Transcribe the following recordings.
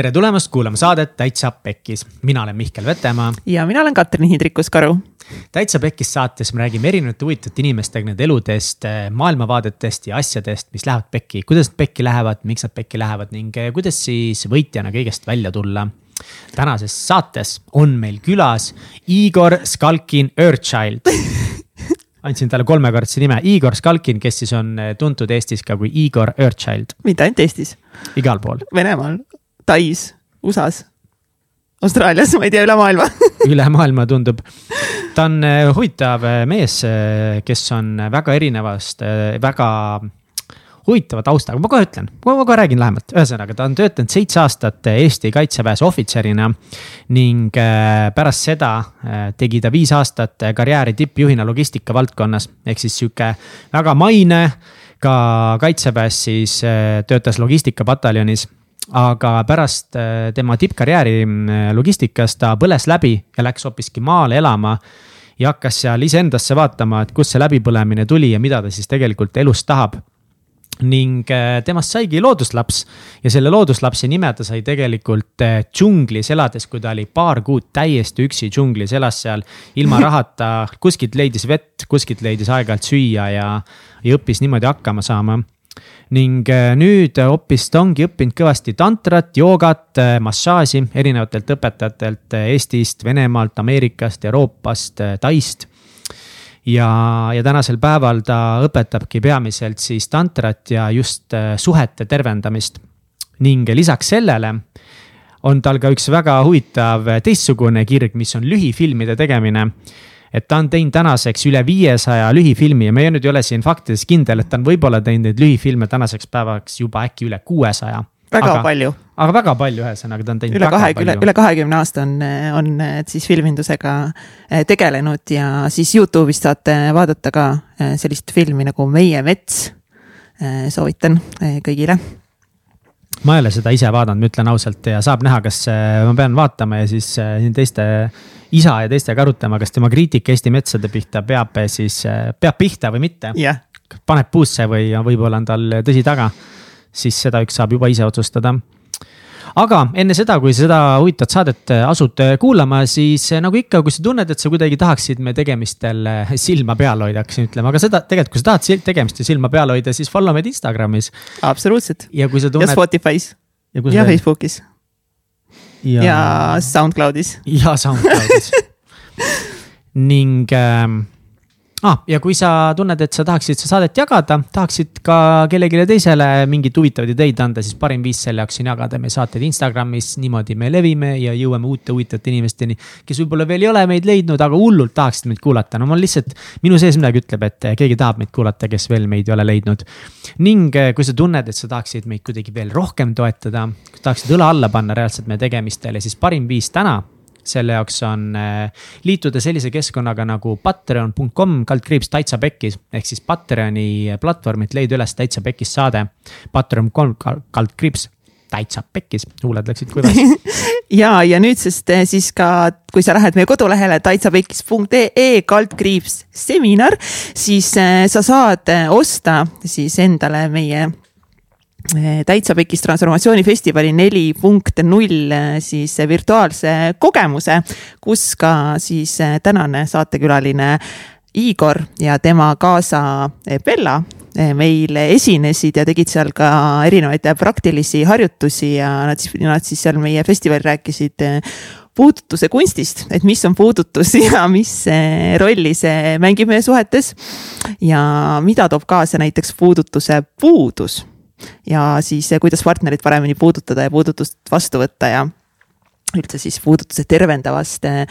tere tulemast kuulama saadet Täitsa Pekkis, mina olen Mihkel Vetemaa. ja mina olen Katrin Hindrikus-Karu. täitsa Pekkis saates me räägime erinevate huvitavate inimestega nende eludest, maailmavaadetest ja asjadest, mis lähevad pekki, kuidas nad pekki lähevad, miks nad pekki lähevad ning eh, kuidas siis võitjana kõigest välja tulla. tänases saates on meil külas Igor Skalkin Earthchild andsin talle kolmekordse nime, Igor Skalkin, kes siis on eh, tuntud Eestis ka kui Igor Earthchild. mitte ainult Eestis. igal pool. Venemaal, Tais, USA-s, Austraalias, ma ei tea, üle maailma üle maailma tundub. ta on eh, huvitav eh, mees, kes on väga erinevast, väga huvitava taustaga, ma kohe ütlen, ma kohe räägin lähemalt, ühesõnaga ta on töötanud seitse aastat Eesti kaitseväes ohvitserina. ning äh, pärast seda äh, tegi ta viis aastat karjääri tippjuhina logistika valdkonnas, ehk siis sihuke väga maine. ka kaitseväes siis äh, töötas logistikapataljonis aga pärast tema tippkarjääri logistikas ta põles läbi ja läks hoopiski maale elama ja hakkas seal iseendasse vaatama, et kust see läbipõlemine tuli ja mida ta siis tegelikult elus tahab. Ning äh, temast saigi looduslaps ja selle looduslapse nime ta sai tegelikult äh, džunglis elades, kui ta oli paar kuud täiesti üksi džunglis, elas seal ilma rahata, kuskilt leidis vett, kuskilt leidis aeg-ajalt süüa ja, ja õppis niimoodi hakkama saama ning äh, nüüd hoopis ta ongi õppinud kõvasti tantrat, joogat, massaaži erinevatelt õpetajatelt Eestist, Venemaalt, Ameerikast, Euroopast, Taist ja, ja tänasel päeval ta õpetabki peamiselt siis tantrat ja just äh, suhete tervendamist. ning lisaks sellele on tal ka üks väga huvitav teistsugune kirg, mis on lühifilmide tegemine et ta on teinud tänaseks üle viiesaja lühifilmi ja ma nüüd ei ole siin faktides kindel, et ta on võib-olla teinud neid lühifilme tänaseks päevaks juba äkki üle kuuesaja väga aga, palju. aga väga palju, ühesõnaga ta on teinud üle kahekümne, üle kahekümne aasta on, on siis filmindusega eh, tegelenud ja siis Youtube'ist saate vaadata ka eh, sellist filmi nagu Meie mets. Eh, soovitan kõigile ma ei ole seda ise vaadanud, ma ütlen ausalt ja saab näha, kas ma pean vaatama ja siis siin teiste isa ja teistega arutama, kas tema kriitika Eesti metsade pihta peab siis, peab pihta või mitte. Yeah.. paneb puusse või võib-olla on tal tõsi taga siis seda üks saab juba ise otsustada aga enne seda, kui seda huvitavat saadet äh, asud äh, kuulama, siis äh, nagu ikka, kui sa tunned, et sa kuidagi tahaksid me tegemistel silma peal hoida, hakkasin ütlema, aga seda tegelikult, kui sa tahad tegemistel silma peal hoida, siis follow meid Instagramis. absoluutselt. ja kui sa tunned. ja Spotify's. ja, ja Facebookis. ja, ja SoundCloudis. ja SoundCloudis ning äh, ah, ja kui sa tunned, et sa tahaksid seda saadet jagada, tahaksid ka kellelegi teisele mingeid huvitavaid ideid anda, siis parim viis selle jaoks on jagada meie saateid Instagramis, niimoodi me levime ja jõuame uute huvitavate inimesteni. kes võib-olla veel ei ole meid leidnud, aga hullult tahaksid meid kuulata, no mul lihtsalt, minu sees midagi ütleb, et keegi tahab meid kuulata, kes veel meid ei ole leidnud. ning eh, kui sa tunned, et sa tahaksid meid kuidagi veel rohkem toetada, tahaksid õla alla panna reaalselt meie tegemistele, siis parim viis täna selle jaoks on äh, liituda sellise keskkonnaga nagu patreon.com kaldkriips täitsa pekkis. ehk siis Patreoni platvormilt leida üles täitsa pekkis saade. Patreon.com kaldkriips täitsa pekkis, huuled läksid kuivaks ja, ja nüüdsest äh, siis ka, kui sa lähed meie kodulehele täitsapekkis.ee kaldkriips seminar, siis äh, sa saad osta siis endale meie täitsa Pekis transformatsioonifestivali neli punkt null eh, siis virtuaalse kogemuse, kus ka siis eh, tänane saatekülaline Igor ja tema kaasa Bella meil esinesid ja tegid seal ka erinevaid praktilisi harjutusi ja nad siis, nad siis seal meie festivalil rääkisid puudutuse kunstist, et mis on puudutus ja mis rolli see mängib meie suhetes. ja mida toob kaasa näiteks puudutuse puudus ja siis kuidas partnerit paremini puudutada ja puudutust vastu võtta ja üldse siis puudutuse tervendavast eh,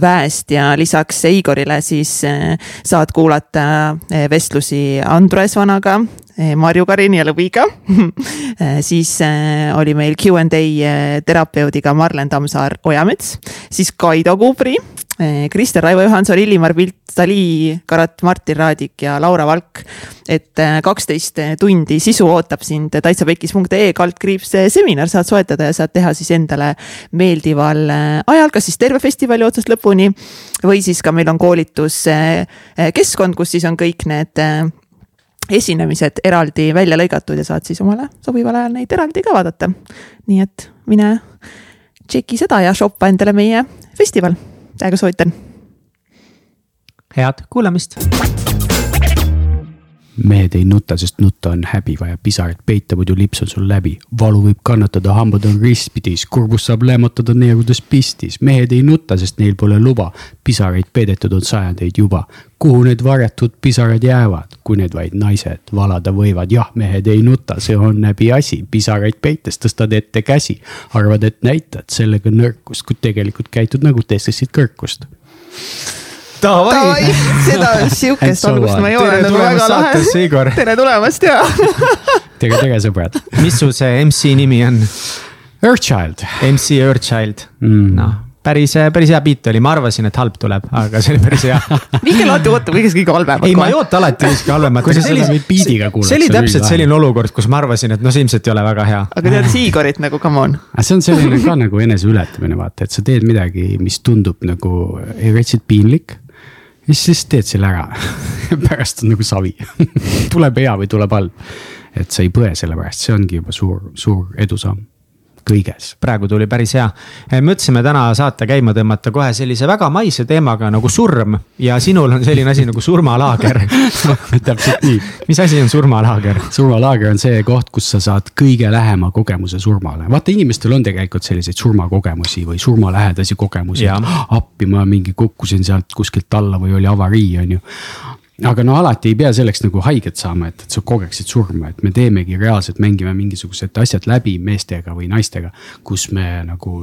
väest. Ja lisaks Eigorile siis eh, saad kuulata eh, vestlusi Andres Vanaga, Marju Karini ja Lõviga. Siis oli meil Q and A terapeudiga Marlen Tammsaar Ojamets, siis Kaido Eh, Krister, Raivo Johanson, Illimar Pilt, Dali, Karat, Martin Raadik ja Laura Valk. et eh, kaksteist tundi sisu ootab sind täitsapekis.ee kaldkriips seminar saad soetada ja saad teha siis endale meeldival eh, ajal, kas siis terve festivali otsast lõpuni või siis ka meil on koolituskeskkond, kus siis on kõik need esinemised eraldi välja lõigatud ja saad siis omale sobival ajal neid eraldi ka vaadata. nii et mine tšeki seda ja shoppa endale meie festival, täiega soovitan. head kuulamist mehed ei nuta, sest nutta on häbi, vaja pisaraid peita, muidu lips on sul läbi. valu võib kannatada, hambad on ristpidis, kurbus saab lämmatada neerudes pistis. mehed ei nuta, sest neil pole luba. pisaraid peidetud on sajandeid juba. kuhu need varjatud pisarad jäävad, kui need vaid naised valada võivad? jah, mehed ei nuta, see on häbiasi. pisaraid peites tõstad ette käsi. arvad, et näitad sellega nõrkust, kuid tegelikult käitud nagu testisid kõrkust Davai, seda sihukest algust ma ei oodanud, väga lahe. tere tulemast ja tere, tere sõbrad. mis su see MC nimi on? Earthchild. MC Earthchild mm., noh päris, päris hea beat oli, ma arvasin, et halb tuleb, aga see oli päris hea. Mihkel alati ootab kõigest kõige halvemat. ei, ma ei oota alati kõige halvemat. kui sa seda beat'iga kuulad. see oli täpselt selline olukord, kus ma arvasin, et noh, see ilmselt ei ole väga hea. aga tead Igorit nagu come on. see on selline ka nagu eneseületamine, vaata, et sa teed midagi, mis tundub nagu retsid piinlik ja siis teed selle ära? Pärast on nagu savi. Tuleb hea või tuleb halb. et sa ei põe selle pärast, see ongi juba suur, suur edusamm kõiges. praegu tuli päris hea. mõtlesime täna saate käima tõmmata kohe sellise väga maise teemaga nagu surm ja sinul on selline asi nagu surmalaager täpselt nii. mis asi on surmalaager? surmalaager on see koht, kus sa saad kõige lähema kogemuse surmale. vaata, inimestel on tegelikult selliseid surmakogemusi või surmalähedasi kogemusi. appi, ma mingi kukkusin sealt kuskilt alla või oli avarii, on ju aga no alati ei pea selleks nagu haiget saama, et, et sa kogeksid surma, et me teemegi reaalselt, mängime mingisugused asjad läbi meestega või naistega, kus me nagu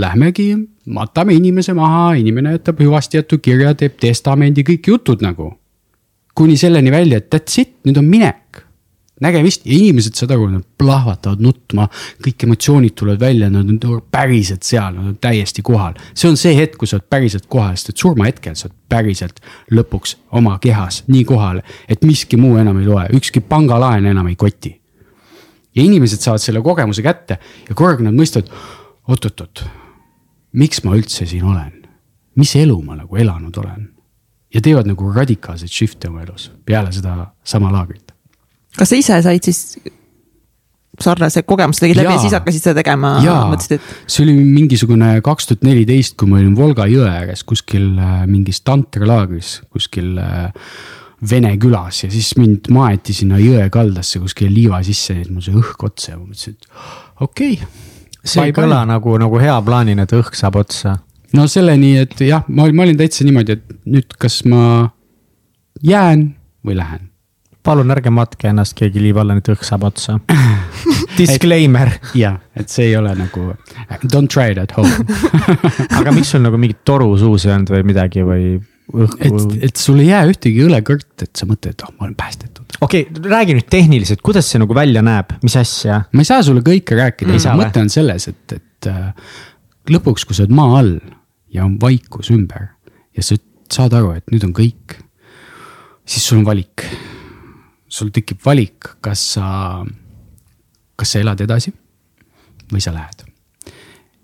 lähmegi, matame inimese maha, inimene jätab hüvasti jätu kirja, teeb testamendi, kõik jutud nagu. kuni selleni välja, et that's it, nüüd on minek nägemist ja inimesed saad aru, nad plahvatavad nutma, kõik emotsioonid tulevad välja, nad on päriselt seal, nad on täiesti kohal. see on see hetk, kus sa oled päriselt kohal, sest et surmahetkel sa oled päriselt lõpuks oma kehas nii kohal, et miski muu enam ei loe, ükski pangalaen enam ei koti. ja inimesed saavad selle kogemuse kätte ja korraga nad mõistavad, oot-oot-oot, miks ma üldse siin olen, mis elu ma nagu elanud olen ja teevad nagu radikaalseid shift'e oma elus peale seda sama laagrit kas sa ise said siis sarnase kogemuse tegid läbi ja siis hakkasid seda tegema, mõtlesid, et? see oli mingisugune kaks tuhat neliteist, kui ma olin Volga jõe ääres kuskil äh, mingis tantralaagris kuskil äh, Vene külas ja siis mind maeti sinna jõe kaldasse kuskile liiva sisse, nii et mul sai õhk otsa ja ma mõtlesin, et okei okay,. see ei kõla nagu, nagu hea plaanina, et õhk saab otsa. no selleni, et jah, ma, ma olin täitsa niimoodi, et nüüd, kas ma jään või lähen palun ärge matke ennast keegi liiva alla, nüüd õhk saab otsa Disclaimer. jah, et see ei ole nagu, don't try it at home aga miks sul nagu mingit toru suus ei olnud või midagi või õhku? et, et sul ei jää ühtegi õlekõrt, et sa mõtled, et oh, ma olen päästetud. okei okay,, räägi nüüd tehniliselt, kuidas see nagu välja näeb, mis asja? ma ei saa sulle kõike rääkida mm., mõte on selles, et, et äh, lõpuks, kui sa oled maa all ja on vaikus ümber ja sa saad aru, et nüüd on kõik, siis sul on valik sul tekib valik, kas sa, kas sa elad edasi või sa lähed.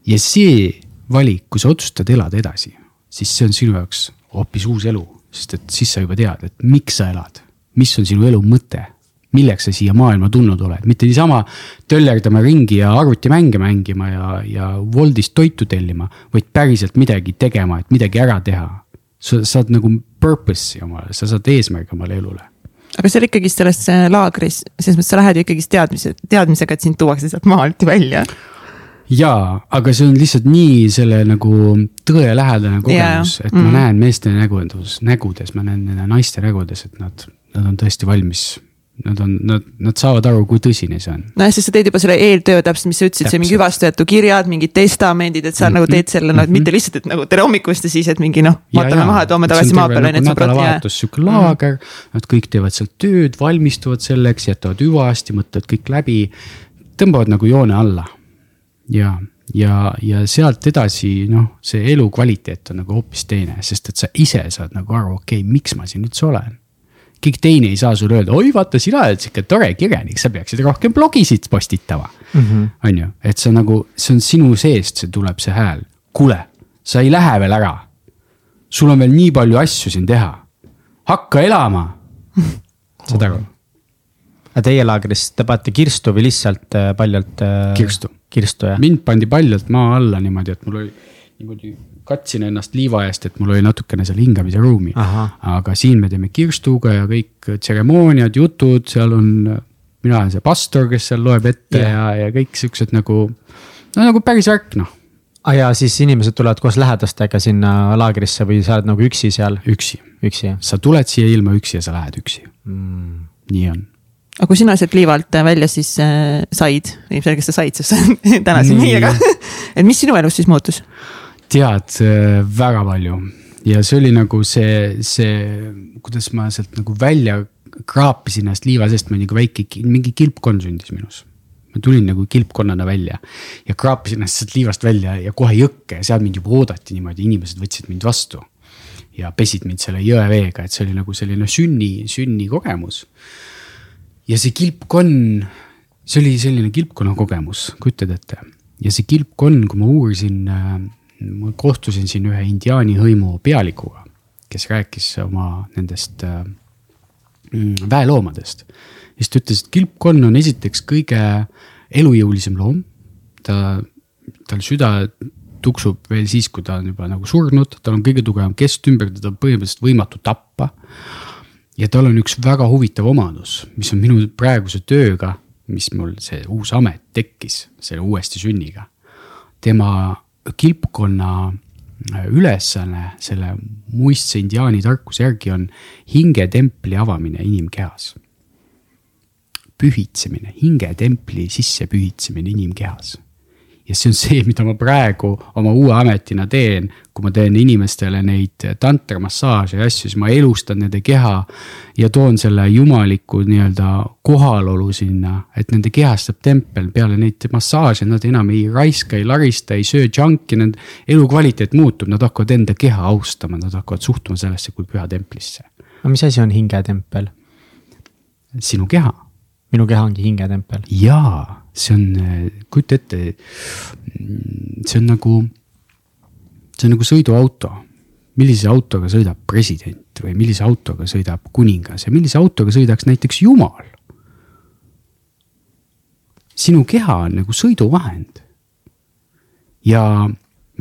ja see valik, kui sa otsustad elada edasi, siis see on sinu jaoks hoopis uus elu, sest et siis sa juba tead, et miks sa elad, mis on sinu elu mõte milleks sa siia maailma tulnud oled, mitte niisama töllerdama ringi ja arvutimänge mängima ja, ja Woldist toitu tellima, vaid päriselt midagi tegema, et midagi ära teha. sa saad nagu purpose'i omale, sa saad eesmärgi omale elule aga seal ikkagist selles laagris, selles mõttes sa lähed ju ikkagist teadmise, teadmisega, et sind tuuakse sealt maalt välja. jaa, aga see on lihtsalt nii selle nagu tõelähedane kogemus, et mm. ma näen meeste nägudes, nägudes, ma näen nende naiste nägudes, et nad, nad on tõesti valmis Nad on, nad, nad saavad aru, kui tõsine see on. nojah, sest sa teed juba selle eeltöö täpselt, mis sa ütlesid, see mingi hüvastajatu kirjad, mingid testamendid, et sa mm -hmm. nagu teed selle, no et mitte lihtsalt, et nagu tere hommikust ja siis, et mingi noh, matame maha, toome tagasi maa peale, et sõbrad. nädalavahetus sihuke laager mm, -hmm. nad kõik teevad seal tööd, valmistuvad selleks, jätavad hüvasti, mõtlevad kõik läbi. tõmbavad nagu joone alla ja, ja, ja sealt edasi, noh, see elukvaliteet on nagu hoopis teine, sest et sa ise saad nagu aru, okei okay,, miks ma siin üldse olen keegi teine ei saa sulle öelda, oi vaata, sina oled sihuke tore kirjanik, sa peaksid rohkem blogisid postitama mm. -hmm. on ju, et sa nagu, see on sinu seest, see tuleb see hääl. kuule, sa ei lähe veel ära. sul on veel nii palju asju siin teha. hakka elama. saad aru? aga teie laagris te panete kirstu või lihtsalt äh, paljalt äh,? kirstu. kirstu jah? mind pandi paljalt maa alla niimoodi, et mul oli niimoodi katsin ennast liiva eest, et mul oli natukene seal hingamise ruumi. aga siin me teeme kirstuga ja kõik tseremooniad, jutud, seal on, mina olen see pastor, kes seal loeb ette yeah. ja, ja kõik siuksed nagu, no nagu päris värk noh ah,. ja siis inimesed tulevad koos lähedastega sinna laagrisse või sa oled nagu üksi seal? üksi. üksi jah? sa tuled siia ilma üksi ja sa lähed üksi mm.. nii on aga kui sina sealt liiva alt välja siis äh, said, ilmselgelt sa said, sest sa oled täna siin meiega et mis sinu elus siis muutus? Tead, äh, väga palju ja see oli nagu see, see, kuidas ma sealt nagu välja kraapisin ennast liiva seest, ma nagu väike, mingi kilpkonn sündis minus. ma tulin nagu kilpkonnana välja ja kraapisin ennast sealt liivast välja ja kohe jõkke ja seal mind juba oodati niimoodi, inimesed võtsid mind vastu. ja pesid mind selle jõeveega, et see oli nagu selline sünni, sünnikogemus. ja see kilpkonn, see oli selline kilpkonna kogemus, kujutad ette ja see kilpkonn, kui ma uurisin äh, ma kohtusin siin ühe indiaani hõimu pealikuga, kes rääkis oma nendest äh, mm, väeloomadest. siis ta ütles, et kilpkonn on esiteks kõige elujõulisem loom. ta, tal süda tuksub veel siis, kui ta on juba nagu surnud, tal on kõige tugevam kestümber, teda on põhimõtteliselt võimatu tappa. ja tal on üks väga huvitav omadus, mis on minu praeguse tööga, mis mul see uus amet tekkis, selle uuesti sünniga. tema kilpkonna äh, ülesanne selle muistse indiaani tarkuse järgi on hingetempli avamine inimkehas. pühitsemine, hingetempli sisse pühitsemine inimkehas ja see on see, mida ma praegu oma uue ametina teen. kui ma teen inimestele neid tantramassaaže ja asju, siis ma elustan nende keha ja toon selle jumaliku nii-öelda kohalolu sinna, et nende kehast saab tempel peale neid massaaže, nad enam ei raiska, ei larista, ei söö junk'i, nende elukvaliteet muutub, nad hakkavad enda keha austama, nad hakkavad suhtuma sellesse kui püha templisse. no mis asi on hingetempel? sinu keha. minu keha ongi hingetempel? jaa see on, kujuta ette, see on nagu, see on nagu sõiduauto. millise autoga sõidab president või millise autoga sõidab kuningas ja millise autoga sõidaks näiteks jumal. sinu keha on nagu sõiduvahend. ja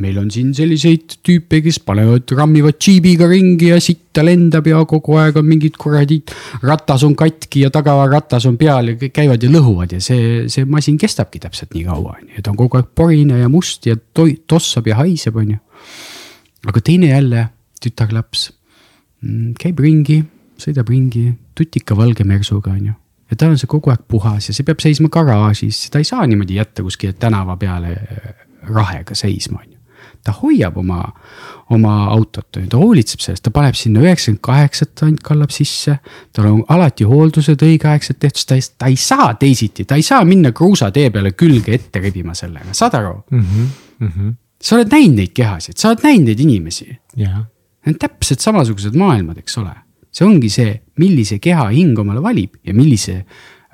meil on siin selliseid tüüpe, kes panevad, rammivad džiibiga ringi ja sitta lendab ja kogu aeg on mingid kuradi. ratas on katki ja tagaratas on peal ja kõik käivad ja lõhuvad ja see, see masin kestabki täpselt nii kaua, on ju, ta on kogu aeg porine ja must ja toi-, tossab ja haiseb, on ju. aga teine jälle, tütarlaps, mm, käib ringi, sõidab ringi tutika valge mersuga, on ju ja tal on see kogu aeg puhas ja see peab seisma garaažis, ta ei saa niimoodi jätta kuskile tänava peale rahega seisma, on ju ta hoiab oma, oma autot, ta hoolitseb sellest, ta paneb sinna üheksakümmend kaheksat ainult kallab sisse. tal on alati hooldused õigeaegselt tehtud, ta ei, ta ei saa teisiti, ta ei saa minna kruusatee peale külge ette rebima sellega, saad aru mm? -hmm, mm -hmm. sa oled näinud neid kehasid, sa oled näinud neid inimesi yeah.. Need on täpselt samasugused maailmad, eks ole. see ongi see, millise keha hing omale valib ja millise,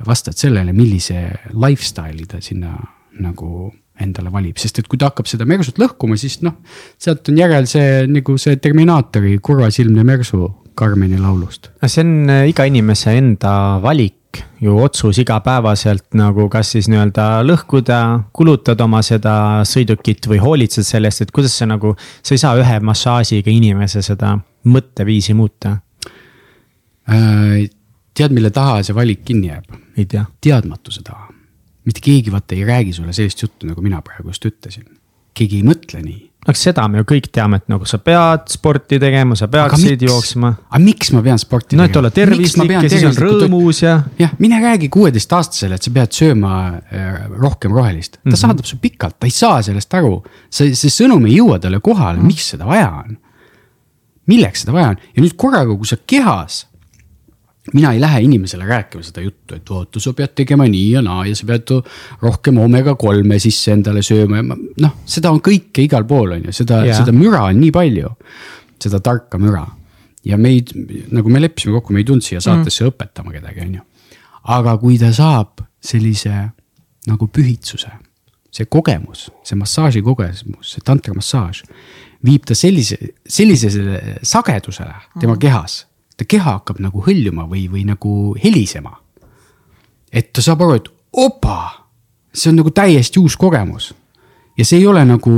vastavalt sellele, millise lifestyle'i ta sinna nagu endale valib, sest et kui ta hakkab seda mersut lõhkuma, siis noh, sealt on järel see nagu see Terminaatori kurvasilmne mersu Karmeni laulust. no see on äh, iga inimese enda valik ju otsus igapäevaselt nagu kas siis nii-öelda lõhkuda, kulutad oma seda sõidukit või hoolitsed selle eest, et kuidas sa nagu, sa ei saa ühe massaažiga inimese seda mõtteviisi muuta äh,. tead, mille taha see valik kinni jääb? ei tea. teadmatuse taha mitte keegi vaata ei räägi sulle sellist juttu, nagu mina praegu just ütlesin. keegi ei mõtle nii. aga seda me ju kõik teame, et nagu sa pead sporti tegema, sa peaksid jooksma. aga miks ma pean sporti no, tegema? no, et olla tervislik ja siis on rõõmus ja. jah, mine räägi kuueteistaastasele, et sa pead sööma äh, rohkem rohelist. ta mm -hmm. saadab su pikalt, ta ei saa sellest aru. see, see sõnum ei jõua talle kohale mm, -hmm. miks seda vaja on. milleks seda vaja on ja nüüd korraga, kui sa kehas mina ei lähe inimesele rääkima seda juttu, et vaata, sa pead tegema nii ja naa ja sa pead rohkem omega kolme sisse endale sööma ja noh, seda on kõike igal pool, on ju, seda yeah., seda müra on nii palju. seda tarka müra ja meid, nagu me leppisime kokku, me ei tulnud siia saatesse mm. õpetama kedagi, on ju. aga kui ta saab sellise nagu pühitsuse, see kogemus, see massaaži kogemus, see tantramassaaž viib ta sellise, sellisele sagedusele tema mm. kehas ta keha hakkab nagu hõljuma või, või nagu helisema. et ta saab aru, et opa, see on nagu täiesti uus kogemus ja see ei ole nagu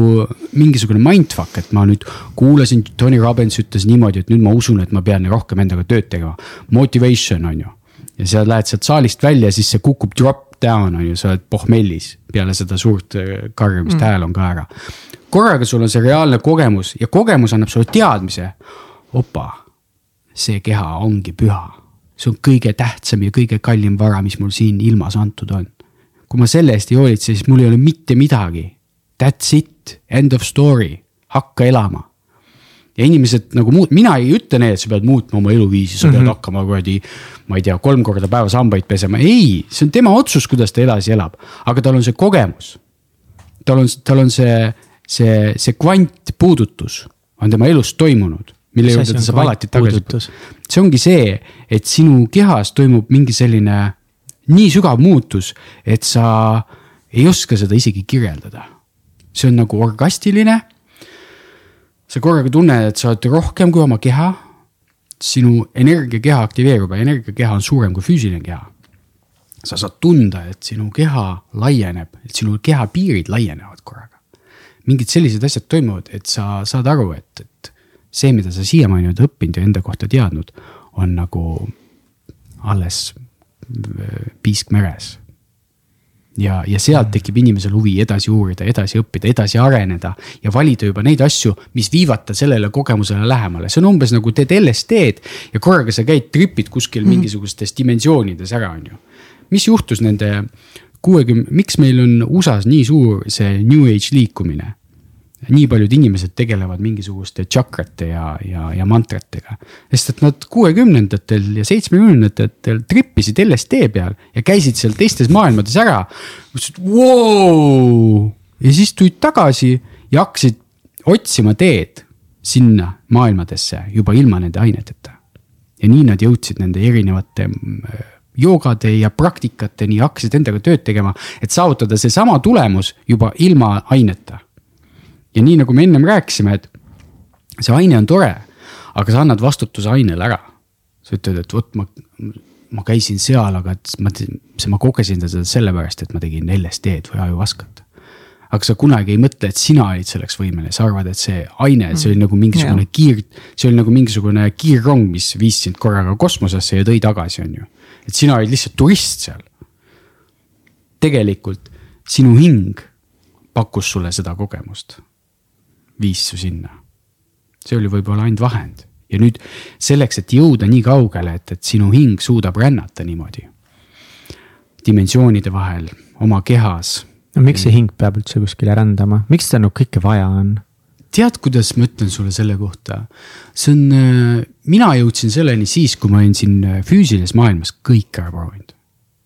mingisugune mindfuck, et ma nüüd kuulasin, Tony Robbins ütles niimoodi, et nüüd ma usun, et ma pean rohkem endaga tööd tegema. Motivation on ju. ja sa lähed sealt saalist välja, siis see kukub drop down on ju, sa oled pohmellis peale seda suurt äh, karjumist mm., hääl on ka ära. korraga sul on see reaalne kogemus ja kogemus annab sulle teadmise. opa, see keha ongi püha. see on kõige tähtsam ja kõige kallim vara, mis mul siin ilmas antud on. kui ma selle eest ei hoolitse, siis mul ei ole mitte midagi That's it, end of story, hakka elama. ja inimesed nagu muud, mina ei ütle neile, et sa pead muutma oma eluviisi, sa mm -hmm. pead hakkama kuradi. ma ei tea, kolm korda päevas hambaid pesema, ei, see on tema otsus, kuidas ta edasi elab, aga tal on see kogemus. tal on, tal on see, see, see kvantpuudutus on tema elus toimunud mille juurde ta saab alati tagasi. see ongi see, et sinu kehas toimub mingi selline nii sügav muutus, et sa ei oska seda isegi kirjeldada see on nagu orgastiline. sa korraga tunned, et sa oled rohkem kui oma keha. sinu energiakeha aktiveerub ja energiakeha on suurem kui füüsiline keha. sa saad tunda, et sinu keha laieneb, et sinu keha piirid laienevad korraga. mingid sellised asjad toimuvad, et sa saad aru, et, et see, mida sa siiamaani oled õppinud ja enda kohta teadnud, on nagu alles äh, piisk meres ja, ja sealt tekib inimesel huvi edasi uurida, edasi õppida, edasi areneda ja valida juba neid asju, mis viivad ta sellele kogemusele lähemale, see on umbes nagu teed LSD-d ja korraga sa käid, tripid kuskil mm. mingisugustes dimensioonides ära, on ju. mis juhtus nende kuuekümne, miks meil on USA-s nii suur see New Age liikumine? Nii paljud inimesed tegelevad mingisuguste tšakrate ja, ja, ja mantratega. sest et nad kuuekümnendatel ja seitsmekümnendatel trippisid LSD peal ja käisid seal teistes maailmades ära. mõtlesid, vau, ja siis tulid tagasi ja hakkasid otsima teed sinna maailmadesse juba ilma nende aineteta. ja nii nad jõudsid nende erinevate mm, joogade ja praktikateni, hakkasid endaga tööd tegema, et saavutada seesama tulemus juba ilma aineta ja nii nagu me ennem rääkisime, et see aine on tore, aga sa annad vastutuse ainele ära. sa ütled, et vot ma, ma käisin seal, aga et ma, ma kogesin seda sellepärast, et ma tegin LSD-d või ajuvaskat. aga sa kunagi ei mõtle, et sina olid selleks võimeline, sa arvad, et see aine, see oli nagu mingisugune kiir, see oli nagu mingisugune kiirrong, mis viis sind korraga kosmosesse ja tõi tagasi, on ju. et sina olid lihtsalt turist seal. tegelikult sinu hing pakkus sulle seda kogemust viis su sinna. see oli võib-olla ainult vahend ja nüüd selleks, et jõuda nii kaugele, et, et sinu hing suudab rännata niimoodi. dimensioonide vahel, oma kehas. no miks see hing peab üldse kuskile rändama, miks seda nagu kõike vaja on? tead, kuidas ma ütlen sulle selle kohta? see on, äh, mina jõudsin selleni siis, kui ma olin siin äh, füüsilises maailmas kõik ära proovinud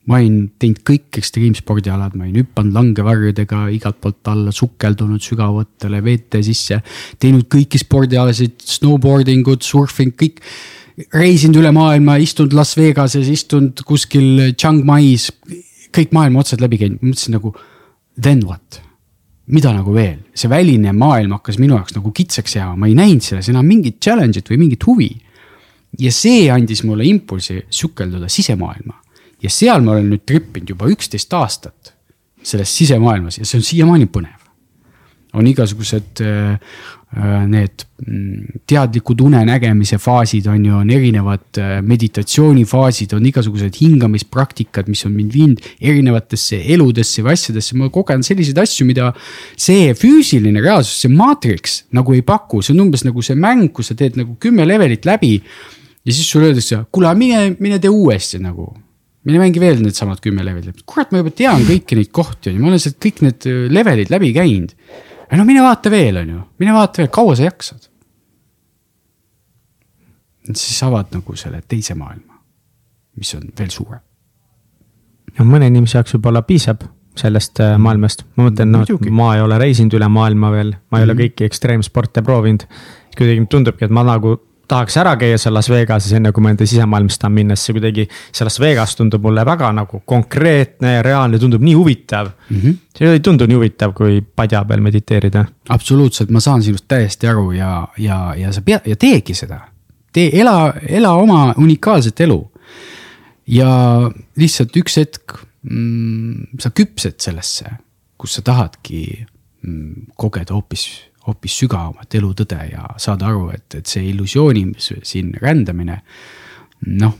ma olin teinud kõik ekstreemspordialad, ma olin hüpanud langevarjudega igalt poolt alla, sukeldunud sügavõttele, veete sisse. teinud kõiki spordialasid, snowboarding ut, surfing, kõik. reisinud üle maailma, istunud Las Vegases, istunud kuskil Chiang Mai's, kõik maailma otsad läbi käinud, mõtlesin nagu then what mida nagu veel, see väline maailm hakkas minu jaoks nagu kitsaks jääma, ma ei näinud selles enam mingit challenge'it või mingit huvi. ja see andis mulle impulsi sukelduda sisemaailma ja seal ma olen nüüd trippinud juba üksteist aastat selles sisemaailmas ja see on siiamaani põnev. on igasugused äh, äh need mm, teadlikud unenägemise faasid on ju, on erinevad äh, meditatsioonifaasid, on igasugused hingamispraktikad, mis on mind viinud erinevatesse eludesse või asjadesse, ma kogen selliseid asju, mida see füüsiline reaalsus, see maatriks nagu ei paku, see on umbes nagu see mäng, kus sa teed nagu kümme levelit läbi. ja siis sulle öeldakse, kuule, mine, mine tee uuesti nagu mine mängi veel needsamad kümme levelit, kurat, ma juba tean kõiki neid kohti on ju, ma olen sealt kõik need levelid läbi käinud. no mine vaata veel, on ju, mine vaata veel, kaua sa jaksad. siis avad nagu selle teise maailma, mis on veel suurem. no mõne inimese jaoks võib-olla piisab sellest äh, maailmast, ma mõtlen, noh, et ma ei ole reisinud üle maailma veel, ma ei mm -hmm. ole kõiki ekstreemsporte proovinud. kuidagi tundubki, et ma nagu tahaks ära käia seal Las Vegases, enne kui ma enda sisemaailmast tahan minna, sest see kuidagi. see Las Vegas tundub mulle väga nagu konkreetne ja reaalne, tundub nii huvitav mm. -hmm. see ei tundu nii huvitav, kui padja peal mediteerida. absoluutselt, ma saan sinust täiesti aru ja, ja, ja sa pead ja teegi seda. tee, ela, ela oma unikaalset elu. ja lihtsalt üks hetk mm, sa küpsed sellesse, kus sa tahadki mm, kogeda hoopis, hoopis sügavamat elutõde ja saada aru, et, et see illusiooni siin rändamine noh,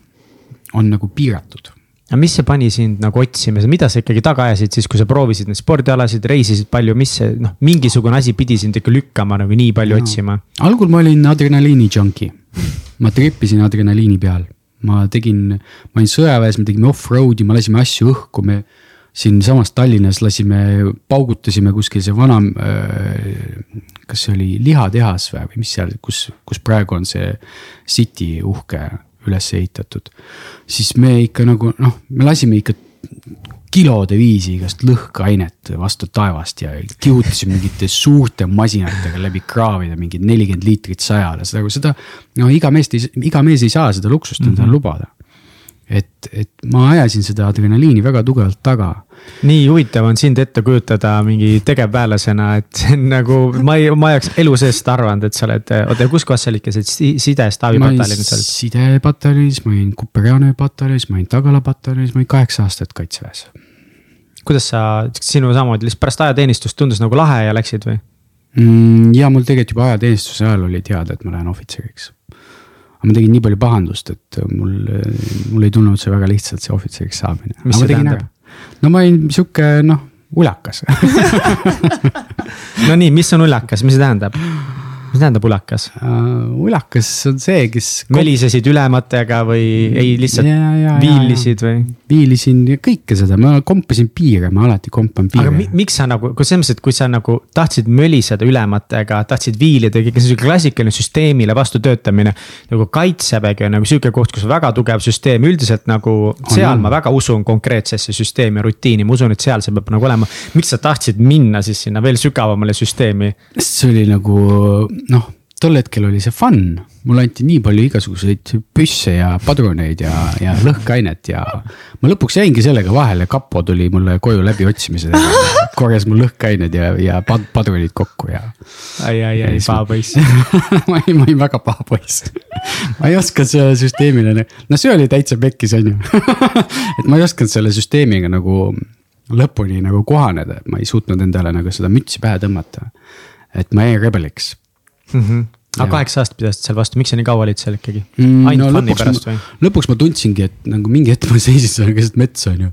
on nagu piiratud. Aga mis see pani sind nagu otsima, mida sa ikkagi taga ajasid siis, kui sa proovisid neid spordialasid, reisisid palju, mis see noh, mingisugune asi pidi sind ikka lükkama nagu nii palju no. otsima? algul ma olin adrenaliini junkie, ma tripisin adrenaliini peal, ma tegin, ma olin sõjaväes, me tegime off-road'i, me lasime asju õhku, me siinsamas Tallinnas lasime, paugutasime kuskil see vana äh,, kas see oli lihatehas või, või mis seal, kus, kus praegu on see City uhke üles ehitatud. siis me ikka nagu noh, me lasime ikka kilode viisi igast lõhkeainet vastu taevast ja kihutasime mingite suurte masinatega läbi kraavide mingid nelikümmend liitrit sajale, seda, seda. no iga meest ei, iga mees ei saa seda luksust endale mm -hmm. lubada et, et ma ajasin seda adrenaliini väga tugevalt taga. nii huvitav on sind ette kujutada mingi tegevväelasena, et nagu, ma ei, ma ei oleks elu sees seda arvanud, et sa oled, oota kus kohas sa olid, kes olid sidestaabipataljonis olid? sidepataljonis, ma olin Kuperjanovi pataljonis, ma olin Tagala pataljonis, ma olin kaheksa aastat kaitseväes. kuidas sa, sinu samamoodi lihtsalt pärast ajateenistust tundus nagu lahe ja läksid või mm,? ja mul tegelikult juba ajateenistuse ajal oli teada, et ma lähen ohvitseriks aga ma tegin nii palju pahandust, et mul, mul ei tulnud see väga lihtsalt, see ohvitseriks saamine. mis see tähendab? no ma olin sihuke noh, ulakas no nii, mis on ulakas, mis see tähendab? Mis tähendab ulakas uh,? ulakas on see, kes. mölisesid ülematega või ei lihtsalt ja, ja, viilisid või? viilisin kõike seda, ma kompasin piire, ma alati kompan piire. aga mi, miks sa nagu, kui selles mõttes, et kui sa nagu tahtsid möliseda ülematega, tahtsid viilida, kõik see klassikaline süsteemile vastu töötamine. nagu kaitsevägi on nagu sihuke koht, kus on väga tugev süsteem, üldiselt nagu seal on, ma väga usun konkreetsesse süsteemi, rutiini, ma usun, et seal see peab nagu olema. miks sa tahtsid minna siis sinna veel sügavamale süsteemi? see oli nagu noh, tol hetkel oli see fun, mulle anti nii palju igasuguseid püsse ja padruneid ja, ja lõhkeainet ja. ma lõpuks jäingi sellega vahele, kapo tuli mulle koju läbiotsimise, korjas mul lõhkeained ja, ja pad, padrunid kokku ja. ai, ai, ai, paha poiss ma olin, ma olin väga paha poiss ma ei osanud selle süsteemile, no see oli täitsa pekkis, on ju et ma ei osanud selle süsteemiga nagu lõpuni nagu kohaneda, et ma ei suutnud endale nagu seda mütsi pähe tõmmata. et ma jäin rebeliks mm. -hmm aga kaheksa aastat pidasid seal vastu, miks sa nii kaua olid seal ikkagi mm,? ainult no, fun'i pärast või? lõpuks ma tundsingi, et nagu mingi hetk ma seisin seal keset metsa, on ju.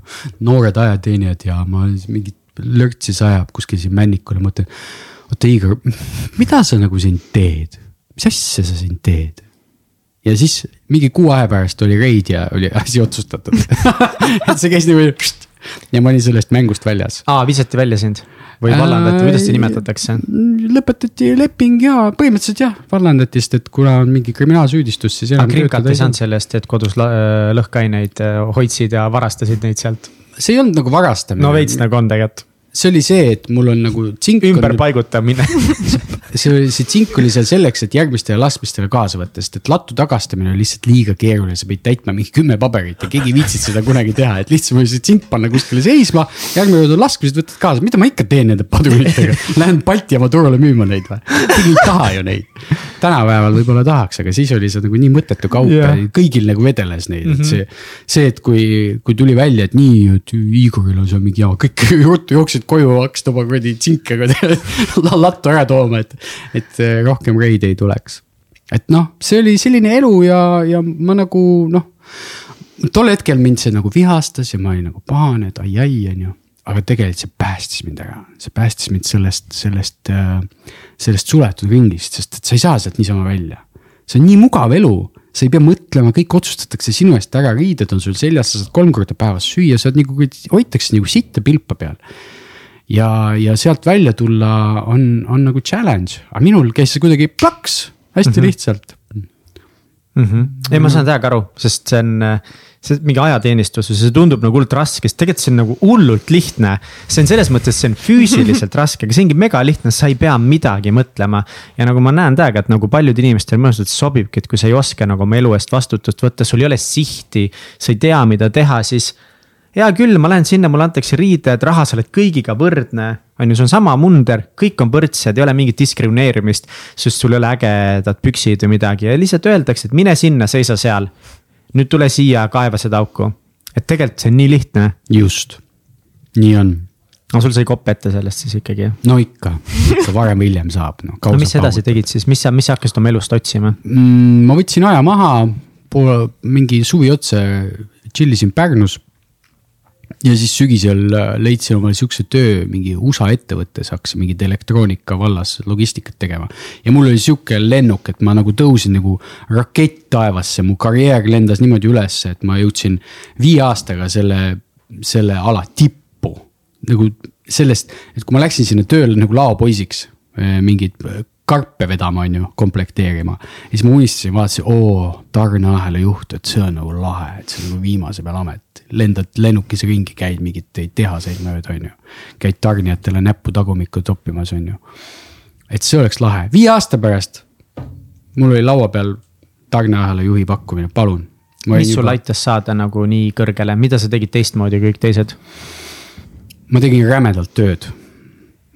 noored ajateenijad ja ma mingit lörtsi sajab kuskil siin männikul ja mõtlen. oota Igor, mida sa nagu siin teed, mis asja sa siin teed? ja siis mingi kuu aja pärast oli reid ja oli asi otsustatud et see käis niimoodi ja ma olin sellest mängust väljas. aa, visati välja sind? Või vallandati, kuidas seda nimetatakse? lõpetati leping ja põhimõtteliselt jah, vallandati, sest et kuna on mingi kriminaalsüüdistus, siis. aga Krimkat ei saanud selle eest, et kodus lõhkeaineid äh, hoidsid ja varastasid neid sealt? see ei olnud nagu varastamine. no veits nagu on tegelikult see oli see, et mul on nagu tsink. ümberpaigutamine see oli, see tsink oli seal selleks, et järgmistele laskmistele kaasa võtta, sest et lattu tagastamine on lihtsalt liiga keeruline, sa pidid täitma mingi kümme paberit ja keegi ei viitsinud seda kunagi teha, et lihtsam oli see tsink panna kuskile seisma. järgmine kord on laskmised, võtad kaasa, mida ma ikka teen nende padrunitega, lähen Balti jaama turule müüma neid või? keegi ei taha ju neid. Tänapäeval võib-olla tahaks, aga siis oli see nagu nii mõttetu kaup yeah. ja kõigil nagu vedeles neid mm, -hmm. et mhm. see. see, et kui, kui tuli välja, et nii, et Igoril on seal mingi jama, kõik ruttu jooksid koju, hakkasid oma kuradi tsinkega lattu ära tooma, et, et eh, rohkem reide ei tuleks. et noh, see oli selline elu ja, ja ma nagu noh, tol hetkel mind see nagu vihastas ja ma olin nagu pahane, et ai-ai, on ju aga tegelikult see päästis mind ära, see päästis mind sellest, sellest, äh, sellest suletud ringist, sest et sa ei saa sealt niisama välja. see on nii mugav elu, sa ei pea mõtlema, kõik otsustatakse sinu eest ära, riided on sul seljas, sa saad kolm korda päevas süüa, sa oled nagu, hoitakse nagu sitta pilpa peal ja, ja sealt välja tulla on, on nagu challenge, aga minul käis see kuidagi plaks, hästi mm -hmm. lihtsalt mm. -hmm. ei, ma saan täiega aru, sest see on, see mingi ajateenistus või see tundub nagu hullult raske, sest tegelikult see on nagu hullult lihtne. see on selles mõttes, see on füüsiliselt raske, aga see ongi mega lihtne, sa ei pea midagi mõtlema. ja nagu ma näen täiega, et nagu paljud inimestel mõttes sobibki, et kui sa ei oska nagu oma elu eest vastutust võtta, sul ei ole sihti, sa ei tea, mida teha, siis hea küll, ma lähen sinna, mulle antakse riided, raha, sa oled kõigiga võrdne. on ju, see on sama munder, kõik on võrdsed, ei ole mingit diskrimineerimist. sest sul ei ole ägedad püksid või midagi ja lihtsalt öeldakse, et mine sinna, seisa seal. Nüüd tule siia, kaeva seda auku et tegelikult see on nii lihtne. just, nii on. no sul sai kopp ette sellest siis ikkagi? no ikka, ikka varem või hiljem saab no,. no mis edasi paugutab. tegid siis, mis sa, mis sa hakkasid oma elust otsima mm,? ma võtsin aja maha, mingi suvi otsa chill isin Pärnus ja siis sügisel äh, leidsin omale siukse töö mingi USA ettevõttes, hakkasin mingit elektroonika vallas logistikat tegema. ja mul oli sihuke lennuk, et ma nagu tõusin nagu rakett taevasse, mu karjäär lendas niimoodi ülesse, et ma jõudsin viie aastaga selle, selle ala tippu. nagu sellest, et kui ma läksin sinna tööle nagu laopoisiks, äh, mingid karpe vedama, on ju, komplekteerima. ja siis ma unistasin, vaatasin, oo, tarneahela juht, et see on nagu lahe, et see on nagu viimase peal amet. lendad lennukis ringi, käid mingeid tehaseid mööda, on ju. käid tarnijatele näppu tagumikku toppimas, on ju. et see oleks lahe, viie aasta pärast mul oli laua peal tarneahela juhi pakkumine, palun. mis sul juba... aitas saada nagu nii kõrgele, mida sa tegid teistmoodi kui kõik teised? ma tegin rämedalt tööd.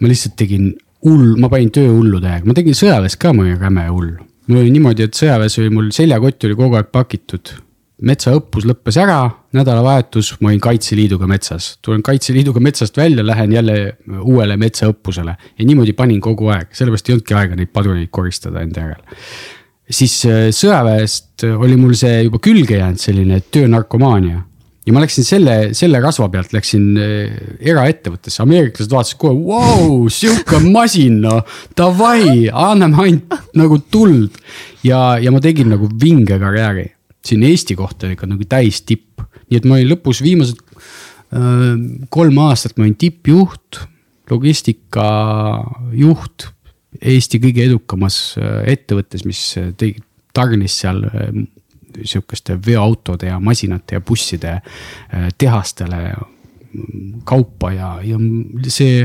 ma lihtsalt tegin hull, ma panin tööhullu täiega, ma tegin sõjaväes ka, ma olin räme hull. mul oli niimoodi, et sõjaväes oli mul seljakott oli kogu aeg pakitud. metsaõppus lõppes ära, nädalavahetus, ma olin Kaitseliiduga metsas, tulen Kaitseliiduga metsast välja, lähen jälle uuele metsaõppusele. ja niimoodi panin kogu aeg, sellepärast ei olnudki aega neid padruneid koristada enda järel. siis äh, sõjaväest oli mul see juba külge jäänud, selline töönarkomaania ja ma läksin selle, selle rasva pealt läksin eh, eraettevõttesse, ameeriklased vaatasid kohe, vau, sihuke masin, no davai, anname ainult nagu tuld. ja, ja ma tegin nagu vinge karjääri, siin Eesti kohta ikka nagu täis tipp, nii et ma olin lõpus viimased äh, kolm aastat ma olin tippjuht, logistikajuht Eesti kõige edukamas äh, ettevõttes, mis tegi, tarnis seal sihukeste veoautode ja masinate ja busside äh, tehastele kaupa ja, ja see,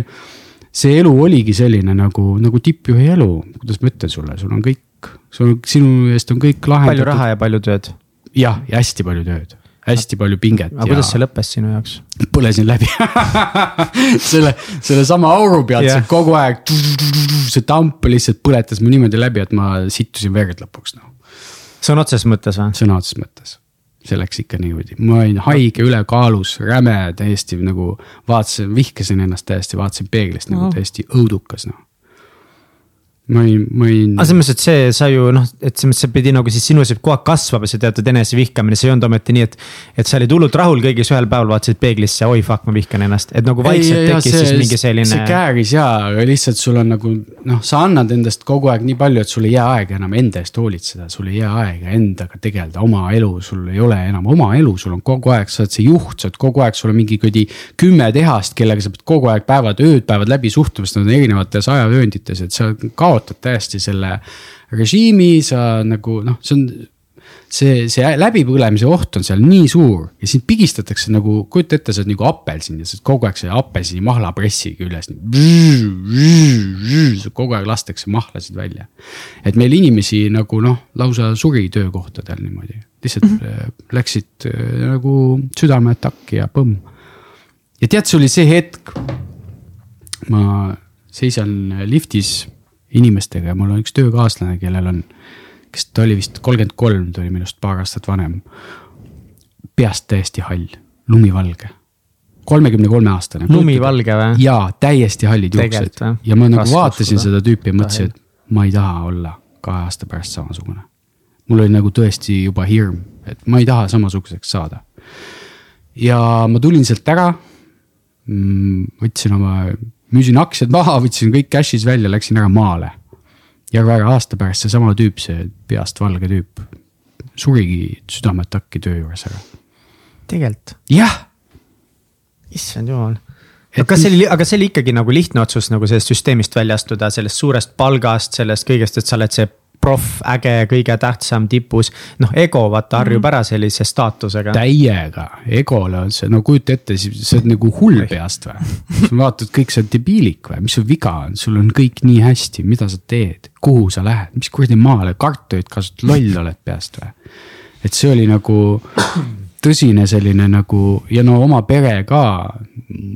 see elu oligi selline nagu, nagu tippjuhi elu, kuidas ma ütlen sulle, sul on kõik, sul, sinu eest on kõik lahendatud. palju raha ja palju tööd. jah, ja hästi palju tööd hästi palju pinget. aga ja... kuidas see lõppes sinu jaoks? põlesin läbi selle, sellesama auru pealt yeah. kogu aeg, see tamp lihtsalt põletas mu niimoodi läbi, et ma sittusin verd lõpuks noh sõna otseses mõttes või? sõna otseses mõttes, see läks ikka niimoodi, ma olin haige, ülekaalus, räme, täiesti nagu vaatasin, vihkasin ennast täiesti, vaatasin peeglist nagu oh. täiesti õudukas noh ma olin, ma olin. aga selles mõttes, et see, sa ju noh, et selles mõttes see pidi nagu siis sinu sees kogu aeg kasvama, see teatud enesevihkamine, see ei olnud ometi nii, et. et sa olid hullult rahul kõigis, ühel päeval vaatasid peeglisse, oi fuck, ma vihkan ennast, et nagu vaikselt ei, tekkis see, siis mingi selline. see kääris ja, aga lihtsalt sul on nagu noh, sa annad endast kogu aeg nii palju, et sul ei jää aega enam enda eest hoolitseda, sul ei jää aega endaga tegeleda, oma elu, sul ei ole enam oma elu, sul on kogu aeg, sa oled see juht, sa oled kogu aeg, sul on mingi kuradi kümme tehast, kellega sa pead kogu aeg päevad, ööd-päevad läbi suhtuma, sest nad on erinevates ajavööndites, et sa kaotad täiesti selle režiimi, sa nagu noh, see on see, see läbipõlemise oht on seal nii suur ja sind pigistatakse nagu, kujuta ette, sa oled nagu apelsin ja sa oled kogu aeg selle apelsini mahlapressiga üles. kogu aeg lastakse mahlasid välja. et meil inimesi nagu noh, lausa suri töökohtadel niimoodi, lihtsalt mm -hmm. läksid äh, nagu südameatakki ja põmm. ja tead, see oli see hetk. ma seisan liftis inimestega ja mul on üks töökaaslane, kellel on, kes ta oli vist kolmkümmend kolm, ta oli minust paar aastat vanem. peast täiesti hall, lumivalge, kolmekümne kolme aastane. lumivalge või? jaa, täiesti hallid juuksed ja ma nagu Raskus vaatasin seda tüüpi ja mõtlesin, et ma ei taha olla kahe aasta pärast samasugune. mul oli nagu tõesti juba hirm, et ma ei taha samasuguseks saada. ja ma tulin sealt ära. Mm, võtsin oma müüsin aktsiad maha, võtsin kõik cash'is välja, läksin ära maale. ja väga aasta pärast seesama tüüp, see peast valge tüüp, surigi südameatakki töö juures ära. tegelikult? jah. issand jumal. aga see oli, aga see oli ikkagi nagu lihtne otsus nagu sellest süsteemist välja astuda, sellest suurest palgast, sellest kõigest, et sa oled see proff, äge, kõige tähtsam tipus. noh, ego vaata harjub mm. ära sellise staatusega. täiega, egole on see, no kujuta ette, sa oled nagu hull peast või? sa vaatad, kõik sa oled debiilik või, mis sul viga on, sul on kõik nii hästi, mida sa teed, kuhu sa lähed, mis kuradi maale, kartulit kasutad, loll oled peast või? et see oli nagu tõsine selline nagu ja no oma pere ka.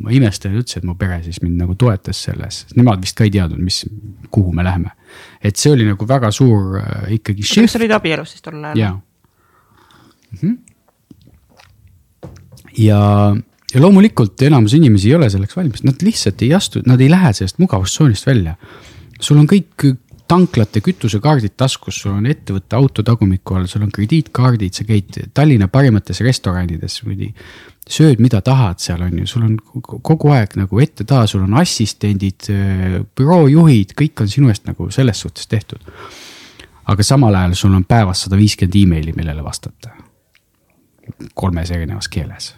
ma imestan üldse, et mu pere siis mind nagu toetas selles, nemad vist ka ei teadnud, mis, kuhu me läheme et see oli nagu väga suur äh, ikkagi shift. sa olid abielus siis tol ajal? jaa mm -hmm.. ja, ja loomulikult enamus inimesi ei ole selleks valmis, nad lihtsalt ei astu, nad ei lähe sellest mugavustsoonist välja. sul on kõik tanklate kütusekaardid taskus, sul on ettevõtte auto tagumiku all, sul on krediitkaardid, sa käid Tallinna parimates restoranides, sööd, mida tahad, seal on ju, sul on kogu aeg nagu ette-taha, sul on assistendid, büroojuhid, kõik on sinu eest nagu selles suhtes tehtud. aga samal ajal sul on päevas sada viiskümmend emaili, millele vastata. kolmes erinevas keeles.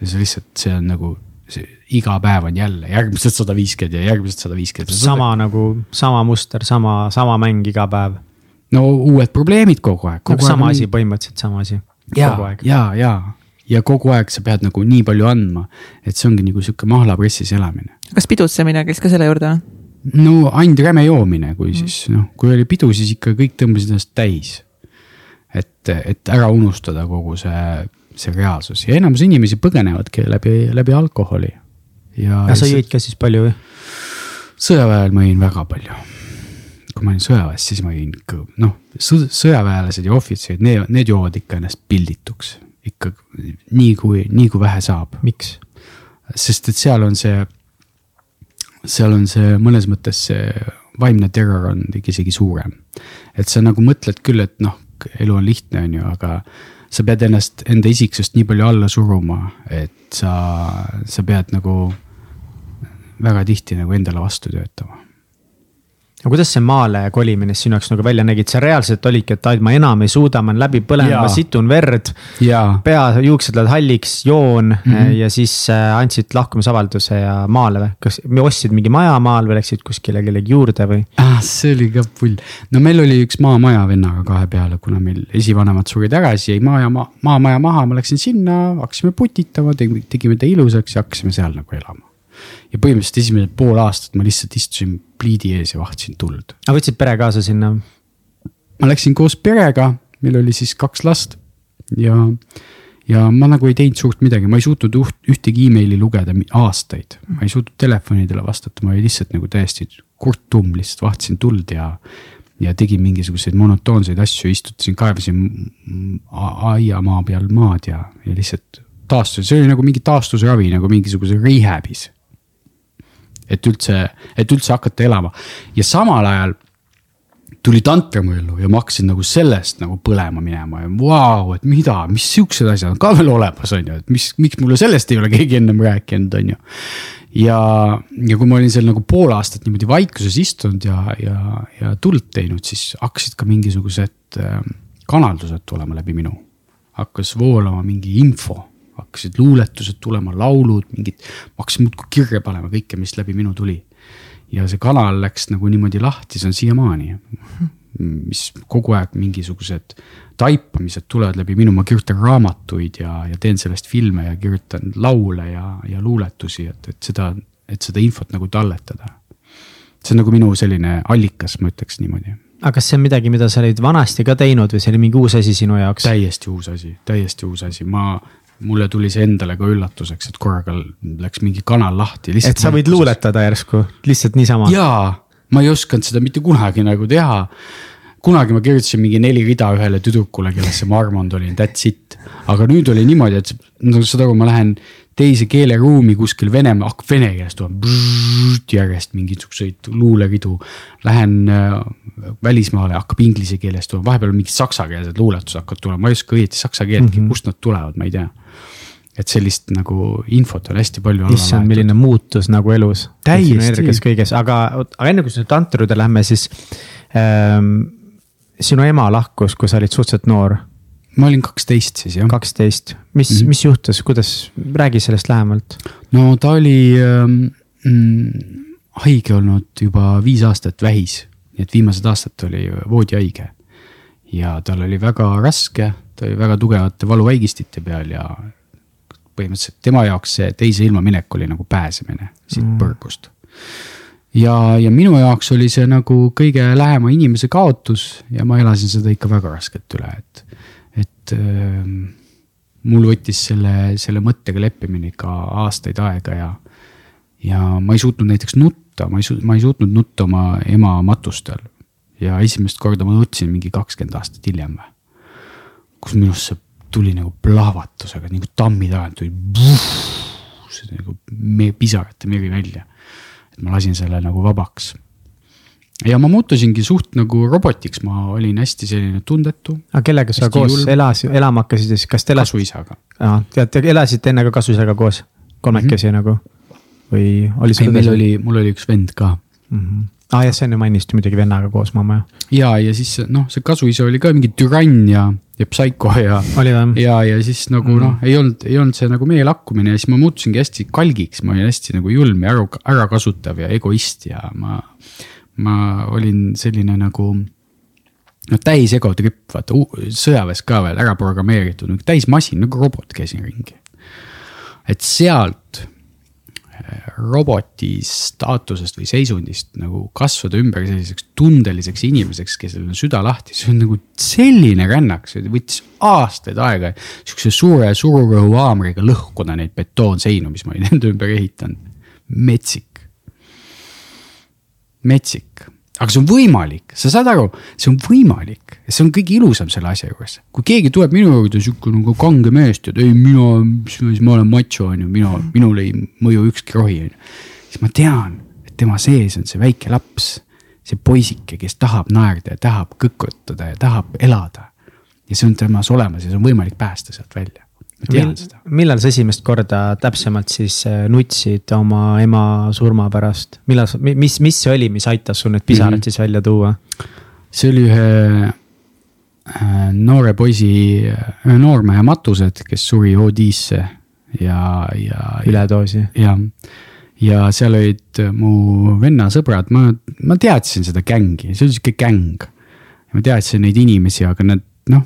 ja see lihtsalt, see on nagu iga päev on jälle järgmised sada viiskümmend ja järgmised sada viiskümmend. sama nagu, sama muster, sama, sama mäng iga päev. no uued probleemid kogu aeg. nagu sama asi, põhimõtteliselt sama asi. ja, ja, ja, ja kogu aeg sa pead nagu nii palju andma, et see ongi nagu sihuke mahlapressis elamine. kas pidutsemine käis ka selle juurde? no ainult räme joomine, kui mm. siis noh, kui oli pidu, siis ikka kõik tõmbasid ennast täis. et, et ära unustada kogu see see reaalsus ja enamus inimesi põgenevadki läbi, läbi alkoholi. ja, ja sa jõid ka siis palju või? sõjaväe ajal ma jõin väga palju. kui ma olin sõjaväes, siis ma jõin noh, sõjaväelased ja ohvitserid, need, need joovad ikka ennast pildituks. ikka nii kui, nii kui vähe saab. miks? sest et seal on see, seal on see mõnes mõttes see vaimne terror on isegi suurem. et sa nagu mõtled küll, et noh, elu on lihtne, on ju, aga sa pead ennast, enda isiksust nii palju alla suruma, et sa, sa pead nagu väga tihti nagu endale vastu töötama aga kuidas see maale kolimine sinu jaoks nagu välja nägi, et sa reaalselt olidki, et ma enam ei suuda, ma olen läbi põlenud, ma situn verd. pea, juuksed lähevad halliks, joon mm -hmm. ja siis äh, andsid lahkumisavalduse ja maale või? kas ostsid mingi maja maal või läksid kuskile kellegi juurde või ah,? see oli ka pull, no meil oli üks maamaja vennaga kahe peale, kuna meil esivanemad surid ära, siis jäi maa ja maa, maamaja maha, ma läksin sinna, hakkasime putitama, tegime ta ilusaks ja hakkasime seal nagu elama ja põhimõtteliselt esimesed pool aastat ma lihtsalt istusin pliidi ees ja vahtisin tuld. aga võtsid pere kaasa sinna? ma läksin koos perega, meil oli siis kaks last ja, ja ma nagu ei teinud suurt midagi, ma ei suutnud üht, ühtegi emaili lugeda aastaid. ma ei suutnud telefonidele vastata, ma olin lihtsalt nagu täiesti kurttumm, lihtsalt vahtisin tuld ja ja tegin mingisuguseid monotoonseid asju, istutasin, kaevasin aiamaa peal maad ja, ja lihtsalt taastusin, see oli nagu mingi taastusravi nagu mingisuguse rehab'is et üldse, et üldse hakata elama ja samal ajal tuli tantramu ellu ja ma hakkasin nagu sellest nagu põlema minema ja vau, et mida, mis siuksed asjad on ka veel olemas, on ju, et mis, miks mulle sellest ei ole keegi ennem rääkinud, on ju. ja, ja kui ma olin seal nagu pool aastat niimoodi vaikuses istunud ja, ja, ja tuld teinud, siis hakkasid ka mingisugused äh, kanaldused tulema läbi minu. hakkas voolama mingi info hakkasid luuletused tulema, laulud, mingid, ma hakkasin muudkui kirja panema kõike, mis läbi minu tuli. ja see kanal läks nagu niimoodi lahti, see on siiamaani. mis kogu aeg mingisugused taipamised tulevad läbi minu, ma kirjutan raamatuid ja, ja teen sellest filme ja kirjutan laule ja, ja luuletusi, et, et seda, et seda infot nagu talletada. see on nagu minu selline allikas, ma ütleks niimoodi aga kas see on midagi, mida sa olid vanasti ka teinud või see oli mingi uus asi sinu jaoks? täiesti uus asi, täiesti uus asi, ma mulle tuli see endale ka üllatuseks, et korraga läks mingi kanal lahti. et sa võid luuletada järsku, lihtsalt niisama? jaa, ma ei osanud seda mitte kunagi nagu teha. kunagi ma kirjutasin mingi neli rida ühele tüdrukule, kellesse ma armunud olin, that's it. aga nüüd oli niimoodi, et no saad aru, ma lähen teise keeleruumi kuskil Venemaa, hakkab vene keeles tulema järjest mingisuguseid luuleridu. Lähen äh, välismaale, hakkab inglise keeles tulema, vahepeal mingid saksakeelsed luuletused hakkavad tulema, ma ei oska õieti saksa keeltki mm, -hmm. kust nad tulevad, ma ei tea et sellist nagu infot on hästi palju. issand, milline muutus nagu elus. täiesti. kõiges, aga, aga enne kui sinna tantri juurde lähme, siis ähm, sinu ema lahkus, kui sa olid suhteliselt noor ma olin kaksteist siis jah. kaksteist, mis mm, -hmm. mis juhtus, kuidas, räägi sellest lähemalt. no ta oli ähm, mm, haige olnud juba viis aastat vähis, nii et viimased aastad oli voodihaige. ja tal oli väga raske, ta oli väga tugevate valuvaigistite peal ja põhimõtteliselt tema jaoks see teise ilma minek oli nagu pääsemine siit mm. põrgust ja, ja minu jaoks oli see nagu kõige lähema inimese kaotus ja ma elasin seda ikka väga raskelt üle, et et äh, mul võttis selle, selle mõttega leppimine ikka aastaid aega ja, ja ma ei suutnud näiteks nutta, ma ei suutnud, ma ei suutnud nutta oma ema matustel. ja esimest korda ma nutsin mingi kakskümmend aastat hiljem. kus minust see tuli nagu plahvatusega nagu tammi tagant tuli. see nagu me, pisarate meri välja. et ma lasin selle nagu vabaks. ja ma muutusingi suht nagu robotiks, ma olin hästi selline tundetu. aga kellega sa koos julm. elas, elama hakkasid siis, kas te elasite? kasuisaga. aa, tead, te elasite enne ka kasuisaga koos, kolmekesi mm -hmm. nagu või oli sul? ei, meil oli, mul oli üks vend ka mm. -hmm aa ah, jah, sa enne mainisid muidugi vennaga koos mamma jah. ja, ja siis noh, see kasuisa oli ka mingi türann ja, ja psaiko ja. ja, ja siis nagu mm. noh, ei olnud, ei olnud see nagu meie lakkumine ja siis ma muutusingi hästi kalgiks, ma olin hästi nagu julm ja ära, ärakasutav ja egoist ja ma. ma olin selline nagu noh, täis egotripp, vaata sõjaväes ka veel ära programmeeritud, nagu täis masin nagu robot käisin ringi. et sealt roboti staatusest või seisundist nagu kasvada ümber selliseks tundeliseks inimeseks, kellel on süda lahti, see on nagu selline rännak, see võttis aastaid aega. sihukese suure sururõhuhaamriga lõhkuda neid betoonseinu, mis ma olin enda ümber ehitanud, metsik. metsik aga see on võimalik, sa saad aru, see on võimalik, see on kõige ilusam selle asja juures. kui keegi tuleb minu juurde sihuke nagu kange mees, tead, ei mina, ma olen macho on ju, mina, minul ei mõju ükski rohi on ju. siis ma tean, et tema sees on see väike laps, see poisike, kes tahab naerda ja tahab kõkutada ja tahab elada. ja see on temas olemas ja see on võimalik päästa sealt välja tean seda. millal sa esimest korda täpsemalt siis äh, nutsid oma ema surma pärast, millal mis, mis see oli, mis aitas sul need pisarad mm -hmm. siis välja tuua? see oli ühe äh, noore poisi, ühe noormehe matused, kes suri OD-sse ja, ja. üledoosi. jah, ja seal olid mu venna sõbrad, ma, ma teadsin seda gängi, see oli sihuke gäng. ma teadsin neid inimesi, aga nad noh,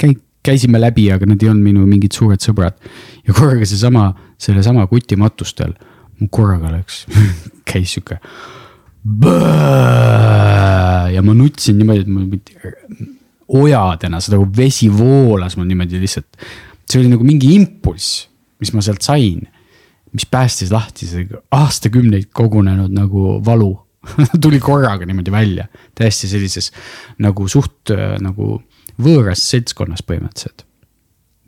käi-, käisime läbi, aga nad ei olnud minu mingid suured sõbrad. ja korraga seesama, sellesama kuti matustel, mul korraga läks käis sihuke. ja ma nutsin niimoodi, et mul ojadena, seda nagu vesi voolas mul niimoodi lihtsalt. see oli nagu mingi impulss, mis ma sealt sain, mis päästis lahti see aastakümneid kogunenud nagu valu tuli korraga niimoodi välja, täiesti sellises nagu suht nagu võõras seltskonnas põhimõtteliselt.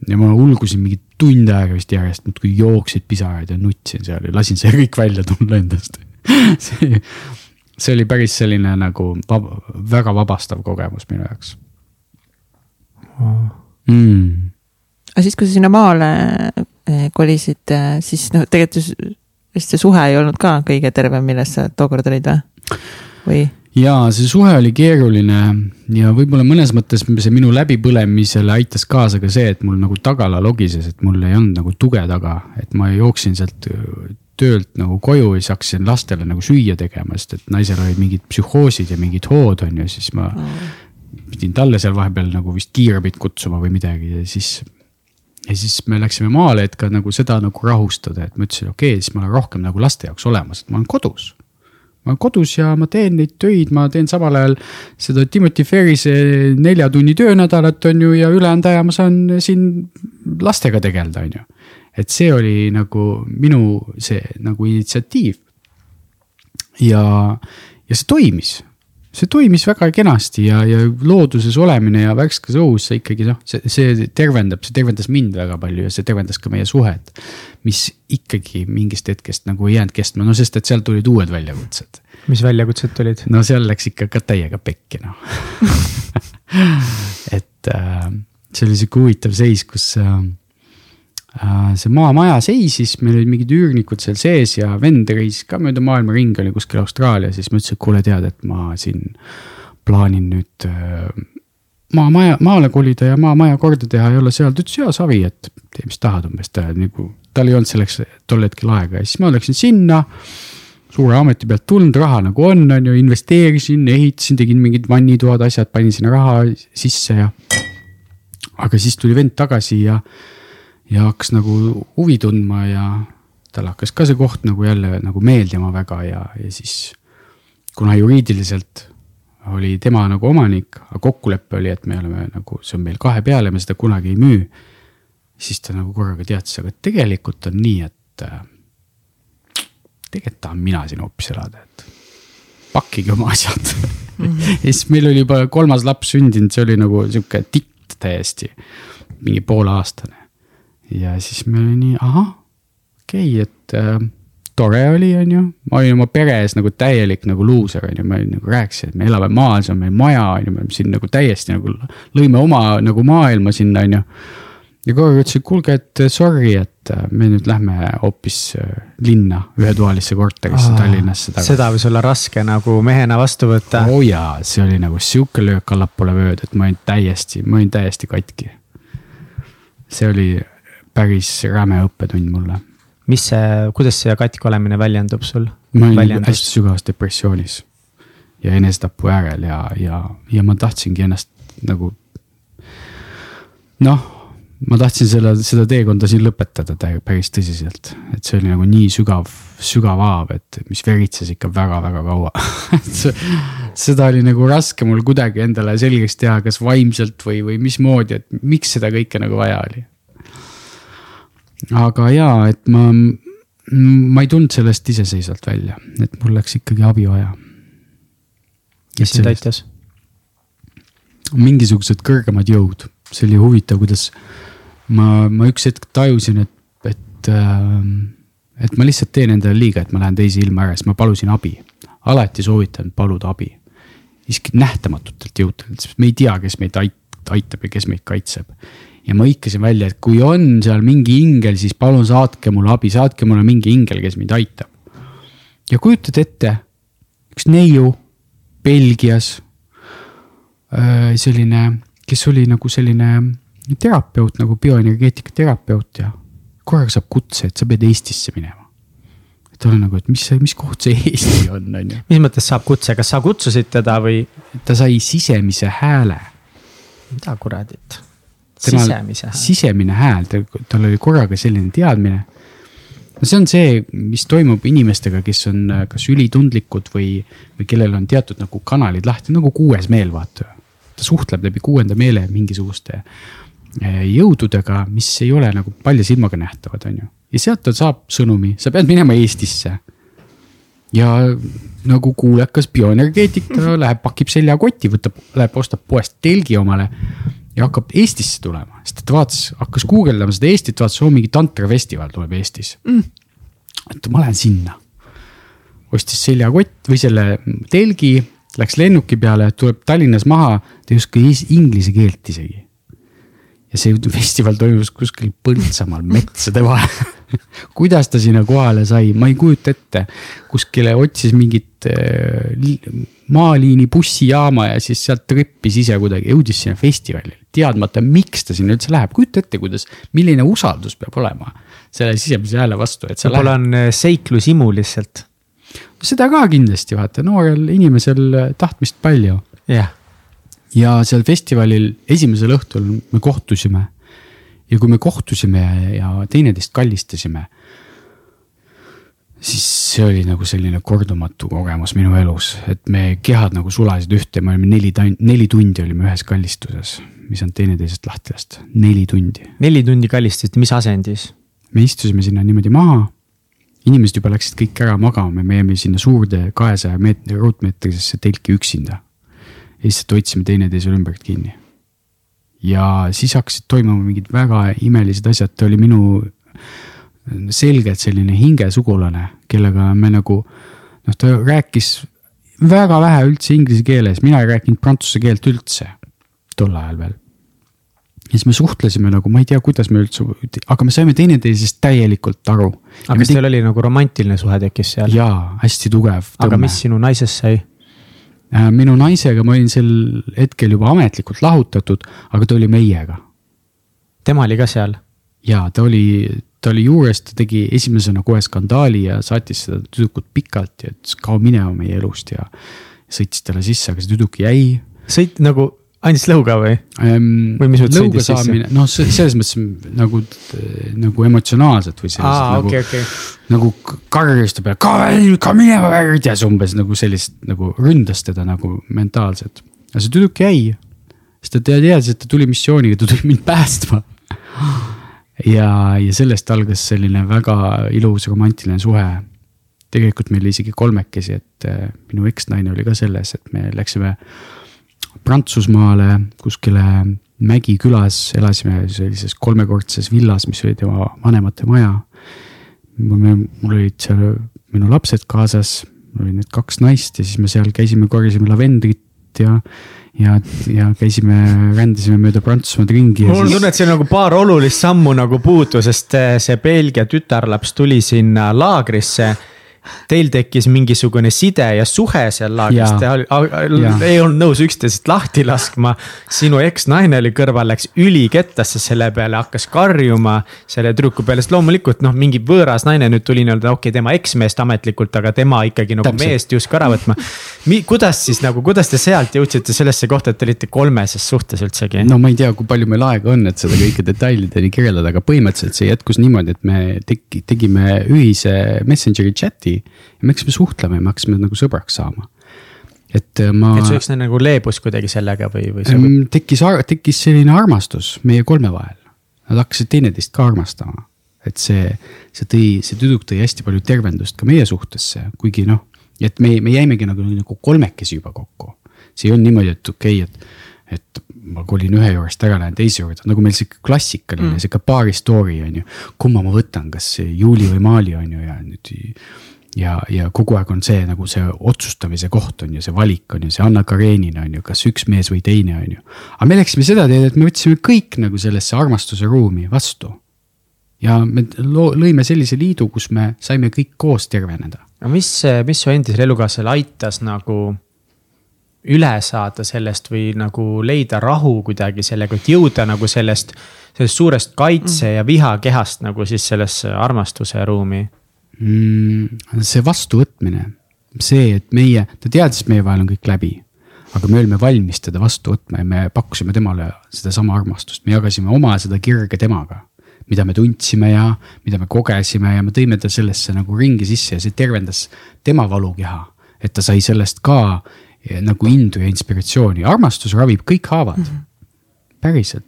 ja ma ulgusin mingi tund aega vist järjest, muudkui jooksid pisaraid ja nutsin seal ja lasin see kõik välja tulla endast see, see oli päris selline nagu vab, väga vabastav kogemus minu jaoks mm.. aga siis, kui sa sinna maale eh, kolisid, eh, siis noh, tegelikult vist see suhe ei olnud ka kõige tervem, milles sa tookord olid või? või? Ja see suhe oli keeruline ja võib-olla mõnes mõttes see minu läbipõlemisele aitas kaasa ka see, et mul nagu tagala logises, et mul ei olnud nagu tuge taga, et ma jooksin sealt töölt nagu koju ja siis hakkasin lastele nagu süüa tegema, sest et naisel olid mingid psühhoosid ja mingid hood on ju, siis ma pidin talle seal vahepeal nagu vist kiirabit kutsuma või midagi ja siis ja siis me läksime maale, et ka nagu seda nagu rahustada, et ma ütlesin, okei okay,, siis ma olen rohkem nagu laste jaoks olemas, et ma olen kodus ma olen kodus ja ma teen neid töid, ma teen samal ajal seda Timothy Ferrise nelja tunni töönädalat, on ju, ja ülejäänud aja ma saan siin lastega tegeleda, on ju. et see oli nagu minu see nagu initsiatiiv. ja, ja see toimis see toimis väga kenasti ja, ja looduses olemine ja värskes õhus, see ikkagi noh, see, see tervendab, see tervendas mind väga palju ja see tervendas ka meie suhet. mis ikkagi mingist hetkest nagu ei jäänud kestma, no sest et sealt tulid uued väljakutsed. mis väljakutsed tulid? no seal läks ikka ka täiega pekki noh et äh, see oli sihuke huvitav seis, kus Äh, see maamaja seisis, meil olid mingid üürnikud seal sees ja vend reisis ka mööda maailma ringi, oli kuskil Austraalias, siis ma ütlesin, et kuule, tead, et ma siin plaanin nüüd äh, maamaja, maale kolida ja maamaja korda teha ja olla seal, ta ütles jaa, Savi, et tee, mis tahad umbes, ta nagu, tal ei olnud selleks tol hetkel aega ja siis ma läksin sinna suure ameti pealt tulnud, raha nagu on, on ju, investeerisin, ehitasin, tegin mingid vannitoad, asjad, panin sinna raha sisse ja. aga siis tuli vend tagasi ja ja hakkas nagu huvi tundma ja talle hakkas ka see koht nagu jälle nagu meeldima väga ja, ja siis. kuna juriidiliselt oli tema nagu omanik, aga kokkulepe oli, et me oleme nagu, see on meil kahe peale, me seda kunagi ei müü. siis ta nagu korraga teatas, aga tegelikult on nii, et äh, tegelikult tahan mina siin hoopis elada, et pakkige oma asjad mm. -hmm. ja siis meil oli juba kolmas laps sündinud, see oli nagu sihuke titt täiesti mingi pooleaastane. Ja siis me oli nii, ahah, okei okay,, et äh, tore oli, on ju. ma olin oma peres nagu täielik nagu luuser, on ju, ma nagu rääkisin, et me elame maal, see on meil maja, on ju, me oleme siin nagu täiesti nagu lõime oma nagu maailma sinna, on ju. ja aeg ütlesin, kuulge, et sorry, et äh, me nüüd lähme hoopis äh, linna ühetoalisse korterisse Tallinnasse tagasi. seda võis olla raske nagu mehena vastu võtta. oo oh jaa, see oli nagu sihuke löök allapoole vööd, et ma olin täiesti, ma olin täiesti katki. see oli päris räme õppetund mulle mis see, kuidas see katki olemine väljendub sul? ma olin nagu hästi sügavas depressioonis ja enesetapu äärel ja, ja, ja ma tahtsingi ennast nagu. noh, ma tahtsin selle, seda teekonda siin lõpetada päris tõsiselt, et see oli nagu nii sügav, sügav haav, et mis veritses ikka väga-väga kaua seda oli nagu raske mul kuidagi endale selgeks teha, kas vaimselt või, või mismoodi, et miks seda kõike nagu vaja oli aga jaa, et ma, ma ei tulnud sellest iseseisvalt välja, et mul läks ikkagi abi vaja. kes sind aitas? mingisugused kõrgemad jõud, see oli huvitav, kuidas ma, ma üks hetk tajusin, et, et äh, et ma lihtsalt teen endale liiga, et ma lähen teise ilma ära, siis ma palusin abi. alati soovitan paluda abi. isegi nähtamatutelt jõududelt, sest me ei tea, kes meid aitab ja kes meid kaitseb ja ma hõikasin välja, et kui on seal mingi ingel, siis palun saatke mulle abi, saatke mulle mingi ingel, kes mind aitab. ja kujutad ette, üks neiu Belgias, äh, selline, kes oli nagu selline terapeut nagu bioenergeetika terapeut ja korraga saab kutse, et sa pead Eestisse minema. et ta oli nagu, et mis, mis koht see Eesti on, on ju. mis mõttes saab kutse, kas sa kutsusid teda või? ta sai sisemise hääle. mida kuradit sisemise hääl. sisemine hääl, tal oli korraga selline teadmine. no see on see, mis toimub inimestega, kes on äh, kas ülitundlikud või, või kellel on teatud nagu kanalid lahti, nagu kuues meel, vaata. ta suhtleb läbi kuuenda meele mingisuguste äh, jõududega, mis ei ole nagu palja silmaga nähtavad, on ju. ja sealt ta saab sõnumi, sa pead minema Eestisse ja nagu kuulekas bioenergeetik, ta läheb, pakib seljakoti, võtab, läheb, ostab poest telgi omale ja hakkab Eestisse tulema, sest ta vaatas, hakkas guugeldama seda Eestit, vaatas, oo mingi tantrafestival tuleb Eestis mm.. et ma lähen sinna. ostis seljakott või selle telgi, läks lennuki peale, tuleb Tallinnas maha, ta ei oska inglise keelt isegi. Ja see festival toimus kuskil Põltsamaal metsade vahel. Kuidas ta sinna kohale sai, ma ei kujuta ette, kuskile otsis mingit äh, maaliini bussijaama ja siis sealt trüppis ise kuidagi, jõudis sinna festivalile, teadmata, miks ta sinna üldse läheb, kujuta ette, kuidas, milline usaldus peab olema selle sisemise hääle vastu, et sa võib-olla on äh, seiklushimu lihtsalt. seda ka kindlasti, vaata, noorel inimesel äh, tahtmist palju. jah. Ja seal festivalil esimesel õhtul me kohtusime ja kui me kohtusime ja teineteist kallistasime, siis see oli nagu selline kordumatu kogemus minu elus, et me kehad nagu sulasid ühte, me olime neli, neli tundi olime ühes kallistuses, mis on teineteisest lahti lasta, neli tundi. neli tundi kallistasite, mis asendis? me istusime sinna niimoodi maha. inimesed juba läksid kõik ära magama, me jäime sinna suurde kahesaja meetri, ruutmeetrisesse telki üksinda. Ja lihtsalt hoidsime teineteisele ümbert kinni ja siis hakkasid toimuma mingid väga imelised asjad, ta oli minu selgelt selline hingesugulane, kellega me nagu noh, ta rääkis väga vähe üldse inglise keeles, mina ei rääkinud prantsuse keelt üldse tol ajal veel. ja siis me suhtlesime nagu, ma ei tea, kuidas me üldse, aga me saime teineteisest täielikult aru. aga kas teil oli nagu romantiline suhe tekkis seal? jaa, hästi tugev. aga mis sinu naisest sai? Äh, minu naisega ma olin sel hetkel juba ametlikult lahutatud, aga ta oli meiega. tema oli ka seal? ja ta oli, ta oli juures, ta tegi esimesena kohe skandaali ja saatis seda tüdrukut pikalt ja ütles kao minema meie elust ja. sõitis talle sisse, aga see tüdruk jäi. sõit nagu andis lõuga või ähm,? või mis mõttes sõidis sisse? noh, selles mõttes nagu, nagu emotsionaalselt või selliselt Aa, nagu okay,, okay. nagu karjus ta peale, ka, ka minema värdjas umbes nagu sellist nagu ründas teda nagu mentaalselt. aga see tüdruk jäi, sest ta teadis, et ta tuli missiooniga, ta tuli mind päästma. ja, ja sellest algas selline väga ilus romantiline suhe tegelikult meil isegi kolmekesi, et äh, minu eksnaine oli ka selles, et me läksime Prantsusmaale kuskile mägikülas, elasime sellises kolmekordses villas, mis oli tema vanemate maja. mul olid seal minu lapsed kaasas, mul olid need kaks naist ja siis me seal käisime, korjasime lavendrit ja ja, ja käisime, rändasime mööda Prantsusmaad ringi. mul on tunne, et siin nagu paar olulist sammu nagu puudu, sest eh, see Belgia tütarlaps tuli sinna laagrisse teil tekkis mingisugune side ja suhe seal laagris, te ei olnud nõus üksteisest lahti laskma. sinu eksnaine oli kõrval, läks ülikettasse selle peale, hakkas karjuma selle tüdruku peale, sest loomulikult noh, mingi võõras naine nüüd tuli nii-öelda, okei okay,, tema eksmeest ametlikult, aga tema ikkagi nagu Täpselt. meest justkui ära võtma. kuidas siis nagu, kuidas te sealt jõudsite sellesse kohta, et te olite kolmeses suhtes üldsegi? no ma ei tea, kui palju meil aega on, et seda kõike detailideni kirjeldada, aga põhimõtteliselt see jätkus niimoodi, et me tegi, tegime ühise Messengeri chat'i ja me hakkasime suhtlema ja me hakkasime nagu sõbraks saama. et äh, ma. et su üks nagu leebus kuidagi sellega või, või? Tekkis, tekkis selline armastus meie kolme vahel. Nad hakkasid teineteist ka armastama. et see, see tõi, see tüdruk tõi hästi palju tervendust ka meie suhtesse, kuigi noh, et me, me jäimegi nagu, nagu kolmekesi juba kokku. see ei olnud niimoodi, et okei okay,, et et ma kolin ühe juurest ära, lähen teise juurde, nagu meil sihuke klassikaline mm. sihuke paari story on ju. kumma ma võtan, kas Juuli või Maali on ju ja nüüd ja, ja kogu aeg on see nagu see otsustamise koht on ju, see valik on ju, see Anna Karenina on ju, kas üks mees või teine on ju. aga me läksime seda teed, et me võtsime kõik nagu sellesse armastuse ruumi vastu. ja me lõime sellise liidu, kus me saime kõik koos terveneda. aga mis, mis su endisel elukaaslasel aitas nagu üle saada sellest või nagu leida rahu kuidagi sellega, et jõuda nagu sellest, sellest suurest kaitse ja vihakehast nagu siis sellesse armastuse ruumi mm,? See vastuvõtmine, see, et meie, ta teadis, et meie vahel on kõik läbi. aga me olime valmis teda vastu võtma ja me pakkusime temale sedasama armastust, me jagasime oma seda kirge temaga. mida me tundsime ja mida me kogesime ja me tõime ta sellesse nagu ringi sisse ja see tervendas tema valukeha. et ta sai sellest ka eh, nagu indu ja inspiratsiooni, armastus ravib kõik haavad mm. -hmm. päriselt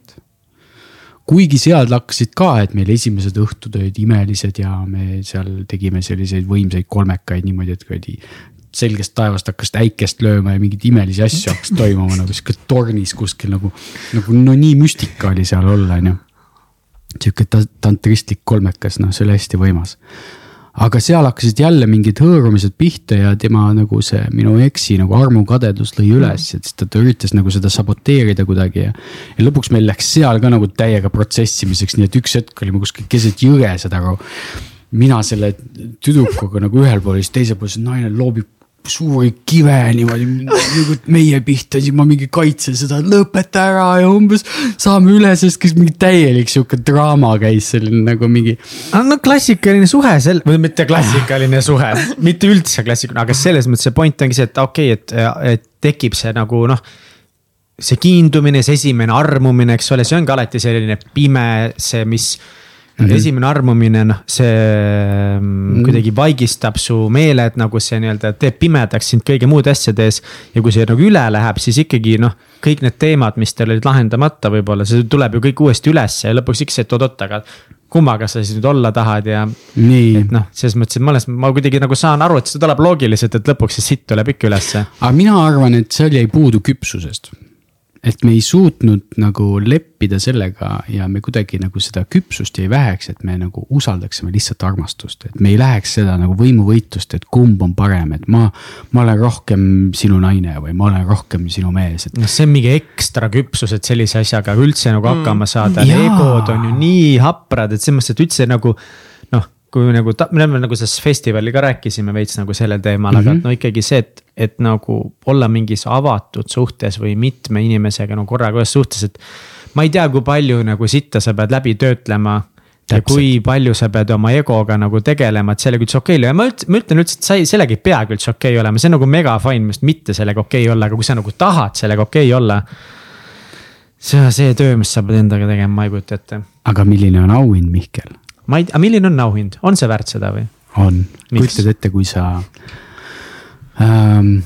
kuigi seal hakkasid ka, et meil esimesed õhtud olid imelised ja me seal tegime selliseid võimsaid kolmekaid niimoodi, et kuradi selgest taevast hakkas äikest lööma ja mingeid imelisi asju hakkas toimuma nagu sihuke tornis kuskil nagu, nagu no nii müstika oli seal olla, on ju. sihuke tantristlik kolmekas, noh, see oli hästi võimas aga seal hakkasid jälle mingid hõõrumised pihta ja tema nagu see minu eksi nagu armukadedus lõi üles, et siis ta, ta üritas nagu seda saboteerida kuidagi ja. ja lõpuks meil läks seal ka nagu täiega protsessimiseks, nii et üks hetk olime kuskil keset jõge, saad aru. mina selle tüdrukuga nagu ühel pool ja siis teisel pool see naine loobib suuri kive niimoodi nagu meie pihta, siis ma mingi kaitsen seda, lõpeta ära ja umbes saame üle, sest kas mingi täielik sihuke draama käis selline nagu mingi. no klassikaline suhe sel-, või mitte klassikaline suhe, mitte üldse klassikaline, aga selles mõttes see point ongi see, et okei okay,, et, et tekib see nagu noh see kiindumine, see esimene armumine, eks ole, see ongi alati selline pime, see, mis mm. -hmm. esimene armumine, noh, see mm -hmm. kuidagi vaigistab su meele, et nagu see nii-öelda teeb pimedaks sind kõigi muude asjade ees. ja kui see nagu üle läheb, siis ikkagi noh, kõik need teemad, mis teil olid lahendamata, võib-olla see tuleb ju kõik uuesti ülesse ja lõpuks see, et oot-oot, aga kummaga sa siis nüüd olla tahad ja. et noh, selles mõttes, et ma alles, ma kuidagi nagu saan aru, et see tuleb loogiliselt, et lõpuks see sitt tuleb ikka ülesse. aga mina arvan, et seal jäi puudu küpsusest et me ei suutnud nagu leppida sellega ja me kuidagi nagu seda küpsust jäi väheks, et me nagu usaldaksime lihtsalt armastust, et me ei läheks seda nagu võimuvõitlust, et kumb on parem, et ma. ma olen rohkem sinu naine või ma olen rohkem sinu mees, et. noh, see on mingi ekstra küpsus, et sellise asjaga üldse nagu hakkama saada mm., egod on ju nii haprad, et selles mõttes, et üldse nagu kui nagu ta, me oleme nagu sellest festivali ka rääkisime veits nagu sellel teemal mm, -hmm. aga mhm. no ikkagi see, et, et nagu olla mingis avatud suhtes või mitme inimesega no korraga ühes suhtes, et. ma ei tea, kui palju nagu sitta sa pead läbi töötlema. ja kui palju sa pead oma egoga nagu tegelema, et sellega üldse okei okay ja ma üldse, ma ütlen üldse, et sa ei, sellega ei peagi üldse okei okay olema, see on nagu mega fine, minu arust mitte sellega okei okay olla, aga kui sa nagu tahad sellega okei okay olla see on see töö, mis sa pead endaga tegema, ma ei kujuta ette. aga milline on auhind, Mihkel? Ma ei, aga milline on auhind, on see väärt seda või? on, kujutad ette, kui sa ähm,.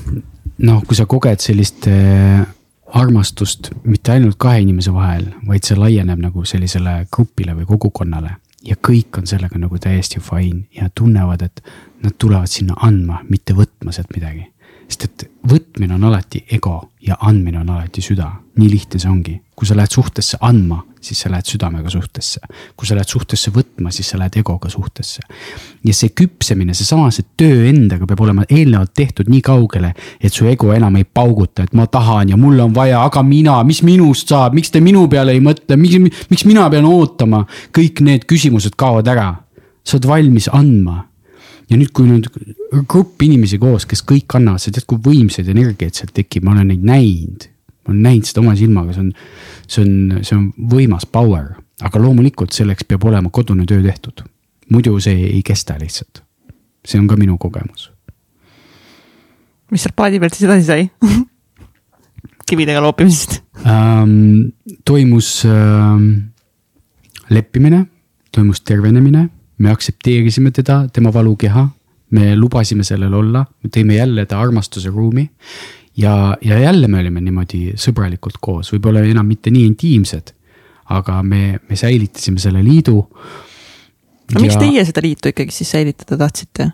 noh, kui sa koged sellist äh, armastust mitte ainult kahe inimese vahel, vaid see laieneb nagu sellisele grupile või kogukonnale. ja kõik on sellega nagu täiesti fine ja tunnevad, et nad tulevad sinna andma, mitte võtma sealt midagi. Sest et võtmine on alati ego ja andmine on alati süda, nii lihtne see ongi. kui sa lähed suhtesse andma, siis sa lähed südamega suhtesse. kui sa lähed suhtesse võtma, siis sa lähed egoga suhtesse. ja see küpsemine, seesama see töö endaga peab olema eelnevalt tehtud nii kaugele, et su ego enam ei pauguta, et ma tahan ja mul on vaja, aga mina, mis minust saab, miks te minu peale ei mõtle, miks, miks mina pean ootama. kõik need küsimused kaovad ära. sa oled valmis andma ja nüüd, kui nüüd grupp inimesi koos, kes kõik annavad, sa tead, kui võimsaid energiaid sealt tekib, ma olen neid näinud. ma olen näinud seda oma silmaga, see on, see on, see on võimas power, aga loomulikult selleks peab olema kodune töö tehtud. muidu see ei kesta lihtsalt. see on ka minu kogemus. mis seal paadi pealt siis edasi sai kividega loopimisest ähm,? toimus ähm, leppimine, toimus tervenemine me aktsepteerisime teda, tema valukeha, me lubasime sellel olla, me tõime jälle ta armastuse ruumi. ja, ja jälle me olime niimoodi sõbralikult koos, võib-olla enam mitte nii intiimsed, aga me, me säilitasime selle liidu. miks ja... teie seda liitu ikkagi siis säilitada tahtsite?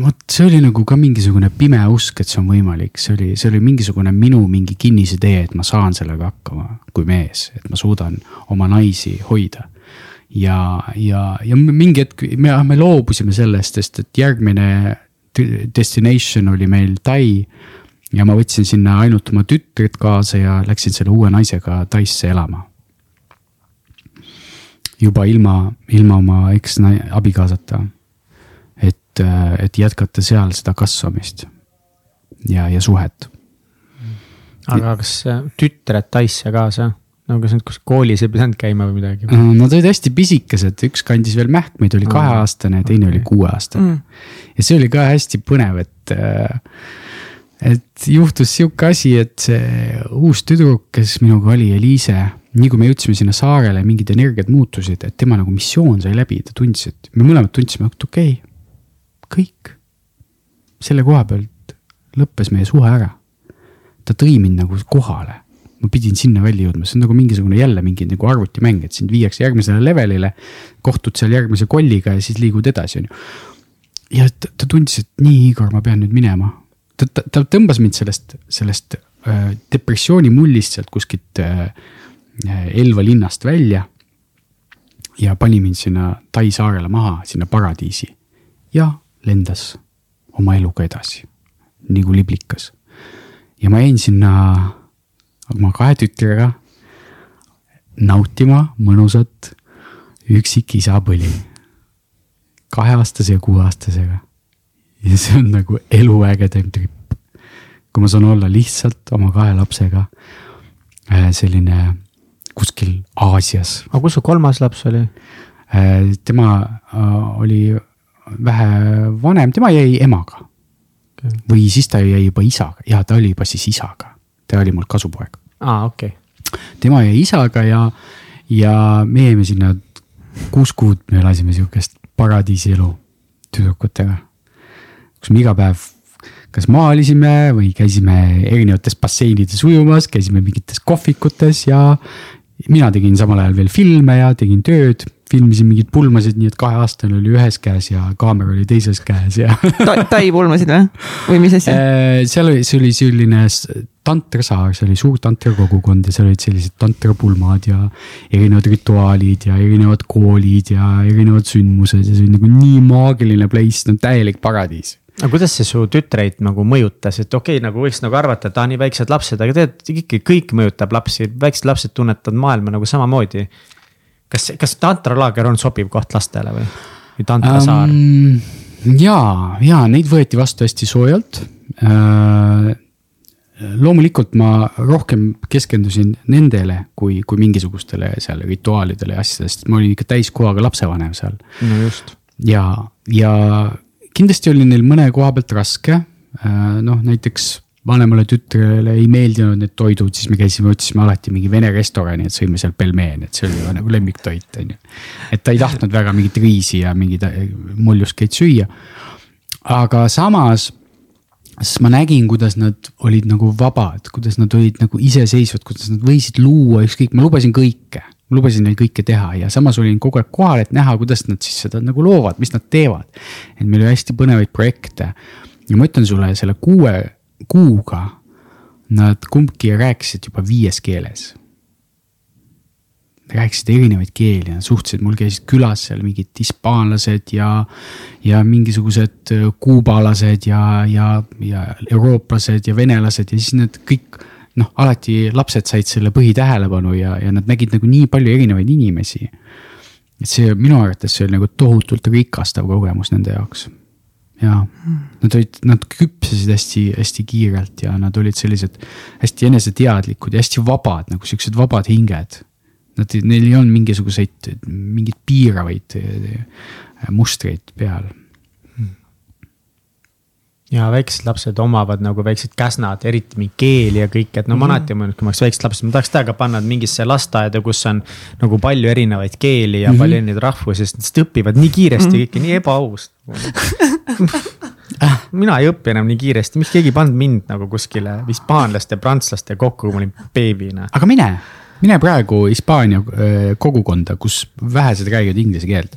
vot see oli nagu ka mingisugune pime usk, et see on võimalik, see oli, see oli mingisugune minu mingi kinnisidee, et ma saan sellega hakkama kui mees, et ma suudan oma naisi hoida ja, ja, ja mingi hetk me, me loobusime sellest, sest et järgmine destination oli meil Tai. ja ma võtsin sinna ainult oma tütred kaasa ja läksin selle uue naisega Taisse elama. juba ilma, ilma oma eks-abikaasata. et, et jätkata seal seda kasvamist ja, ja suhet. aga kas tütred Taisse kaasa? No kas nad kus koolis ei pidanud käima või midagi? Äh, nad olid hästi pisikesed, üks kandis veel mähkmeid, oli kaheaastane ja teine okay. oli kuueaastane mm.. ja see oli ka hästi põnev, et, äh, et juhtus sihuke asi, et see uus tüdruk, kes minuga oli, Eliise. nii kui me jõudsime sinna saarele, mingid energiat muutusid, et tema nagu missioon sai läbi, ta tundis, et me mõlemad tundsime, et okei okay,, kõik. selle koha pealt lõppes meie suhe ära. ta tõi mind nagu kohale ma pidin sinna välja jõudma, see on nagu mingisugune jälle mingi nagu arvutimäng, et sind viiakse järgmisele levelile. kohtud seal järgmise kolliga ja siis liigud edasi, on ju. ja ta, ta tundis, et nii, Igor, ma pean nüüd minema. ta, ta, ta tõmbas mind sellest, sellest äh, depressiooni mullist sealt kuskilt äh, Elva linnast välja. ja pani mind sinna Tai saarele maha, sinna paradiisi. ja lendas oma eluga edasi, nagu liblikas. ja ma jäin sinna oma kahe tütrega nautima mõnusat üksikisa põli. kaheaastase ja kuueaastasega. ja see on nagu eluägedam trip. kui ma saan olla lihtsalt oma kahe lapsega äh, selline kuskil Aasias. aga kus su kolmas laps oli? Äh, tema äh, oli vähe vanem, tema jäi emaga okay.. või siis ta jäi juba isaga ja ta oli juba siis isaga ta oli mul kasupoeg. aa, okei okay.. tema jäi isaga ja, ja me jäime sinna kuus kuud, me elasime sihukest paradiisielu tüdrukutega. kus me iga päev kas maalisime või käisime erinevates basseinides ujumas, käisime mingites kohvikutes ja mina tegin samal ajal veel filme ja tegin tööd filmisin mingeid pulmasid, nii et kaheaastane oli ühes käes ja kaamera oli teises käes ja Ta,. Tai pulmasid või, või mis asja? Äh, seal oli, see oli selline tantrasaar, see oli suur tantrakogukond ja seal olid sellised tantrapulmad ja erinevad rituaalid ja erinevad koolid ja erinevad sündmused ja see oli nagu nii maagiline place, no täielik paradiis aga kuidas see su tütreid nagu mõjutas, et okei okay,, nagu võiks nagu arvata, et aa, nii väiksed lapsed, aga tead ikkagi kõik mõjutab lapsi, väiksed lapsed tunnetavad maailma nagu samamoodi kas, kas tantralaager on sobiv koht lastele või, või tantrasaar um,? ja, ja neid võeti vastu hästi soojalt äh, loomulikult ma rohkem keskendusin nendele kui, kui mingisugustele seal rituaalidele ja asjadele, sest ma olin ikka täiskohaga lapsevanem seal. no just. ja, ja kindlasti oli neil mõne koha pealt raske. Äh, noh, näiteks vanemale tütrele ei meeldinud need toidud, siis me käisime, otsisime alati mingi vene restorani, et sõime seal pelmeene, et see oli nagu lemmiktoit, on ju. et ta ei tahtnud väga mingit riisi ja mingeid äh, molluskeid süüa. aga samas, siis ma nägin, kuidas nad olid nagu vabad, kuidas nad olid nagu iseseisvad, kuidas nad võisid luua ükskõik, ma lubasin kõike ma lubasin neil kõike teha ja samas olin kogu aeg kohal, et näha, kuidas nad siis seda nagu loovad, mis nad teevad. et meil oli hästi põnevaid projekte ja ma ütlen sulle selle kuue kuuga, nad kumbki rääkisid juba viies keeles rääkisid erinevaid keeli, nad suhtlesid, mul käisid külas seal mingid hispaanlased ja, ja mingisugused äh, kuubalased ja, ja, ja eurooplased ja venelased ja siis need kõik noh, alati lapsed said selle põhitähelepanu ja, ja nad nägid nagu nii palju erinevaid inimesi. et see minu arvates see oli nagu tohutult rikastav kogemus nende jaoks. Ja nad olid, nad küpsesid hästi-hästi kiirelt ja nad olid sellised hästi eneseteadlikud ja hästi vabad nagu siuksed vabad hinged Nad, neil ei olnud mingisuguseid, mingeid piiravaid eh, mustreid peal. ja väiksed lapsed omavad nagu väiksed käsnad, eriti mingi keeli ja kõik, et no ma mm -hmm. alati mõelnud, kui ma oleks väiksed lapsed, ma tahaks täiega panna mingisse lasteaeda, kus on nagu palju erinevaid keeli ja mm -hmm. palju erinevaid rahvusi, sest nad õpivad nii kiiresti mm -hmm. kõike, nii ebaaus mina ei õpi enam nii kiiresti, miks keegi ei pannud mind nagu kuskile hispaanlaste, prantslaste kokku, kui ma olin beebina. aga mine mine praegu Hispaania äh, kogukonda, kus vähesed räägivad inglise keelt.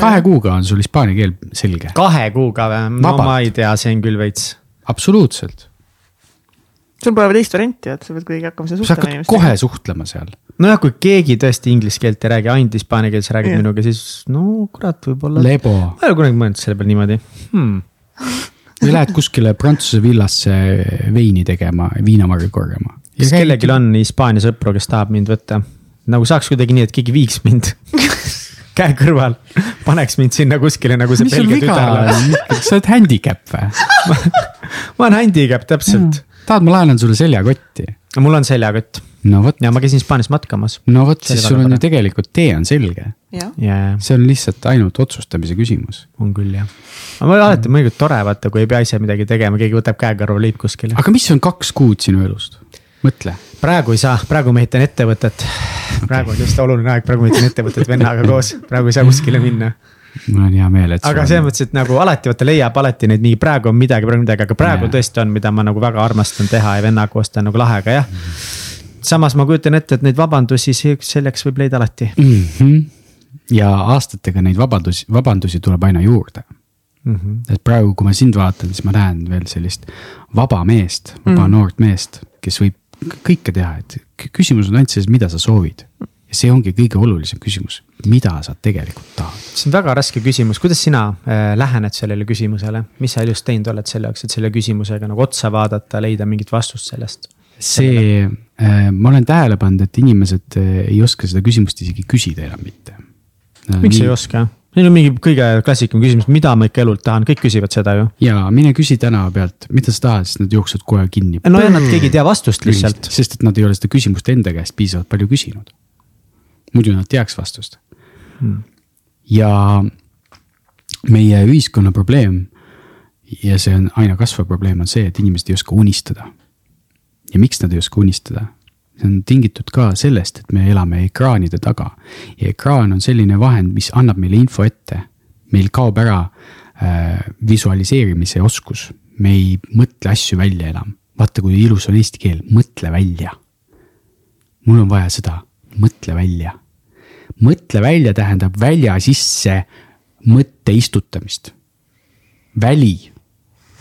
kahe kuuga on sul hispaania keel selge. kahe kuuga või? no ma ei tea, see on küll veits. absoluutselt. Sul pole teist varianti, et sa pead kuidagi hakkama seal suhtlema. sa hakkad kohe suhtlema seal. nojah, kui keegi tõesti inglise keelt ei räägi, ainult hispaania keeles räägib minuga, siis no kurat, võib-olla. ma ei ole kunagi mõelnud selle peale niimoodi hmm. või lähed kuskile Prantsuse villasse veini tegema, viinamarju korjama kas kellelgi on Hispaania sõpru, kes tahab mind võtta? nagu saaks kuidagi nii, et keegi viiks mind käe kõrval, paneks mind sinna kuskile nagu see Belgia tütarlaps. sa oled handicap või ma olen handicap, täpselt mm.. Tahad, ma laenan sulle seljakotti? mul on seljakott. no vot. ja ma käisin Hispaanias matkamas. no vot, siis sul on ju tegelikult tee on selge. Yeah. see on lihtsalt ainult otsustamise küsimus. on küll jah. aga alati mõnikord tore vaata, kui ei pea ise midagi tegema, keegi võtab käe kõrval, viib kuskile. aga mis on kaks kuud sinu elust? mõtle. praegu ei saa, praegu ma ehitan ettevõtet. praegu on just oluline aeg, praegu ma ehitan ettevõtet vennaga koos, praegu ei saa kuskile minna mul on hea meel, et. aga selles mõttes, et nagu alati vaata leiab alati neid mingi praegu on midagi, praegu midagi, aga praegu ja. tõesti on, mida ma nagu väga armastan teha ja vennaga koos ta on nagu lahe, aga jah. samas ma kujutan ette, et neid vabandusi selleks võib leida alati mm. -hmm. ja aastatega neid vabandusi, vabandusi tuleb aina juurde mm. -hmm. et praegu, kui ma sind vaatan, siis ma näen veel sellist vaba meest, vaba mm -hmm. noort meest, kes võib kõike teha, et küsimus on ainult selles, mida sa soovid. ja see ongi kõige olulisem küsimus, mida sa tegelikult tahad. see on väga raske küsimus, kuidas sina äh, lähened sellele küsimusele, mis sa elus teinud oled selle jaoks, et selle küsimusega nagu otsa vaadata, leida mingit vastust sellest? see äh,, ma olen tähele pannud, et inimesed äh, ei oska seda küsimust isegi küsida enam mitte. miks Nii... ei oska? Neil on mingi kõige klassikam küsimus, mida ma ikka elult tahan, kõik küsivad seda ju. ja mine küsi tänava pealt, mida sa tahad, siis nad jooksevad kohe kinni. no ja nad, keegi ei tea vastust lihtsalt. sest et nad ei ole seda küsimust enda käest piisavalt palju küsinud. Muidu nad teaks vastust hmm.. ja meie ühiskonna probleem ja see on aina kasvav probleem, on see, et inimesed ei oska unistada. ja miks nad ei oska unistada? see on tingitud ka sellest, et me elame ekraanide taga ja ekraan on selline vahend, mis annab meile info ette. meil kaob ära äh, visualiseerimise oskus, me ei mõtle asju välja enam. vaata, kui ilus on eesti keel, mõtle välja. mul on vaja seda, mõtle välja. Mõtle välja tähendab välja sisse mõtte istutamist. väli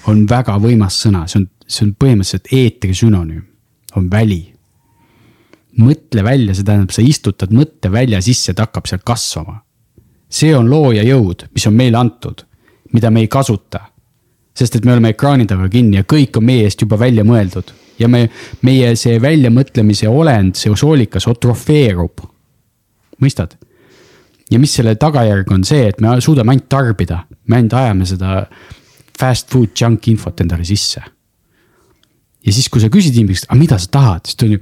on väga võimas sõna, see on, see on põhimõtteliselt eetri sünonüüm, on väli mõtle välja, see tähendab, sa istutad mõtte välja sisse, ta hakkab seal kasvama. see on looja jõud, mis on meile antud, mida me ei kasuta. sest et me oleme ekraani taga kinni ja kõik on meie eest juba välja mõeldud ja me, meie see väljamõtlemise olend, see soolikas otrofeerub. Mõistad? ja mis selle tagajärg on see, et me suudame ainult tarbida, me ainult ajame seda fast food junk infot endale sisse. ja siis, kui sa küsid inimesest, aga mida sa tahad, siis ta on ju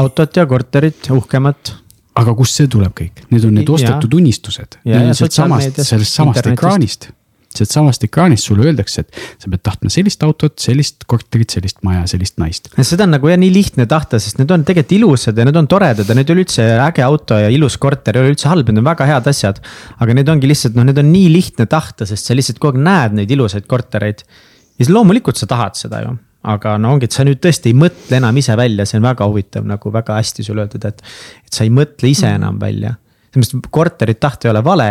autot ja korterit, uhkemat. aga kust see tuleb kõik, need on need ostetud ja. unistused, need on sealt samast, sellest samast ekraanist sealt samast ekraanist sulle öeldakse, et sa pead tahtma sellist autot, sellist korterit, sellist maja, sellist naist. seda on nagu jah nii lihtne tahta, sest need on tegelikult ilusad ja need on toredad ja need ei ole üldse äge auto ja ilus korter ei ole üldse halb, need on väga head asjad. aga need ongi lihtsalt noh, need on nii lihtne tahta, sest sa lihtsalt kogu aeg näed neid ilusaid kortereid. ja siis loomulikult sa tahad seda ju aga no ongi, et sa nüüd tõesti ei mõtle enam ise välja, see on väga huvitav nagu väga hästi sulle öeldud, et. et sa ei mõtle ise mm. enam välja, mõttes korterit tahta ei ole vale.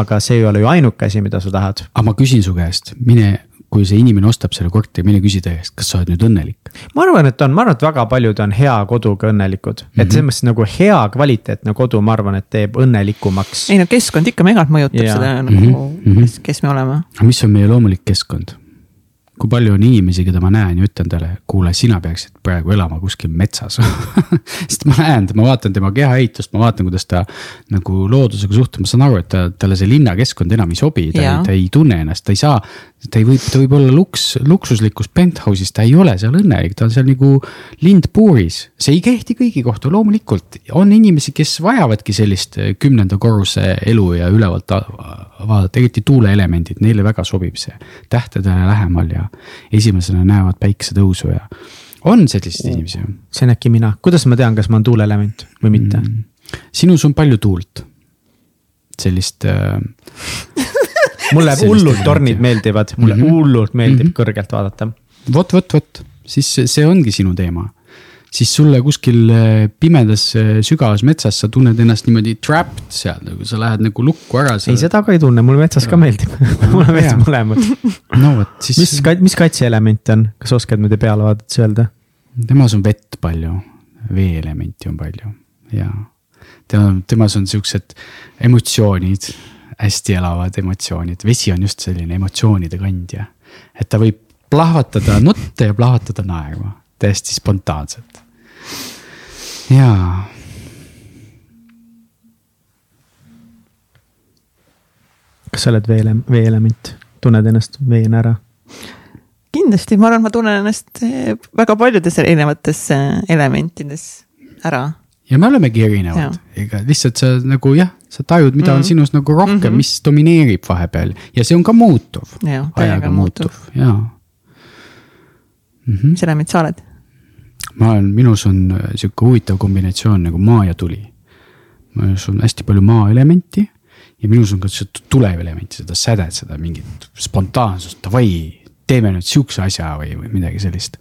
Aga see ei ole ju ainuke asi, mida sa tahad. aga ma küsin su käest, mine kui see inimene ostab selle korteri, mine küsi ta käest, kas sa oled nüüd õnnelik? ma arvan, et on, ma arvan, et väga paljud on hea koduga õnnelikud mm, -hmm. et Mhm. selles mõttes nagu hea kvaliteetne kodu, ma arvan, et teeb õnnelikumaks. ei no keskkond ikka megalt mõjutab Jaa. seda nagu mhm. kes, kes me oleme. aga mis on meie loomulik keskkond? Kui palju on inimesi, keda ma näen ja ütlen talle, kuule, sina peaksid praegu elama kuskil metsas sest ma näen, ma vaatan tema kehaehitust, ma vaatan, kuidas ta nagu loodusega suhtub, ma saan aru, et ta, talle see linnakeskkond enam ei sobi, ta, ta ei tunne ennast, ta ei saa. ta ei või, ta võib olla luks, luksuslikus penthouse'is, ta ei ole seal õnnelik, ta on seal nagu lind puuris. see ei kehti kõigi kohta, loomulikult on inimesi, kes vajavadki sellist eh, kümnenda korruse elu ja ülevalt vaadata, eriti tuuleelemendid, neile väga sobib see. tähtedele lähemal ja esimesena näevad päikesetõusu ja on selliseid inimesi see on äkki mina, kuidas ma tean, kas ma olen tuuleelement või mitte mm.? sinus on palju tuult. sellist äh, mulle hullult tornid meeldivad, mulle mm Mhm. -hmm. hullult meeldib mm. -hmm. kõrgelt vaadata. vot, vot, vot, siis see ongi sinu teema. Siis sulle kuskil äh, pimedas äh, sügavas metsas, sa tunned ennast niimoodi trapped seal, nagu sa lähed nagu lukku ära. ei, seda ka ei tunne, mulle metsas ka meeldib mulle meeldib mõlemad. no vot, siis. mis, mis kaitseelement on, kas oskad niimoodi peale vaadates öelda? temas on vett palju, veeelementi on palju ja tema, temas on siuksed emotsioonid, hästi elavad emotsioonid, vesi on just selline emotsioonide kandja. et ta võib plahvatada nutta ja plahvatada naerma, täiesti spontaanselt. Jaa. kas sa oled vee, veeelement, tunned ennast veena ära? kindlasti, ma arvan, ma tunnen ennast eh, väga paljudes erinevates eh, elementides ära. ja me olemegi erinevad, ega lihtsalt sa nagu jah, sa tajud, mida mm -hmm. on sinus nagu rohkem mm, Mhm. -hmm. mis domineerib vahepeal ja see on ka muutuv. ajaga täiega muutuv. jaa mm. -hmm. mis element sa oled? Ma olen, minus on äh, sihuke huvitav kombinatsioon nagu maa ja tuli. minus on hästi palju maaelementi ja minus on ka seda tulevelementi, seda sädet, seda mingit spontaansust, davai, teeme nüüd sihukese asja või, või midagi sellist.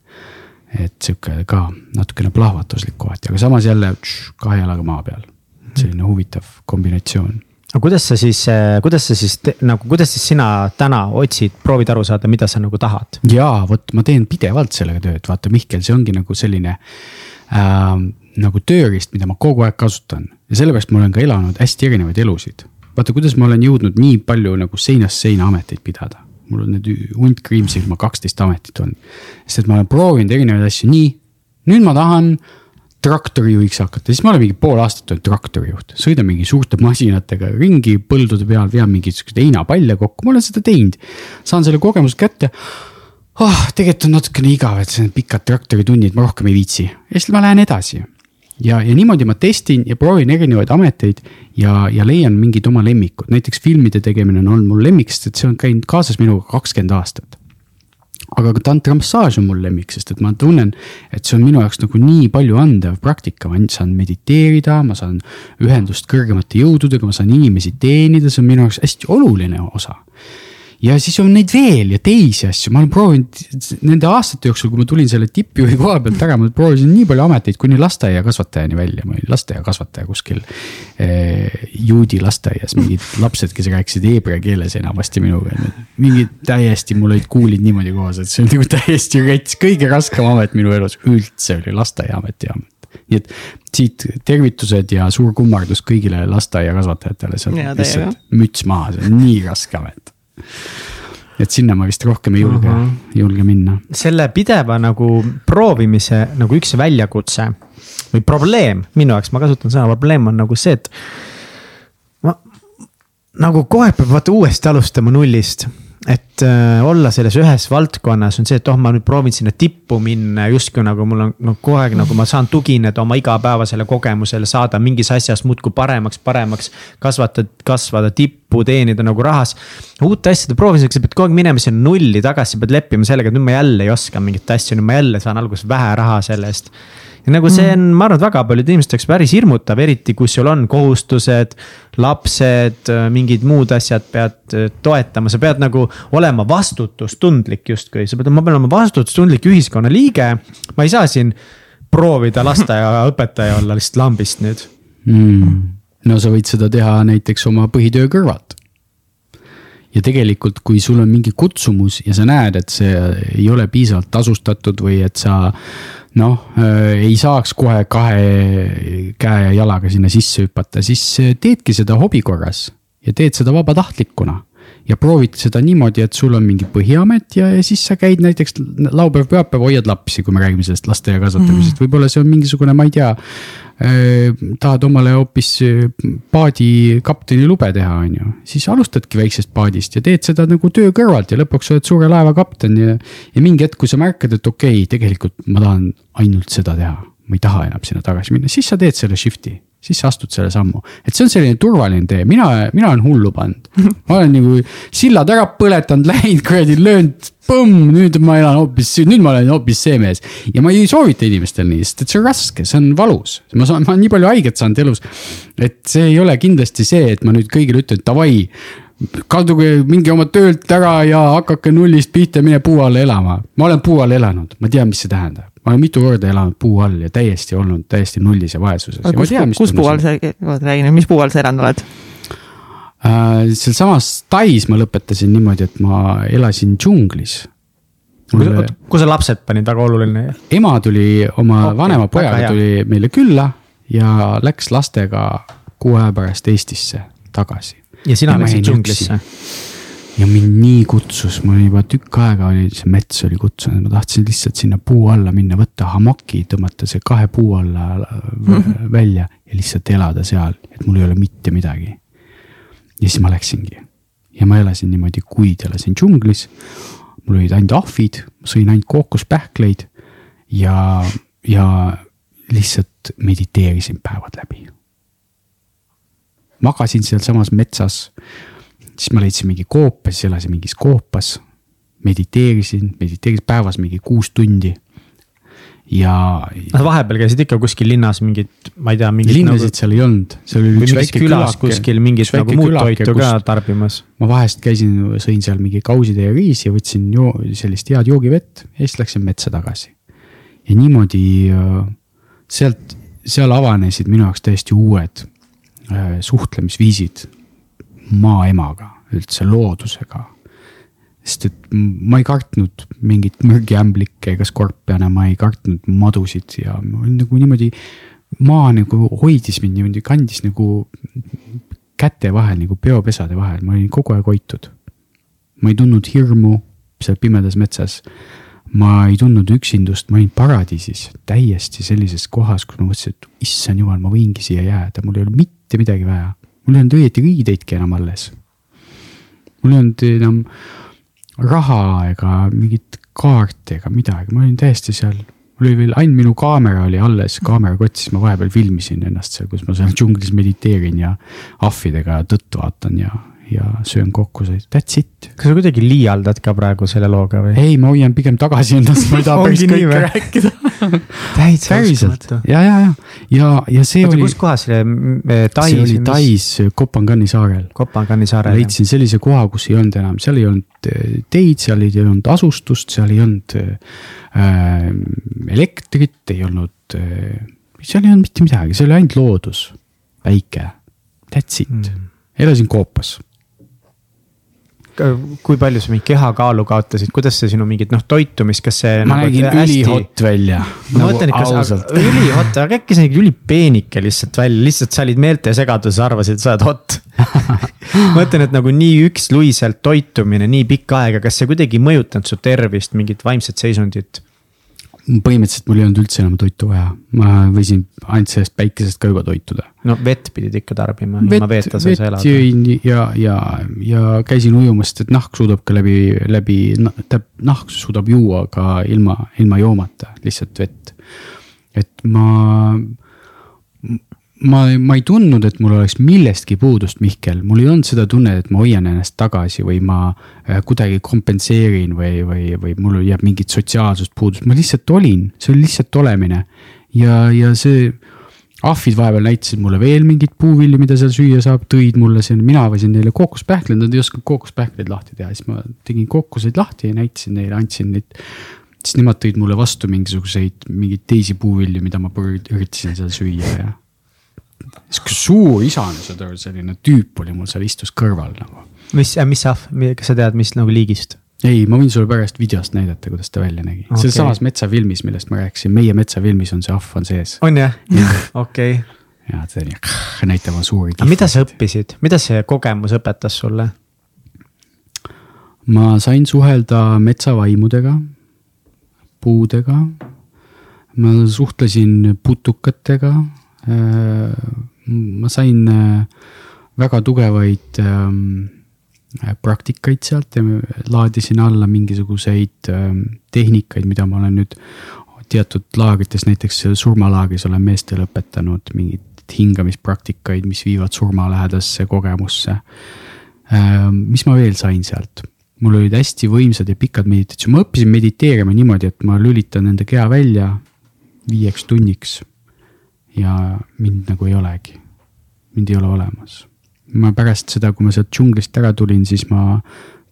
et sihuke ka natukene plahvatuslik kohati, aga samas jälle tš, kahe jalaga maa peal. selline huvitav kombinatsioon aga kuidas sa siis, kuidas sa siis nagu, kuidas siis sina täna otsid, proovid aru saada, mida sa nagu tahad? jaa, vot ma teen pidevalt sellega tööd, vaata Mihkel, see ongi nagu selline äh, nagu tööriist, mida ma kogu aeg kasutan. ja sellepärast ma olen ka elanud hästi erinevaid elusid. vaata, kuidas ma olen jõudnud nii palju nagu seinast seina ameteid pidada. mul on nüüd hunt kriimsilma kaksteist ametit on. sest et ma olen proovinud erinevaid asju, nii, nüüd ma tahan traktorijuhiks hakata, siis ma olen mingi pool aastat olnud traktorijuht, sõidan mingi suurte masinatega ringi põldude peal, vean mingisuguseid heinapalle kokku, ma olen seda teinud. saan selle kogemuse kätte. oh, tegelikult on natukene igav, et see on pikad traktoritunnid, ma rohkem ei viitsi ja siis ma lähen edasi. ja, ja niimoodi ma testin ja proovin erinevaid ameteid ja, ja leian mingid oma lemmikud, näiteks filmide tegemine on olnud mul lemmik, sest et see on käinud kaasas minuga kakskümmend aastat aga ka tantramassaaž on mul lemmik, sest et ma tunnen, et see on minu jaoks nagu nii palju andev praktika, ma saan mediteerida, ma saan ühendust kõrgemate jõududega, ma saan inimesi teenida, see on minu jaoks hästi oluline osa. Ja siis on neid veel ja teisi asju, ma olen proovinud nende aastate jooksul, kui ma tulin selle tippjuhi koha pealt ära, ma proovisin nii palju ameteid kuni lasteaiakasvatajani välja, ma olin lasteaiakasvataja kuskil eh, juudi lasteaias, mingid lapsed, kes rääkisid heebrea keeles enamasti minuga. mingid täiesti, mul olid kuulid niimoodi koos, et see on nagu täiesti rets, kõige raskem amet minu elus üldse oli lasteaiaameti amet nii et siit tervitused ja suur kummardus kõigile lasteaiakasvatajatele, see on lihtsalt müts maha, see on nii raske amet. Et sinna ma vist rohkem ei julge uh, -huh. julge minna. selle pideva nagu proovimise nagu üks väljakutse või probleem minu jaoks, ma kasutan sõna probleem on nagu see, et. ma nagu aeg peab vaata uuesti alustama nullist et äh, olla selles ühes valdkonnas on see, et oh, ma nüüd proovin sinna tippu minna justkui nagu mul on no, kogu aeg nagu ma saan tugineda oma igapäevasele kogemusele, saada mingis asjas muudkui paremaks, paremaks. kasvatada, kasvada tippu, teenida nagu rahas. uute asjade proovimiseks sa pead kogu aeg minema sinna nulli tagasi, pead leppima sellega, et nüüd ma jälle ei oska mingit asja, nüüd ma jälle saan alguses vähe raha selle eest ja nagu see on, ma arvan, et väga paljude inimeste jaoks päris hirmutav, eriti kui sul on kohustused, lapsed, mingid muud asjad pead äh, toetama, sa pead nagu olema vastutustundlik justkui, sa pead, ma pean olema vastutustundlik ühiskonnaliige. ma ei saa siin proovida lasteaiaõpetaja olla lihtsalt lambist nüüd. Mm.. no sa võid seda teha näiteks oma põhitöö kõrvalt. ja tegelikult, kui sul on mingi kutsumus ja sa näed, et see ei ole piisavalt tasustatud või et sa noh äh,, ei saaks kohe kahe käe ja jalaga sinna sisse hüpata, siis teedki seda hobi korras ja teed seda vabatahtlikuna ja proovid seda niimoodi, et sul on mingi põhiamet ja, ja siis sa käid näiteks laupäev, pühapäev hoiad lapsi, kui me räägime sellest lasteaia kasvatamisest mm., võib-olla see on mingisugune, ma ei tea äh,. tahad omale hoopis paadi kapteni lube teha, on ju, siis alustadki väiksest paadist ja teed seda nagu töö kõrvalt ja lõpuks oled suure laeva kapten ja. ja mingi hetk, kui sa märkad, et okei okay,, tegelikult ma tahan ainult seda teha, ma ei taha enam sinna tagasi minna, siis sa teed selle shift'i siis sa astud selle sammu. et see on selline turvaline tee, mina, mina olen hullu pannud. ma olen nagu sillad ära põletanud, läinud kuradi löönud, põmm, nüüd ma elan hoopis, nüüd ma olen hoopis see mees. ja ma ei soovita inimestel nii, sest et see on raske, see on valus. ma saan, ma olen nii palju haiget saanud elus. et see ei ole kindlasti see, et ma nüüd kõigile ütlen, davai kalduge, minge oma töölt ära ja hakake nullist pihta, mine puu alla elama. ma olen puu all elanud, ma tean, mis see tähendab ma olen mitu korda elanud puu all ja täiesti olnud täiesti nullis ja vaesuses. kus, kus puu all sa, oota räägi nüüd, mis puu all sa elanud oled äh,? sealsamas Tais ma lõpetasin niimoodi, et ma elasin džunglis. Mulle... kui sa lapsed panid, väga oluline. ema tuli oma okay, vanema pojaga tuli meile külla ja läks lastega kuu aja pärast Eestisse tagasi. Ja sina läksid džunglisse? ja mind nii kutsus, mul juba tükk aega oli, see mets oli kutsunud, ma tahtsin lihtsalt sinna puu alla minna, võtta hamaki, tõmmata see kahe puu alla mm -hmm. välja ja lihtsalt elada seal, et mul ei ole mitte midagi. ja siis ma läksingi ja ma elasin niimoodi kuid, elasin džunglis. mul olid ainult ahvid, ma sõin ainult kookospähkleid ja, ja lihtsalt mediteerisin päevad läbi. Magasin sealsamas metsas siis ma leidsin mingi koopa, siis elasin mingis koopas. mediteerisin, mediteerisin päevas mingi kuus tundi. ja. vahepeal käisid ikka kuskil linnas mingit, ma ei tea, mingit. linnasid nagu... seal ei olnud, seal oli üks väike külas kuskil mingit nagu muud toitu ka tarbimas. ma vahest käisin, sõin seal mingi kausitäie riisi ja võtsin joo, sellist head joogivett ja siis läksin metsa tagasi. ja niimoodi äh, sealt, seal avanesid minu jaoks täiesti uued äh, suhtlemisviisid maaemaga, üldse loodusega. sest et ma ei kartnud mingit mürgiämblikke ega skorpione, ma ei kartnud madusid ja ma olin nagu niimoodi. maa nagu hoidis mind niimoodi, kandis nagu käte vahel nagu peopesade vahel, ma olin kogu aeg hoitud. ma ei tundnud hirmu seal pimedas metsas ma ei tundnud üksindust, ma olin paradiisis, täiesti sellises kohas, kus ma mõtlesin, et issand jumal, ma võingi siia jääda, mul ei ole mitte midagi vaja mul ei olnud õieti riideidki enam alles. mul ei olnud enam raha ega mingit kaarti ega midagi, ma olin täiesti seal. mul oli veel ainult minu kaamera oli alles, kaamerakott, siis ma vahepeal filmisin ennast seal, kus ma seal džunglis mediteerin ja ahvidega tõtt vaatan ja, ja söön kokku, that's it. kas sa kuidagi liialdad ka praegu selle looga või? ei, ma hoian pigem tagasi ennast, ma ei taha päris kõike rääkida täitsa uskumatu. ja, ja, ja, ja, ja see Oota, oli. kus kohas see Tais? see oli Tais Kopangani saarel. Kopangani saarel. leidsin sellise koha, kus ei olnud enam, seal ei olnud äh, teid, seal ei olnud asustust, seal ei olnud äh, elektrit, ei olnud äh,, seal ei olnud mitte midagi, see oli ainult loodus, päike, that's it mm., elasin koopas kui palju sa mingit kehakaalu kaotasid, kuidas see sinu mingit noh, toitumist, kas see. ma nagu nägin ülihot välja. ma nagu mõtlen, et kas ülihot, aga äkki sa nägid ülipeenike lihtsalt välja, lihtsalt sa olid meeltesegaduses, arvasid, et sa oled hot ma mõtlen, et nagu nii üksluiselt toitumine nii pikka aega, kas see kuidagi mõjutanud su tervist, mingit vaimset seisundit? Põhimõtteliselt mul ei olnud üldse enam toitu vaja, ma võisin ainult sellest päikesest ka juba toituda. no vett pidid ikka tarbima, ilma veeta sa ei saa elada. jõin ja, ja, ja käisin ujumas, sest et nahk suudab ka läbi, läbi, tähendab nahk suudab juua ka ilma, ilma joomata, lihtsalt vett. et ma ma, ma ei tundnud, et mul oleks millestki puudust, Mihkel, mul ei olnud seda tunnet, et ma hoian ennast tagasi või ma äh, kuidagi kompenseerin või, või, või mul jääb mingit sotsiaalsust puudust, ma lihtsalt olin, see oli lihtsalt olemine. ja, ja see, ahvid vahepeal näitasid mulle veel mingeid puuvilju, mida seal süüa saab, tõid mulle siin, mina avasin neile kookospähkleid, nad ei osanud kookospähkleid lahti teha, siis ma tegin kookoseid lahti ja näitasin neile, andsin neid. Siis nemad tõid mulle vastu mingisuguseid, mingeid teisi puuvilju, mida ma üritasin seal süüa ja sihuke suur aru, selline tüüp oli mul seal istus kõrval nagu. mis, mis ahv, kas sa tead, mis nagu liigist? ei, ma võin sulle pärast videost näidata, kuidas ta välja nägi okay., selles samas metsafilmis, millest ma rääkisin, meie metsafilmis on see ahv on sees. on jah? okei. ja ta oli, näitab oma suuri. aga mida sa õppisid, mida see kogemus õpetas sulle? ma sain suhelda metsavaimudega, puudega. ma suhtlesin putukatega. Ma sain väga tugevaid ähm, praktikaid sealt ja laadisin alla mingisuguseid ähm, tehnikaid, mida ma olen nüüd teatud laagrites, näiteks surmalaagris olen meestele õpetanud mingeid hingamispraktikaid, mis viivad surmalähedasse kogemusse. Mis ma veel sain sealt? mul olid hästi võimsad ja pikad meditatsioonid, ma õppisin mediteerima niimoodi, et ma lülitan enda keha välja viieks tunniks. Ja mind nagu ei olegi, mind ei ole olemas ma pärast seda, kui ma sealt džunglist ära tulin, siis ma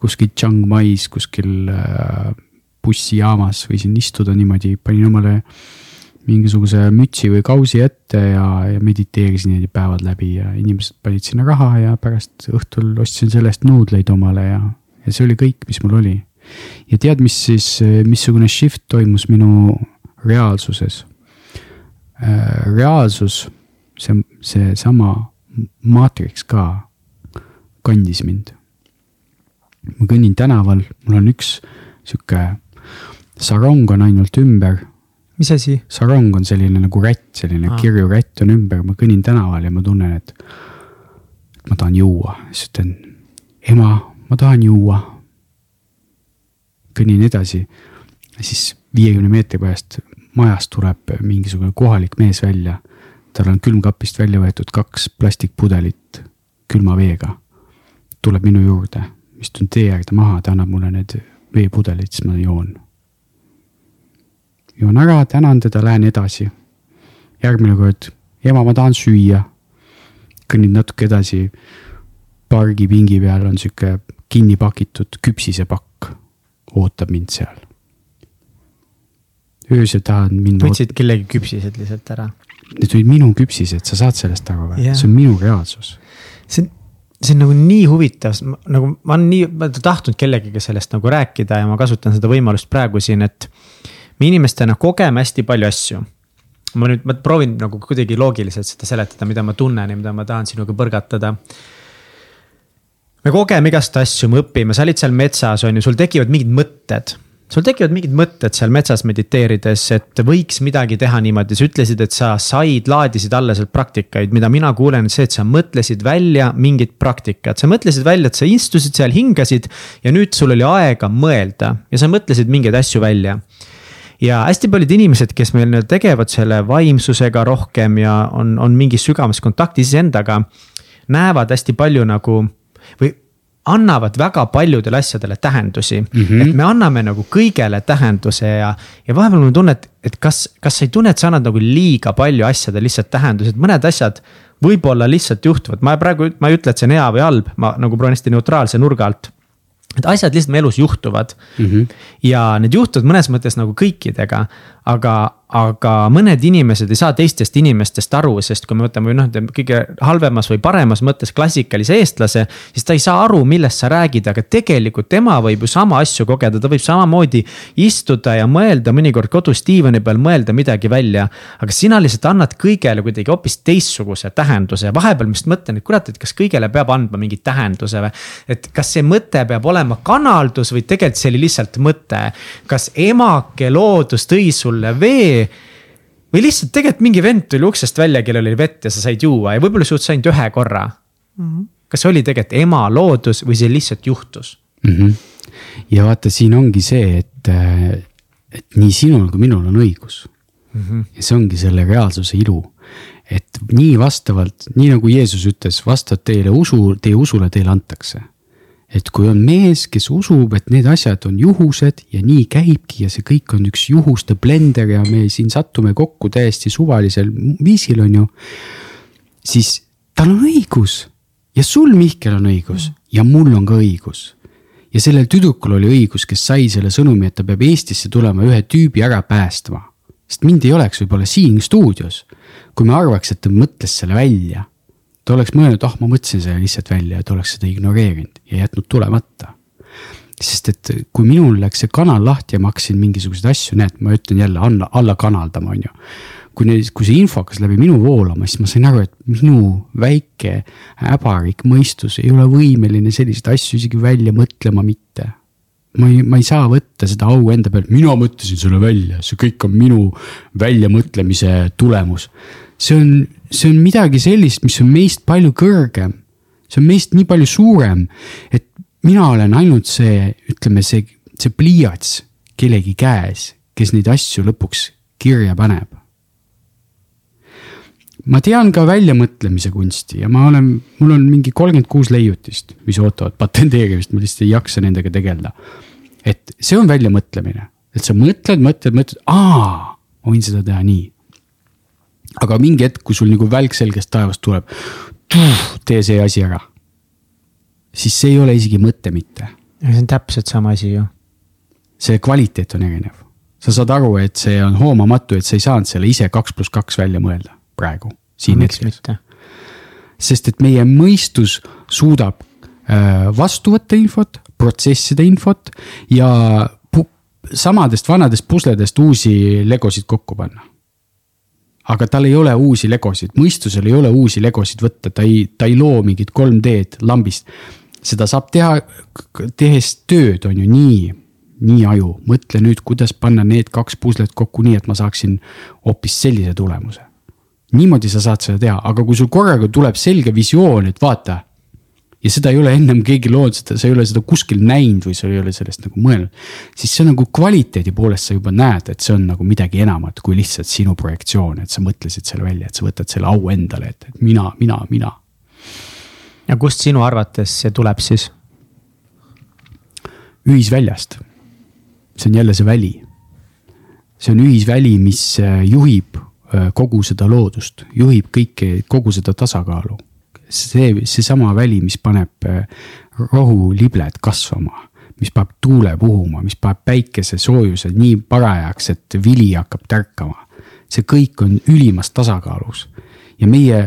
kuskil Chiang Mai's kuskil äh, bussijaamas võisin istuda niimoodi, panin omale mingisuguse mütsi või kausi ette ja, ja mediteerisin niimoodi päevad läbi ja inimesed panid sinna raha ja pärast õhtul ostsin sellest nuudleid omale ja, ja see oli kõik, mis mul oli. ja tead, mis siis, missugune shift toimus minu reaalsuses? Äh, reaalsus, see, seesama maatriks ka kandis mind. ma kõnnin tänaval, mul on üks sihuke sarong on ainult ümber. mis asi? sarong on selline nagu rätt, selline ah. kirju rätt on ümber, ma kõnnin tänaval ja ma tunnen, et ma tahan juua, siis ütlen ema, ma tahan juua. kõnnin edasi, siis viiekümne meetri pärast majast tuleb mingisugune kohalik mees välja tal on külmkapist välja võetud kaks plastikpudelit külma veega. tuleb minu juurde, istun tee äärde maha, ta annab mulle need veepudelid, siis ma joon. joon ära, tänan teda, lähen edasi. järgmine kord, ema, ma tahan süüa. kõnnid natuke edasi. pargipingi peal on sihuke kinni pakitud küpsisepakk, ootab mind seal. Öösel tahan minna. võtsid kellegi küpsised lihtsalt ära need olid minu küpsised, sa saad sellest aru või yeah.? see on minu reaalsus. see on, see on nagu nii huvitav, nagu ma olen nii, ma olen tahtnud kellegagi sellest nagu rääkida ja ma kasutan seda võimalust praegu siin, et. me inimestena kogeme hästi palju asju. ma nüüd, ma proovin nagu kuidagi loogiliselt seda seletada, mida ma tunnen ja mida ma tahan sinuga põrgatada me kogeme igast asju, me õpime, sa olid seal metsas, on ju, sul tekivad mingid mõtted sul tekivad mingid mõtted seal metsas mediteerides, et võiks midagi teha niimoodi, sa ütlesid, et sa said, laadisid alla sealt praktikaid, mida mina kuulen, see, et sa mõtlesid välja mingit praktikat, sa mõtlesid välja, et sa istusid seal, hingasid. ja nüüd sul oli aega mõelda ja sa mõtlesid mingeid asju välja. ja hästi paljud inimesed, kes meil nüüd tegevad selle vaimsusega rohkem ja on, on mingis sügavamas kontaktis iseendaga. näevad hästi palju nagu või annavad väga paljudele asjadele tähendusi mm. -hmm. et me anname nagu kõigele tähenduse ja, ja vahepeal mul on tunne, et, et kas, kas sa ei tunne, et sa annad nagu liiga palju asjadele lihtsalt tähendusi, et mõned asjad võib-olla lihtsalt juhtuvad, ma praegu, ma ei ütle, et see on hea või halb, ma nagu proovin hästi neutraalse nurga alt et asjad lihtsalt meie elus juhtuvad mm. -hmm. ja need juhtuvad mõnes mõttes nagu kõikidega, aga, aga mõned inimesed ei saa teistest inimestest aru, sest kui me võtame noh, kõige halvemas või paremas mõttes klassikalise eestlase. siis ta ei saa aru, millest sa räägid, aga tegelikult tema võib ju sama asju kogeda, ta võib samamoodi istuda ja mõelda mõnikord kodus diivani peal, mõelda midagi välja. aga sina lihtsalt annad kõigele kuidagi hoopis teistsuguse tähenduse ja vahepeal ma just mõtlen, et kurat, et kas kõigele peab andma mingi tähenduse või. et kas see mõte peab olema kanaldus või tegelikult see oli lihtsalt mõte, kas emake loodus tõi sulle vee. Või lihtsalt tegelikult mingi vend tuli uksest välja, kellel oli vett ja sa said juua ja võib-olla sa jõudsid ainult ühe korra mm. -hmm. kas see oli tegelikult ema loodus või see lihtsalt juhtus mm? -hmm. ja vaata, siin ongi see, et, et nii sinul kui minul on õigus mm. -hmm. ja see ongi selle reaalsuse ilu et nii vastavalt, nii nagu Jeesus ütles, vastavalt teile usu, teie usule teile antakse et kui on mees, kes usub, et need asjad on juhused ja nii käibki ja see kõik on üks juhuste blender ja me siin sattume kokku täiesti suvalisel viisil, on ju. siis tal on õigus ja sul, Mihkel, on õigus ja mul on ka õigus. ja sellel tüdrukul oli õigus, kes sai selle sõnumi, et ta peab Eestisse tulema ühe tüübi ära päästma. sest mind ei oleks võib-olla siin stuudios, kui me arvaks, et ta mõtles selle välja. ta oleks mõelnud, ah oh, ma mõtlesin selle lihtsalt välja ja ta oleks seda ignoreerinud ja jätnud tulemata sest et kui minul läks see kanal lahti ja ma hakkasin mingisuguseid asju, näed, ma ütlen jälle alla, alla kanaldama, on ju. kui need, kui see info hakkas läbi minu voolama, siis ma sain aru, et minu väike äbarik mõistus ei ole võimeline selliseid asju isegi välja mõtlema mitte ma ei, ma ei saa võtta seda au enda pealt, mina mõtlesin selle välja, see kõik on minu väljamõtlemise tulemus. see on, see on midagi sellist, mis on meist palju kõrgem. See on meist nii palju suurem, et mina olen ainult see, ütleme see, see pliiats kellegi käes, kes neid asju lõpuks kirja paneb. ma tean ka väljamõtlemise kunsti ja ma olen, mul on mingi kolmkümmend kuus leiutist, mis ootavad patenteerimist, ma lihtsalt ei jaksa nendega tegeleda. et see on väljamõtlemine, et sa mõtled, mõtled, mõtled, aa, ma võin seda teha nii. aga mingi hetk, kui sul nagu välk selgest taevast tuleb, tee see asi ära siis see ei ole isegi mõte mitte. see on täpselt sama asi ju. see kvaliteet on erinev. sa saad aru, et see on hoomamatu, et sa ei saanud selle ise kaks pluss kaks välja mõelda praegu, siin hetkes. sest et meie mõistus suudab äh, vastu võtta infot, protsessida infot ja samadest vanadest pusledest uusi legosid kokku panna aga tal ei ole uusi legosid, mõistusel ei ole uusi legosid võtta, ta ei, ta ei loo mingit 3D-d lambist seda saab teha, tehes tööd, on ju nii, nii aju, mõtle nüüd, kuidas panna need kaks puslet kokku nii, et ma saaksin hoopis sellise tulemuse. niimoodi sa saad seda teha, aga kui sul korraga tuleb selge visioon, et vaata. Ja seda ei ole ennem keegi loonud, seda, sa ei ole seda kuskil näinud või sa ei ole sellest nagu mõelnud. siis see nagu kvaliteedi poolest sa juba näed, et see on nagu midagi enamat kui lihtsalt sinu projektsioon, et sa mõtlesid selle välja, et sa võtad selle au endale, et, mina, mina, mina ja kust sinu arvates see tuleb siis? ühisväljast. see on jälle see väli. see on ühisväli, mis äh, juhib äh, kogu seda loodust, juhib kõike, kogu seda tasakaalu. See, seesama väli, mis paneb äh, rohulibled kasvama, mis paneb tuule puhuma, mis paneb päikese soojuse nii parajaks, et vili hakkab tärkama. see kõik on ülimas tasakaalus ja meie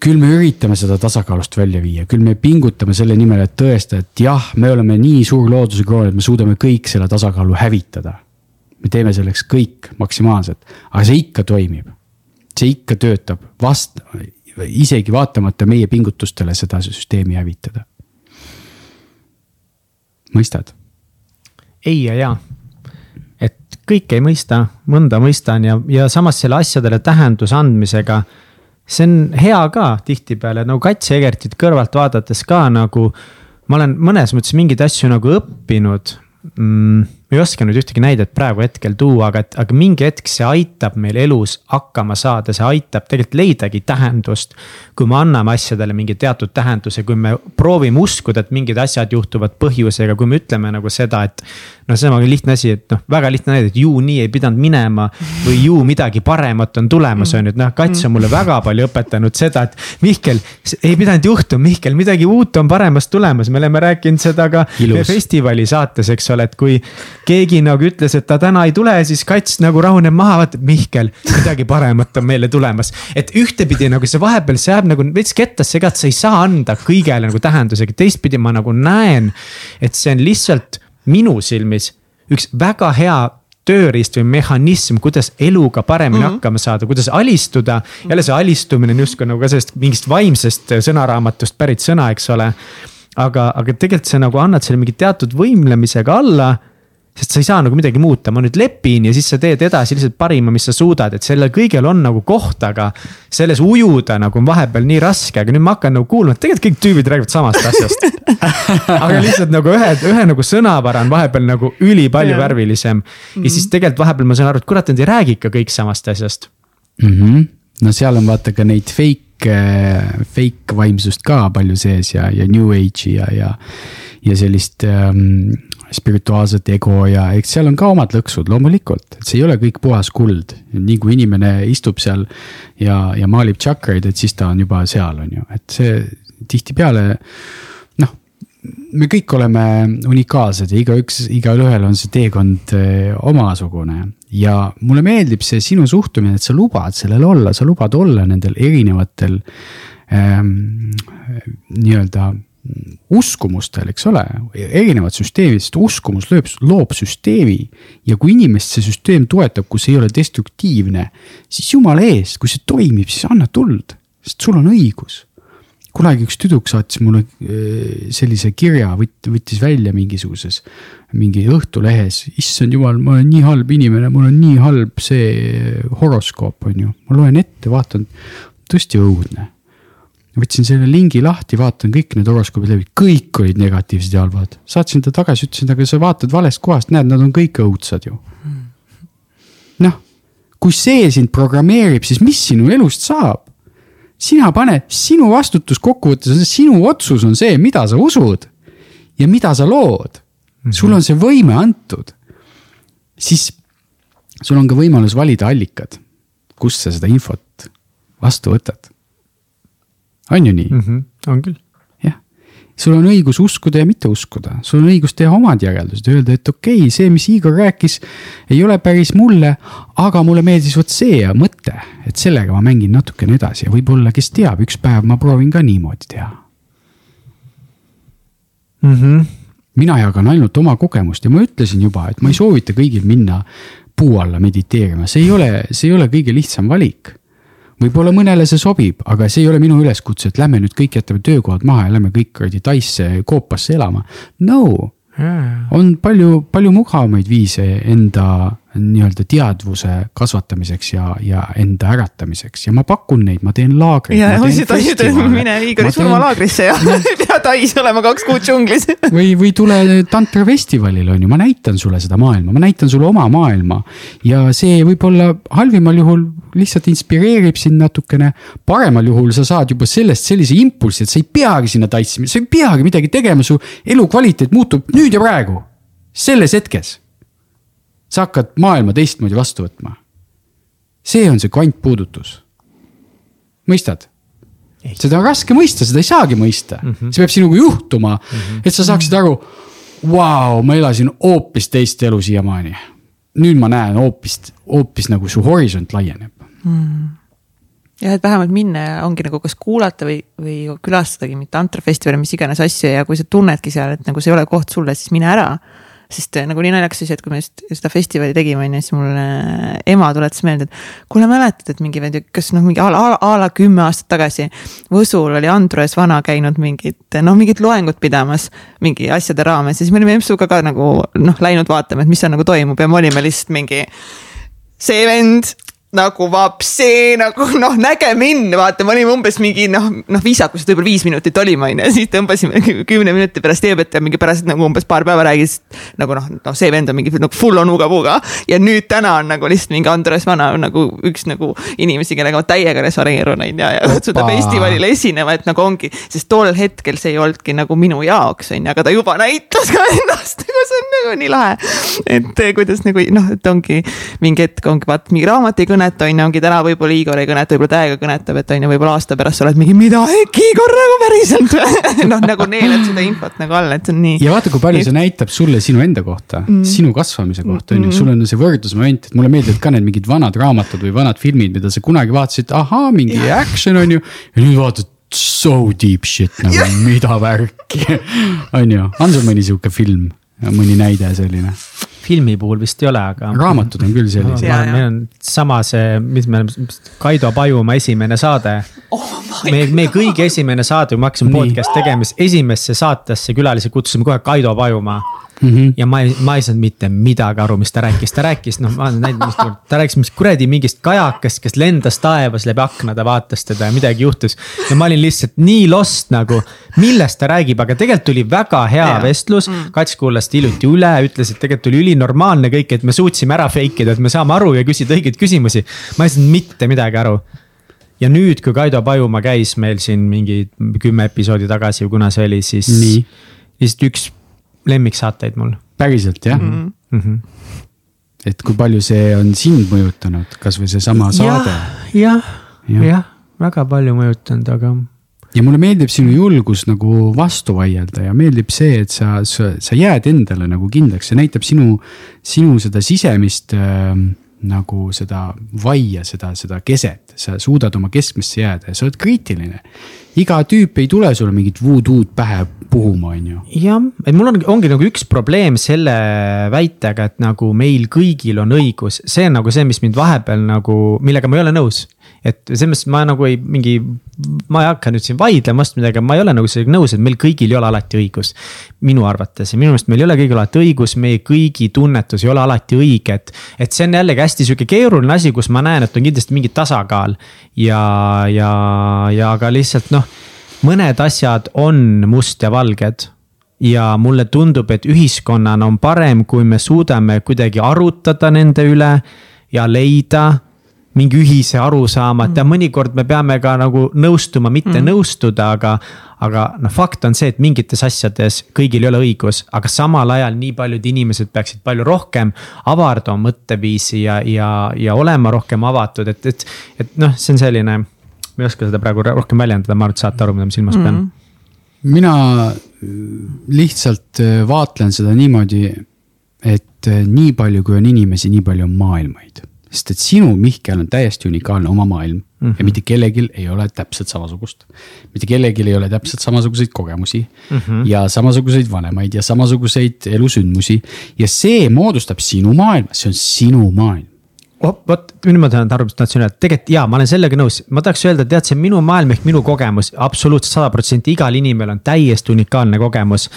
küll me üritame seda tasakaalust välja viia, küll me pingutame selle nimel, et tõestada, et jah, me oleme nii suur looduse kroon, et me suudame kõik selle tasakaalu hävitada. me teeme selleks kõik maksimaalselt, aga see ikka toimib. see ikka töötab vast-, isegi vaatamata meie pingutustele seda süsteemi hävitada. mõistad? ei ja jaa et kõike ei mõista, mõnda mõistan ja, ja samas selle asjadele tähenduse andmisega see on hea ka tihtipeale nagu Kats Egertit kõrvalt vaadates ka nagu. ma olen mõnes mõttes mingeid asju nagu õppinud mm ma ei oska nüüd ühtegi näidet praegu hetkel tuua, aga, aga mingi hetk see aitab meil elus hakkama saada, see aitab tegelikult leidagi tähendust. kui me anname asjadele mingi teatud tähenduse, kui me proovime uskuda, et mingid asjad juhtuvad põhjusega, kui me ütleme nagu seda, et. noh, see on lihtne asi, et noh, väga lihtne näide, et ju nii ei pidanud minema või ju midagi paremat on tulemas, on ju, et noh, Kats on mulle väga palju õpetanud seda, et. Mihkel, ei pidanud juhtuma, Mihkel, midagi uut on paremast tulemas, me oleme rääkinud seda ka Ilus. festivali saates, eks ole, et kui keegi nagu ütles, et ta täna ei tule, siis kats nagu rahuneb maha, vaatab Mihkel, midagi paremat on meile tulemas. et ühtepidi nagu see vahepeal, see jääb nagu veits kettasse ka, et sa ei saa anda kõigele nagu tähendusega, teistpidi ma nagu näen, et see on lihtsalt minu silmis üks väga hea tööriist või mehhanism, kuidas eluga paremini mm -hmm. hakkama saada, kuidas alistuda. jälle see alistumine on justkui nagu ka sellest mingist vaimsest sõnaraamatust pärit sõna, eks ole. aga, aga tegelikult sa nagu annad selle mingi teatud võimlemisega alla sest sa ei saa nagu midagi muuta, ma nüüd lepin ja siis sa teed edasi lihtsalt parima, mis sa suudad, et sellel kõigel on nagu koht, aga. selles ujuda nagu on vahepeal nii raske, aga nüüd ma hakkan nagu kuulma, et tegelikult kõik tüübid räägivad samast asjast aga lihtsalt nagu ühe, ühe nagu sõnavara on vahepeal nagu ülipalju värvilisem. ja siis mhm. tegelikult vahepeal ma saan aru, et kurat, nad ei räägi ikka kõik samast asjast mm. -hmm. no seal on vaata ka neid fake, fake vaimsust ka palju sees ja, ja new age'i ja, ja ja sellist ähm, spirituaalset ego ja eks seal on ka omad lõksud loomulikult, et see ei ole kõik puhas kuld. nii kui inimene istub seal ja, ja maalib tšakraid, et siis ta on juba seal, on ju, et see tihtipeale noh, me kõik oleme unikaalsed ja igaüks, igalühel on see teekond eh, omasugune. Ja mulle meeldib see sinu suhtumine, et sa lubad sellel olla, sa lubad olla nendel erinevatel ähm, nii-öelda uskumustel, eks ole, erinevad süsteemid, sest uskumus lööb, loob süsteemi. ja kui inimest see süsteem toetab, kus ei ole destruktiivne, siis jumala eest, kui see toimib, siis anna tuld, sest sul on õigus. kunagi üks tüdruk saatis mulle äh, sellise kirja, võt-, võttis välja mingisuguses, mingi Õhtulehes, issand jumal, ma olen nii halb inimene, mul on nii halb see horoskoop, on ju. ma loen ette, vaatan, tõesti õudne võtsin selle lingi lahti, vaatan kõik need horoskoobid läbi, kõik olid negatiivsed ja halvad. saatsin ta tagasi, ütlesin, aga sa vaatad valest kohast, näed, nad on kõik õudsad ju. noh, kui see sind programmeerib, siis mis sinu elust saab? sina pane, sinu vastutus kokkuvõttes, sinu otsus on see, mida sa usud ja mida sa lood. sul on see võime antud. siis sul on ka võimalus valida allikad, kust sa seda infot vastu võtad on ju nii mm? -hmm. on küll. jah, sul on õigus uskuda ja mitte uskuda, sul on õigus teha omad järeldused, öelda, et okei okay,, see, mis Igor rääkis, ei ole päris mulle, aga mulle meeldis vot see mõte, et sellega ma mängin natukene edasi ja võib-olla, kes teab, üks päev ma proovin ka niimoodi teha mm. -hmm. mina jagan ainult oma kogemust ja ma ütlesin juba, et ma ei soovita kõigil minna puu alla mediteerima, see ei ole, see ei ole kõige lihtsam valik võib-olla mõnele see sobib, aga see ei ole minu üleskutse, et lähme nüüd kõik jätame töökohad maha ja lähme kõik kuradi Taisse koopasse elama. no, on palju, palju mugavamaid viise enda nii-öelda teadvuse kasvatamiseks ja, ja enda äratamiseks. ja ma pakun neid, ma teen laagreid. ja, ja mine Igori surmalaagrisse ja pea Tais olema kaks kuud džunglis. või, või tule tantra festivalile on ju, ma näitan sulle seda maailma, ma näitan sulle oma maailma. ja see võib-olla halvimal juhul lihtsalt inspireerib sind natukene. paremal juhul sa saad juba sellest sellise impulsi, et sa ei peagi sinna tantsima, sa ei peagi midagi tegema, su elukvaliteet muutub nüüd ja praegu, selles hetkes sa hakkad maailma teistmoodi vastu võtma. see on see kvantpuudutus. mõistad? seda on raske mõista, seda ei saagi mõista mm, -hmm. see peab sinuga juhtuma mm, -hmm. et sa saaksid aru. Vau, ma elasin hoopis teist elu siiamaani. nüüd ma näen hoopis, hoopis nagu su horisont laieneb mm jah, et vähemalt minna ongi nagu kas kuulata või, või külastadagi mingit tantrafestivali, mis iganes asju ja kui sa tunnedki seal, et nagu see ei ole koht sulle, siis mine ära sest äh, nagu nii naljakas oli see, et kui me just seda festivali tegime, on ju, siis mulle ema tuletas meelde, et kuule, mäletad, et mingi, kas noh, mingi a la, a la kümme aastat tagasi. Võsul oli Andrus Vana käinud mingit, noh, mingit loengut pidamas mingi asjade raames ja siis me olime Empsuga ka nagu noh, läinud vaatama, et mis seal nagu toimub ja me olime lihtsalt mingi see vend nagu vapsi nagu noh, näge mind, vaata, me olime umbes mingi noh, noh viisakuselt võib-olla viis minutit olime onju siis tõmbasime kümne minuti pärast teepätt ja mingi pärast nagu umbes paar päeva räägis. nagu noh, noh see vend on mingi nagu full on uga-puga ja nüüd täna on nagu lihtsalt mingi Andres Vana nagu üks nagu inimesi, kellega ma täiega resoneerun onju ja, ja kutsuda festivalile esinema, et nagu ongi, sest tol hetkel see ei olnudki nagu minu jaoks onju, aga ta juba näitas ka ennast, nagu see on nagu nii lahe. et kuidas nagu noh, et ongi mingi hetk ongi vaat mingi raamat ei kõne kõnet, on ju, ongi täna võib-olla Igor ei kõneta, võib-olla täiega kõnetab, et on ju, võib-olla aasta pärast sa oled mingi, mida äkki Igor nagu päriselt noh, nagu neelad seda infot nagu alla, et see on nii. ja vaata, kui palju see näitab sulle sinu enda kohta mm., sinu kasvamise kohta on ju, sul on see võrdlusmoment, et mulle meeldivad ka need mingid vanad raamatud või vanad filmid, mida sa kunagi vaatasid, ahaa, mingi ja. action on ju. ja nüüd vaatad so deep shit nagu mida värki on ju, on sul mõni sihuke film, mõni näide selline? Filmi puhul vist ei ole, aga. raamatud on küll sellised. meil on sama see, mis me oleme, Kaido Pajumaa esimene saade oh. meie, meie kõige esimene saade, kui me hakkasime podcast tegema, siis esimesse saatesse külalisi kutsusime kohe Kaido Pajumaa mm. -hmm. ja ma ei, ma ei saanud mitte midagi aru, mis ta rääkis, ta rääkis, noh, ma olen näinud, mis ta, ta rääkis mis kuradi mingist kajakest, kes lendas taevas läbi akna, ta vaatas teda ja midagi juhtus. ja ma olin lihtsalt nii lost nagu, millest ta räägib, aga tegelikult tuli väga hea yeah. vestlus mm.. Kats kuulas ta iluti üle, ütles, et tegelikult oli ülinormaalne kõik, et me suutsime ära fake ida, et me saame aru ja küsida õigeid küsimusi. ma ei saanud mitte midagi aru ja nüüd, kui Kaido Pajumaa käis meil siin mingi kümme episoodi tagasi või kuna see oli, siis. lihtsalt üks lemmiksaateid mul. päriselt jah mm? -hmm. et kui palju see on sind mõjutanud, kasvõi seesama saade ja,? jah, jah ja., väga palju mõjutanud, aga ja mulle meeldib sinu julgus nagu vastu vaielda ja meeldib see, et sa, sa, sa jääd endale nagu kindlaks, see näitab sinu, sinu seda sisemist äh, nagu seda vaia, seda, seda keset, sa suudad oma keskmesse jääda ja sa oled kriitiline. iga tüüp ei tule sulle mingit voodoo'd pähe puhuma, on ju. jah, et mul on, ongi nagu üks probleem selle väitega, et nagu meil kõigil on õigus, see on nagu see, mis mind vahepeal nagu, millega ma ei ole nõus et selles mõttes ma nagu ei mingi, ma ei hakka nüüd siin vaidlema vastu midagi, ma ei ole nagu sellega nõus, et meil kõigil ei ole alati õigus. minu arvates ja minu meelest meil ei ole kõigil alati õigus, meie kõigi tunnetus ei ole alati õige, et. et see on jällegi hästi sihuke keeruline asi, kus ma näen, et on kindlasti mingi tasakaal. ja, ja, ja aga lihtsalt noh, mõned asjad on must ja valged ja mulle tundub, et ühiskonnana on parem, kui me suudame kuidagi arutada nende üle ja leida mingi ühise arusaama, et ja mm. mõnikord me peame ka nagu nõustuma, mitte mm. nõustuda, aga. aga noh, fakt on see, et mingites asjades kõigil ei ole õigus, aga samal ajal nii paljud inimesed peaksid palju rohkem avardama mõtteviisi ja, ja, ja olema rohkem avatud, et, et, et noh, see on selline. ma ei oska seda praegu rohkem väljendada, ma arvan, et saate aru, mida ma silmas pean mm. -hmm. mina lihtsalt äh, vaatlen seda niimoodi, et äh, nii palju, kui on inimesi, nii palju on maailmaid sest et sinu, Mihkel, on täiesti unikaalne oma maailm mm -hmm. ja mhm. mitte kellelgi ei ole täpselt samasugust. mitte kellelgi ei ole täpselt samasuguseid kogemusi mm -hmm. ja samasuguseid vanemaid ja samasuguseid elusündmusi ja see moodustab sinu maailma, see on sinu maailm. Vot nüüd ma tahan aru, mis ma tahtsin öelda, tegelikult jaa, ma olen sellega nõus, ma tahaks öelda, tead, see on minu maailm ehk minu kogemus, absoluutselt sada protsenti, igal inimesel on täiesti unikaalne kogemus.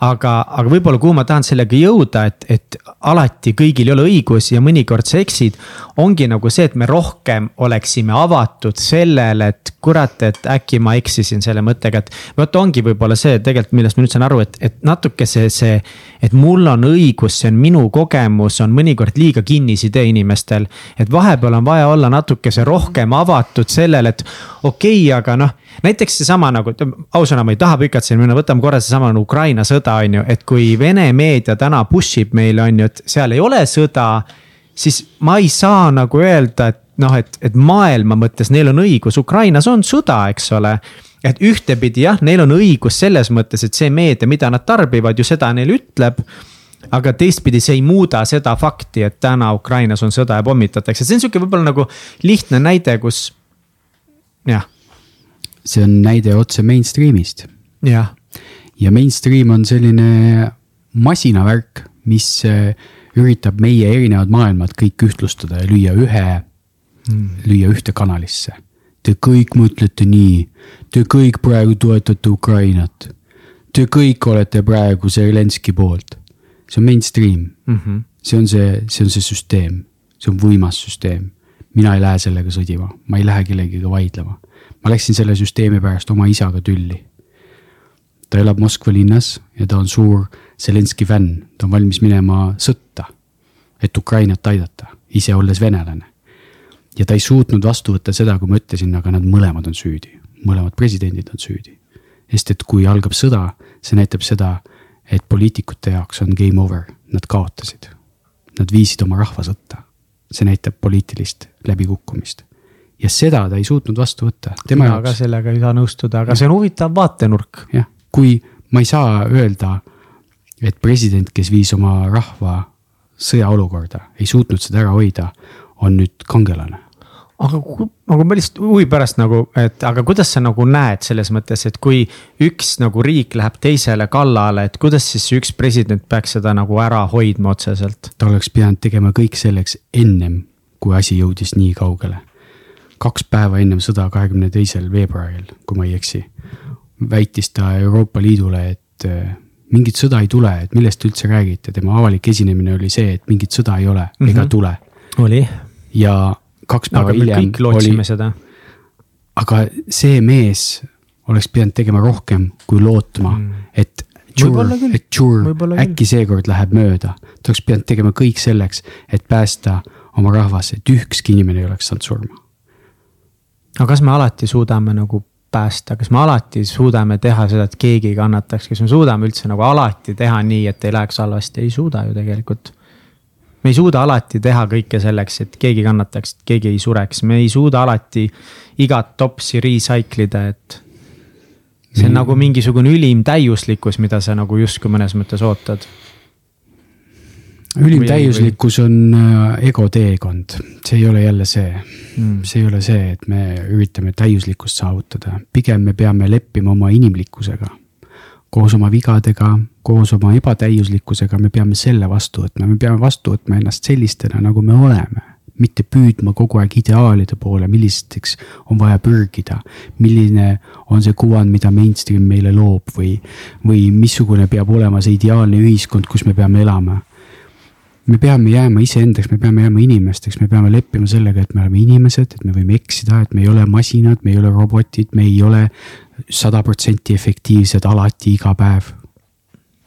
aga, aga võib-olla kuhu ma tahan sellega jõuda, et, et alati kõigil ei ole õigus ja mõnikord sa eksid. ongi nagu see, et me rohkem oleksime avatud sellele, et kurat, et äkki ma eksisin selle mõttega, et. vot ongi võib-olla see tegelikult, millest ma nüüd saan aru, et, et natuke see, see, et mul on õigus, see on minu kogemus, on mõnikord liiga kinnisidee inimestel et vahepeal on vaja olla natukese rohkem avatud sellele, et okei okay,, aga noh. näiteks seesama nagu, ausõna, ma ei taha pikalt siin minna, võtame korra seesama nagu Ukraina sõda, on ju, et kui Vene meedia täna push ib meile, on ju, et seal ei ole sõda. siis ma ei saa nagu öelda, et noh, et, et maailma mõttes neil on õigus, Ukrainas on sõda, eks ole et ühtepidi jah, neil on õigus selles mõttes, et see meedia, mida nad tarbivad, ju seda neile ütleb aga teistpidi see ei muuda seda fakti, et täna Ukrainas on sõda ja pommitatakse, see on sihuke võib-olla nagu lihtne näide, kus, jah. see on näide otse mainstream'ist. jah. ja mainstream on selline masinavärk, mis äh, üritab meie erinevad maailmad kõik ühtlustada ja lüüa ühe hmm., lüüa ühte kanalisse. Te kõik mõtlete nii, te kõik praegu toetate Ukrainat. Te kõik olete praegu Zelenski poolt see on mainstream mm. -hmm. see on see, see on see süsteem, see on võimas süsteem. mina ei lähe sellega sõdima, ma ei lähe kellegiga vaidlema. ma läksin selle süsteemi pärast oma isaga tülli. ta elab Moskva linnas ja ta on suur Zelenski fänn, ta on valmis minema sõtta, et Ukrainat aidata, ise olles venelane. ja ta ei suutnud vastu võtta seda, kui ma ütlesin, aga nad mõlemad on süüdi, mõlemad presidendid on süüdi. sest et kui algab sõda, see näitab seda et poliitikute jaoks on game over, nad kaotasid. Nad viisid oma rahva sõtta. see näitab poliitilist läbikukkumist. ja seda ta ei suutnud vastu võtta. mina ka sellega ei saa nõustuda, aga ja. see on huvitav vaatenurk. jah, kui ma ei saa öelda, et president, kes viis oma rahva sõjaolukorda, ei suutnud seda ära hoida, on nüüd kangelane aga nagu ma lihtsalt huvi pärast nagu, et aga kuidas sa nagu näed selles mõttes, et kui üks nagu riik läheb teisele kallale, et kuidas siis üks president peaks seda nagu ära hoidma otseselt? ta oleks pidanud tegema kõik selleks ennem, kui asi jõudis nii kaugele. kaks päeva ennem sõda, kahekümne teisel veebruaril, kui ma ei eksi, väitis ta Euroopa Liidule, et äh, mingit sõda ei tule, et millest te üldse räägite, tema avalik esinemine oli see, et mingit sõda ei ole mm -hmm. ega tule. oli. ja kaks päeva hiljem oli. aga see mees oleks pidanud tegema rohkem kui lootma mm., et Jur, et Jur äkki seekord läheb mööda. ta oleks pidanud tegema kõik selleks, et päästa oma rahvas, et ükski inimene ei oleks saanud surma. aga kas me alati suudame nagu päästa, kas me alati suudame teha seda, et keegi ei kannataks, kas me suudame üldse nagu alati teha nii, et ei läheks halvasti, ei suuda ju tegelikult me ei suuda alati teha kõike selleks, et keegi kannataks, et keegi ei sureks, me ei suuda alati igat topsi recycle ida, et. see on nagu mingisugune ülim täiuslikkus, mida sa nagu justkui mõnes mõttes ootad. ülim täiuslikkus on äh, ego teekond, see ei ole jälle see mm., see ei ole see, et me üritame täiuslikkust saavutada, pigem me peame leppima oma inimlikkusega. koos oma vigadega, koos oma ebatäiuslikkusega, me peame selle vastu võtma, me peame vastu võtma ennast sellistena, nagu me oleme mitte püüdma kogu aeg ideaalide poole, millisteks on vaja pürgida. milline on see kuvand, mida mainstream meile loob või, või missugune peab olema see ideaalne ühiskond, kus me peame elama. me peame jääma iseendaks, me peame jääma inimesteks, me peame leppima sellega, et me oleme inimesed, et me võime eksida, et me ei ole masinad, me ei ole robotid, me ei ole sada protsenti efektiivsed alati iga päev.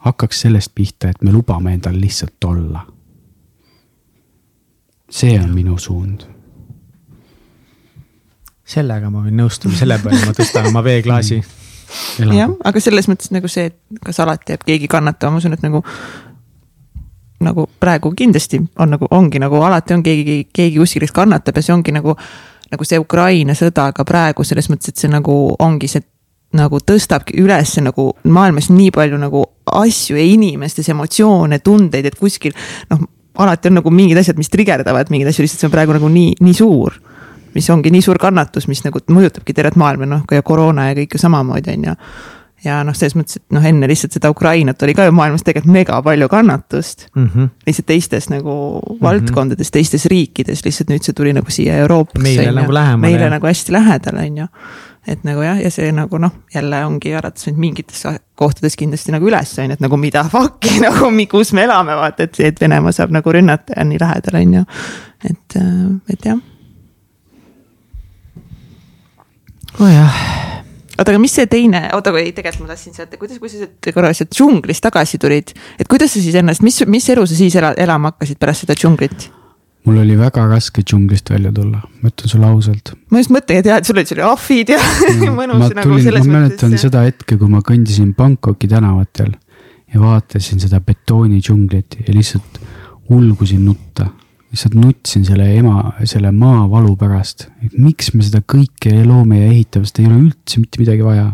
Hakkaks sellest pihta, et me lubame endal lihtsalt olla see on minu suund. sellega ma võin nõustuda, selle peale ma tõstan oma veeklaasi. jah, aga selles mõttes nagu see, et kas alati jääb keegi kannatama, ma usun, et nagu nagu praegu kindlasti on nagu, ongi nagu alati on keegi, keegi kuskil, kes kannatab ja see ongi nagu, nagu see Ukraina sõda ka praegu selles mõttes, et see nagu ongi see nagu tõstabki üles nagu maailmas nii palju nagu asju ja inimestes emotsioone, tundeid, et kuskil noh, alati on nagu mingid asjad, mis trigerdavad mingeid asju, lihtsalt see on praegu nagu nii, nii suur. mis ongi nii suur kannatus, mis nagu mõjutabki tervet maailma, noh ka ja koroona ja kõik ju samamoodi on ju. ja noh, selles mõttes, et noh, enne lihtsalt seda Ukrainat oli ka ju maailmas tegelikult mega palju kannatust mm. -hmm. lihtsalt teistes nagu mm -hmm. valdkondades, teistes riikides, lihtsalt nüüd see tuli nagu siia Euroopasse. meile nagu lähemale. meile nagu hästi lähedal, on ju et nagu jah, ja see nagu noh, jälle ongi äratas nüüd mingites kohtades kindlasti nagu üles, on ju, et nagu mida fuck'i nagu, kus me elame, vaata, et see, et Venemaa saab nagu rünnata ja nii lähedal, on ju. et, äh, et jah. nojah oota, aga mis see teine, oota, kui tegelikult ma tahtsin sealt, kuidas, kui sa sealt korra sealt džunglist tagasi tulid, et kuidas sa siis ennast, mis, mis elu sa siis ela, elama hakkasid pärast seda džunglit? Mul oli väga raske džunglist välja tulla, ma ütlen sulle ausalt. ma just mõtlengi, et jah, et sul olid seal ahvid ja mõnus ma nagu tulin, selles mõttes. ma mäletan seda hetke, kui ma kõndisin Bangkoki tänavatel ja vaatasin seda betoonidžunglit ja lihtsalt ulgusin nutta. lihtsalt nutsin selle ema, selle maavalu pärast, et miks me seda kõike loome ja ehitame, sest ei ole üldse mitte midagi vaja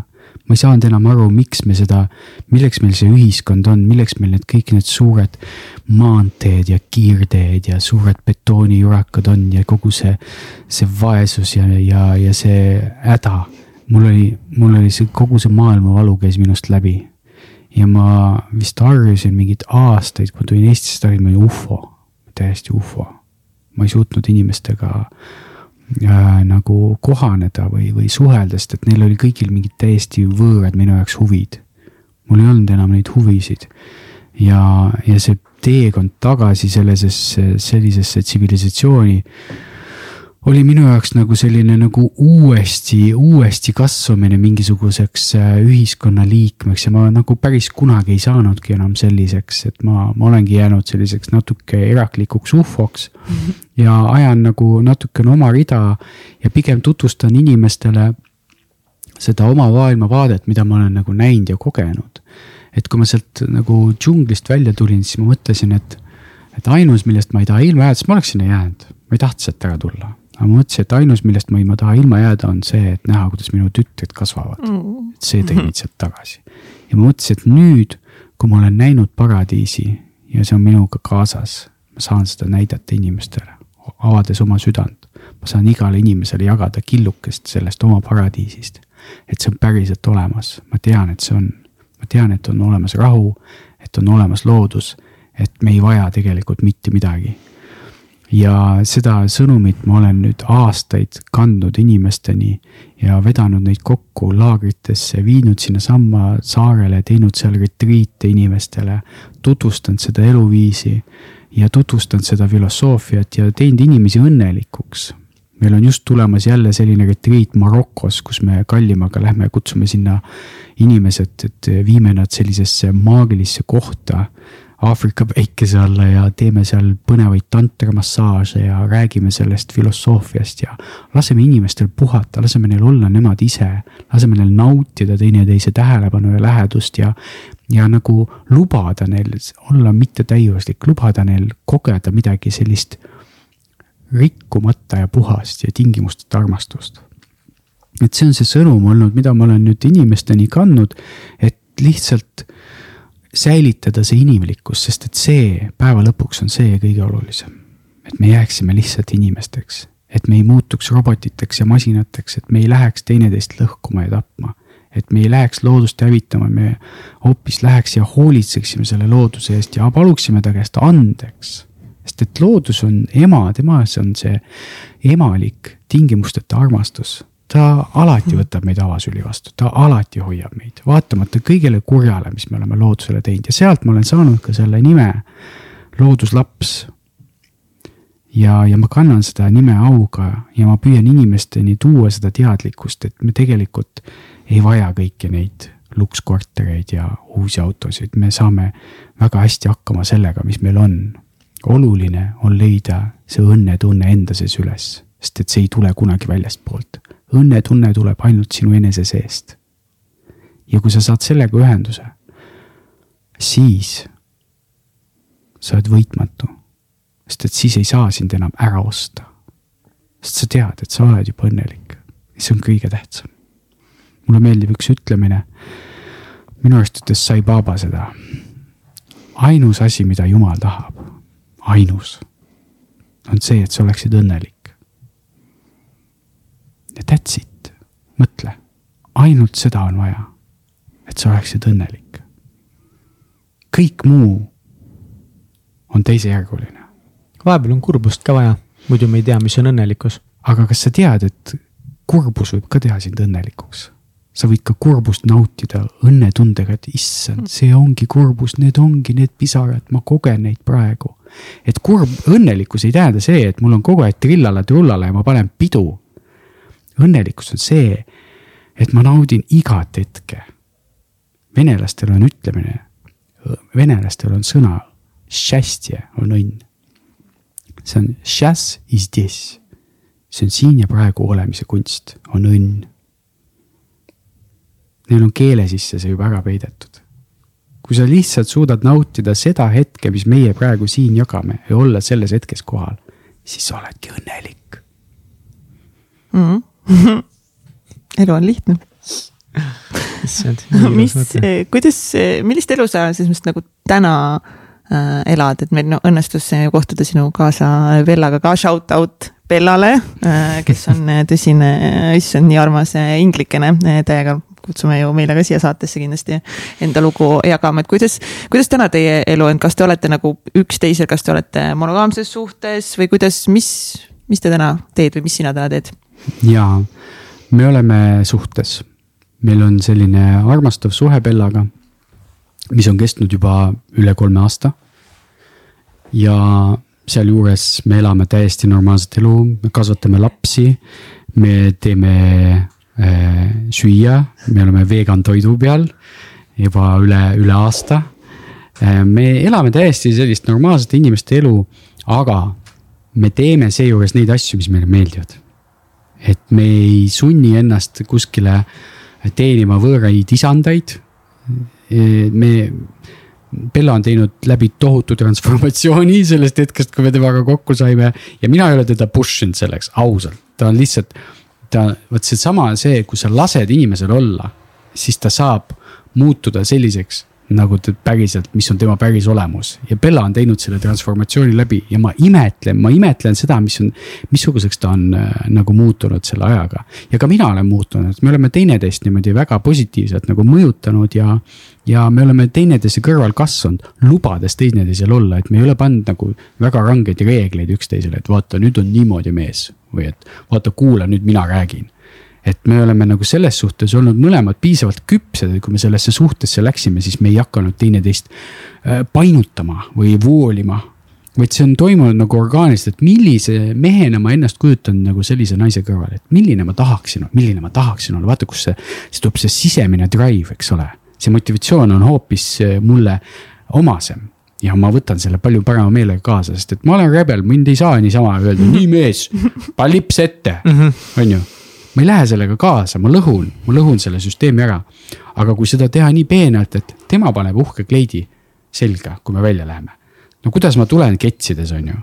ma ei saanud enam aru, miks me seda, milleks meil see ühiskond on, milleks meil need kõik need suured maanteed ja kiirteed ja suured betoonijurakad on ja kogu see, see vaesus ja, ja, ja see häda. mul oli, mul oli see kogu see maailmavalu käis minust läbi. ja ma vist harjusin mingeid aastaid, kui ma tulin Eestisse tagasi, ma olin ufo, täiesti ufo. ma ei suutnud inimestega äh, nagu kohaneda või, või suhelda, sest et neil oli kõigil mingid täiesti võõrad minu jaoks huvid. mul ei olnud enam neid huvisid. ja, ja see teekond tagasi sellisesse, sellisesse tsivilisatsiooni oli minu jaoks nagu selline nagu uuesti, uuesti kasvamine mingisuguseks äh, ühiskonnaliikmeks ja ma nagu päris kunagi ei saanudki enam selliseks, et ma, ma olengi jäänud selliseks natuke eraklikuks ufoks mm. -hmm. Ja ajan nagu natukene oma rida ja pigem tutvustan inimestele seda oma maailmavaadet, mida ma olen nagu näinud ja kogenud. et kui ma sealt nagu džunglist välja tulin, siis ma mõtlesin, et, et ainus, millest ma ei taha ilma jääda, siis ma oleks sinna jäänud, ma ei tahtnud sealt ära tulla. Aga ma mõtlesin, et ainus, millest ma ei taha ilma jääda, on see, et näha, kuidas minu tütred kasvavad. Mm.. et see tõi mind sealt tagasi. ja ma mõtlesin, et nüüd, kui ma olen näinud paradiisi ja see on minuga kaasas, ma saan seda näidata inimestele, avades oma südant. ma saan igale inimesele jagada killukest sellest oma paradiisist. et see on päriselt olemas, ma tean, et see on, ma tean, et on olemas rahu, et on olemas loodus, et me ei vaja tegelikult mitte midagi ja seda sõnumit ma olen nüüd aastaid kandnud inimesteni ja vedanud neid kokku laagritesse, viinud sinnasamma saarele, teinud seal retriite inimestele, tutvustanud seda eluviisi ja tutvustanud seda filosoofiat ja teinud inimesi õnnelikuks. meil on just tulemas jälle selline retriit Marokos, kus me Kallimaga lähme, kutsume sinna inimesed, et viime nad sellisesse maagilisse kohta Aafrika päikese alla ja teeme seal põnevaid tantramassaaže ja räägime sellest filosoofiast ja laseme inimestel puhata, laseme neil olla nemad ise, laseme neil nautida teineteise tähelepanu ja lähedust ja, ja nagu lubada neil olla mittetäiuslik, lubada neil kogeda midagi sellist rikkumata ja puhast ja tingimusteta armastust. et see on see sõnum olnud, mida ma olen nüüd inimesteni kandnud, et lihtsalt säilitada see inimlikkus, sest et see päeva lõpuks on see kõige olulisem. et me jääksime lihtsalt inimesteks, et me ei muutuks robotiteks ja masinateks, et me ei läheks teineteist lõhkuma ja tapma. Et me ei läheks loodust hävitama, me hoopis läheks ja hoolitseksime selle looduse eest ja paluksime ta käest andeks. sest et loodus on ema, temas on see emalik tingimusteta armastus ta alati võtab meid avasüli vastu, ta alati hoiab meid, vaatamata kõigele kurjale, mis me oleme loodusele teinud ja sealt ma olen saanud ka selle nime looduslaps. ja, ja ma kannan seda nime auga ja ma püüan inimesteni tuua seda teadlikkust, et me tegelikult ei vaja kõiki neid lukskortereid ja uusi autosid, me saame väga hästi hakkama sellega, mis meil on. oluline on leida see õnnetunne enda sees üles, sest et see ei tule kunagi väljastpoolt õnnetunne tuleb ainult sinu enese seest. ja kui sa saad sellega ühenduse, siis sa oled võitmatu. sest et siis ei saa sind enam ära osta. sest sa tead, et sa oled juba õnnelik. see on kõige tähtsam. Mulle meeldib üks ütlemine. minu arust ütles Sai Baba seda. ainus asi, mida Jumal tahab, ainus, on see, et sa oleksid õnnelik ja that's it, mõtle, ainult seda on vaja, et sa oleksid õnnelik. kõik muu on teisejärguline. vahepeal on kurbust ka vaja, muidu me ei tea, mis on õnnelikkus. aga kas sa tead, et kurbus võib ka teha sind õnnelikuks? Sa võid ka kurbust nautida õnnetundega, et issand, see ongi kurbus, need ongi need pisarad, ma kogen neid praegu. et kurb, õnnelikkus ei tähenda see, et mul on kogu aeg trillala-trullala ja ma panen pidu õnnelikkus on see, et ma naudin igat hetke. venelastel on ütlemine, venelastel on sõna, on õnn. see on see on siin ja praegu olemise kunst, on õnn. Neil on keele sisse see juba ära peidetud. kui sa lihtsalt suudad nautida seda hetke, mis meie praegu siin jagame ja olla selles hetkes kohal, siis sa oledki õnnelik mm. -hmm elu on lihtne. issand. mis, eh, kuidas, eh, millist elu sa selles mõttes nagu täna äh, elad, et meil no, õnnestus kohtuda sinu kaasa Bellaga ka shout out Bellale äh,, kes on tõsine, issand, nii armas inglikene täiega kutsume ju meile ka siia saatesse kindlasti enda lugu jagama, et kuidas, kuidas täna teie elu on, kas te olete nagu üksteisel, kas te olete monogaamses suhtes või kuidas, mis, mis te täna teed või mis sina täna teed? jaa, me oleme suhtes. meil on selline armastav suhe Bellaga, mis on kestnud juba üle kolme aasta. ja sealjuures me elame täiesti normaalset elu, me kasvatame lapsi, me teeme süüa, me oleme vegan toidu peal juba üle, üle aasta äh,. me elame täiesti sellist normaalsete inimeste elu, aga me teeme seejuures neid asju, mis meile meeldivad et me ei sunni ennast kuskile teenima võõraid isandaid. me, Bella on teinud läbi tohutu transformatsiooni sellest hetkest, kui me temaga kokku saime ja mina ei ole teda push inud selleks, ausalt, ta on lihtsalt. Ta, vot seesama, see, kui sa lased inimesel olla, siis ta saab muutuda selliseks nagu ta päriselt, mis on tema päris olemus. Ja Bella on teinud selle transformatsiooni läbi ja ma imetlen, ma imetlen seda, mis on, missuguseks ta on äh, nagu muutunud selle ajaga. ja ka mina olen muutunud, me oleme teineteist niimoodi väga positiivselt nagu mõjutanud ja, ja me oleme teineteise kõrval kasvanud, lubades teineteisel olla, et me ei ole pannud nagu väga rangeid reegleid üksteisele, et vaata, nüüd on niimoodi mees või et vaata, kuula, nüüd mina räägin et me oleme nagu selles suhtes olnud mõlemad piisavalt küpsed, et kui me sellesse suhtesse läksime, siis me ei hakanud teineteist äh, painutama või voolima. vaid see on toimunud nagu orgaaniliselt, et millise mehena ma ennast kujutan nagu sellise naise kõrval, et milline ma tahaksin, milline ma tahaksin olla, vaata, kus see, siis tuleb see sisemine drive, eks ole. see motivatsioon on hoopis äh, mulle omasem ja ma võtan selle palju parema meelega kaasa, sest et ma olen rebel, mind ei saa niisama öelda, nii mees, pane lips ette, mhm. on ju ma ei lähe sellega kaasa, ma lõhun, ma lõhun selle süsteemi ära. aga kui seda teha nii peenelt, et tema paneb uhke kleidi selga, kui me välja läheme. no kuidas ma tulen ketsides, on ju.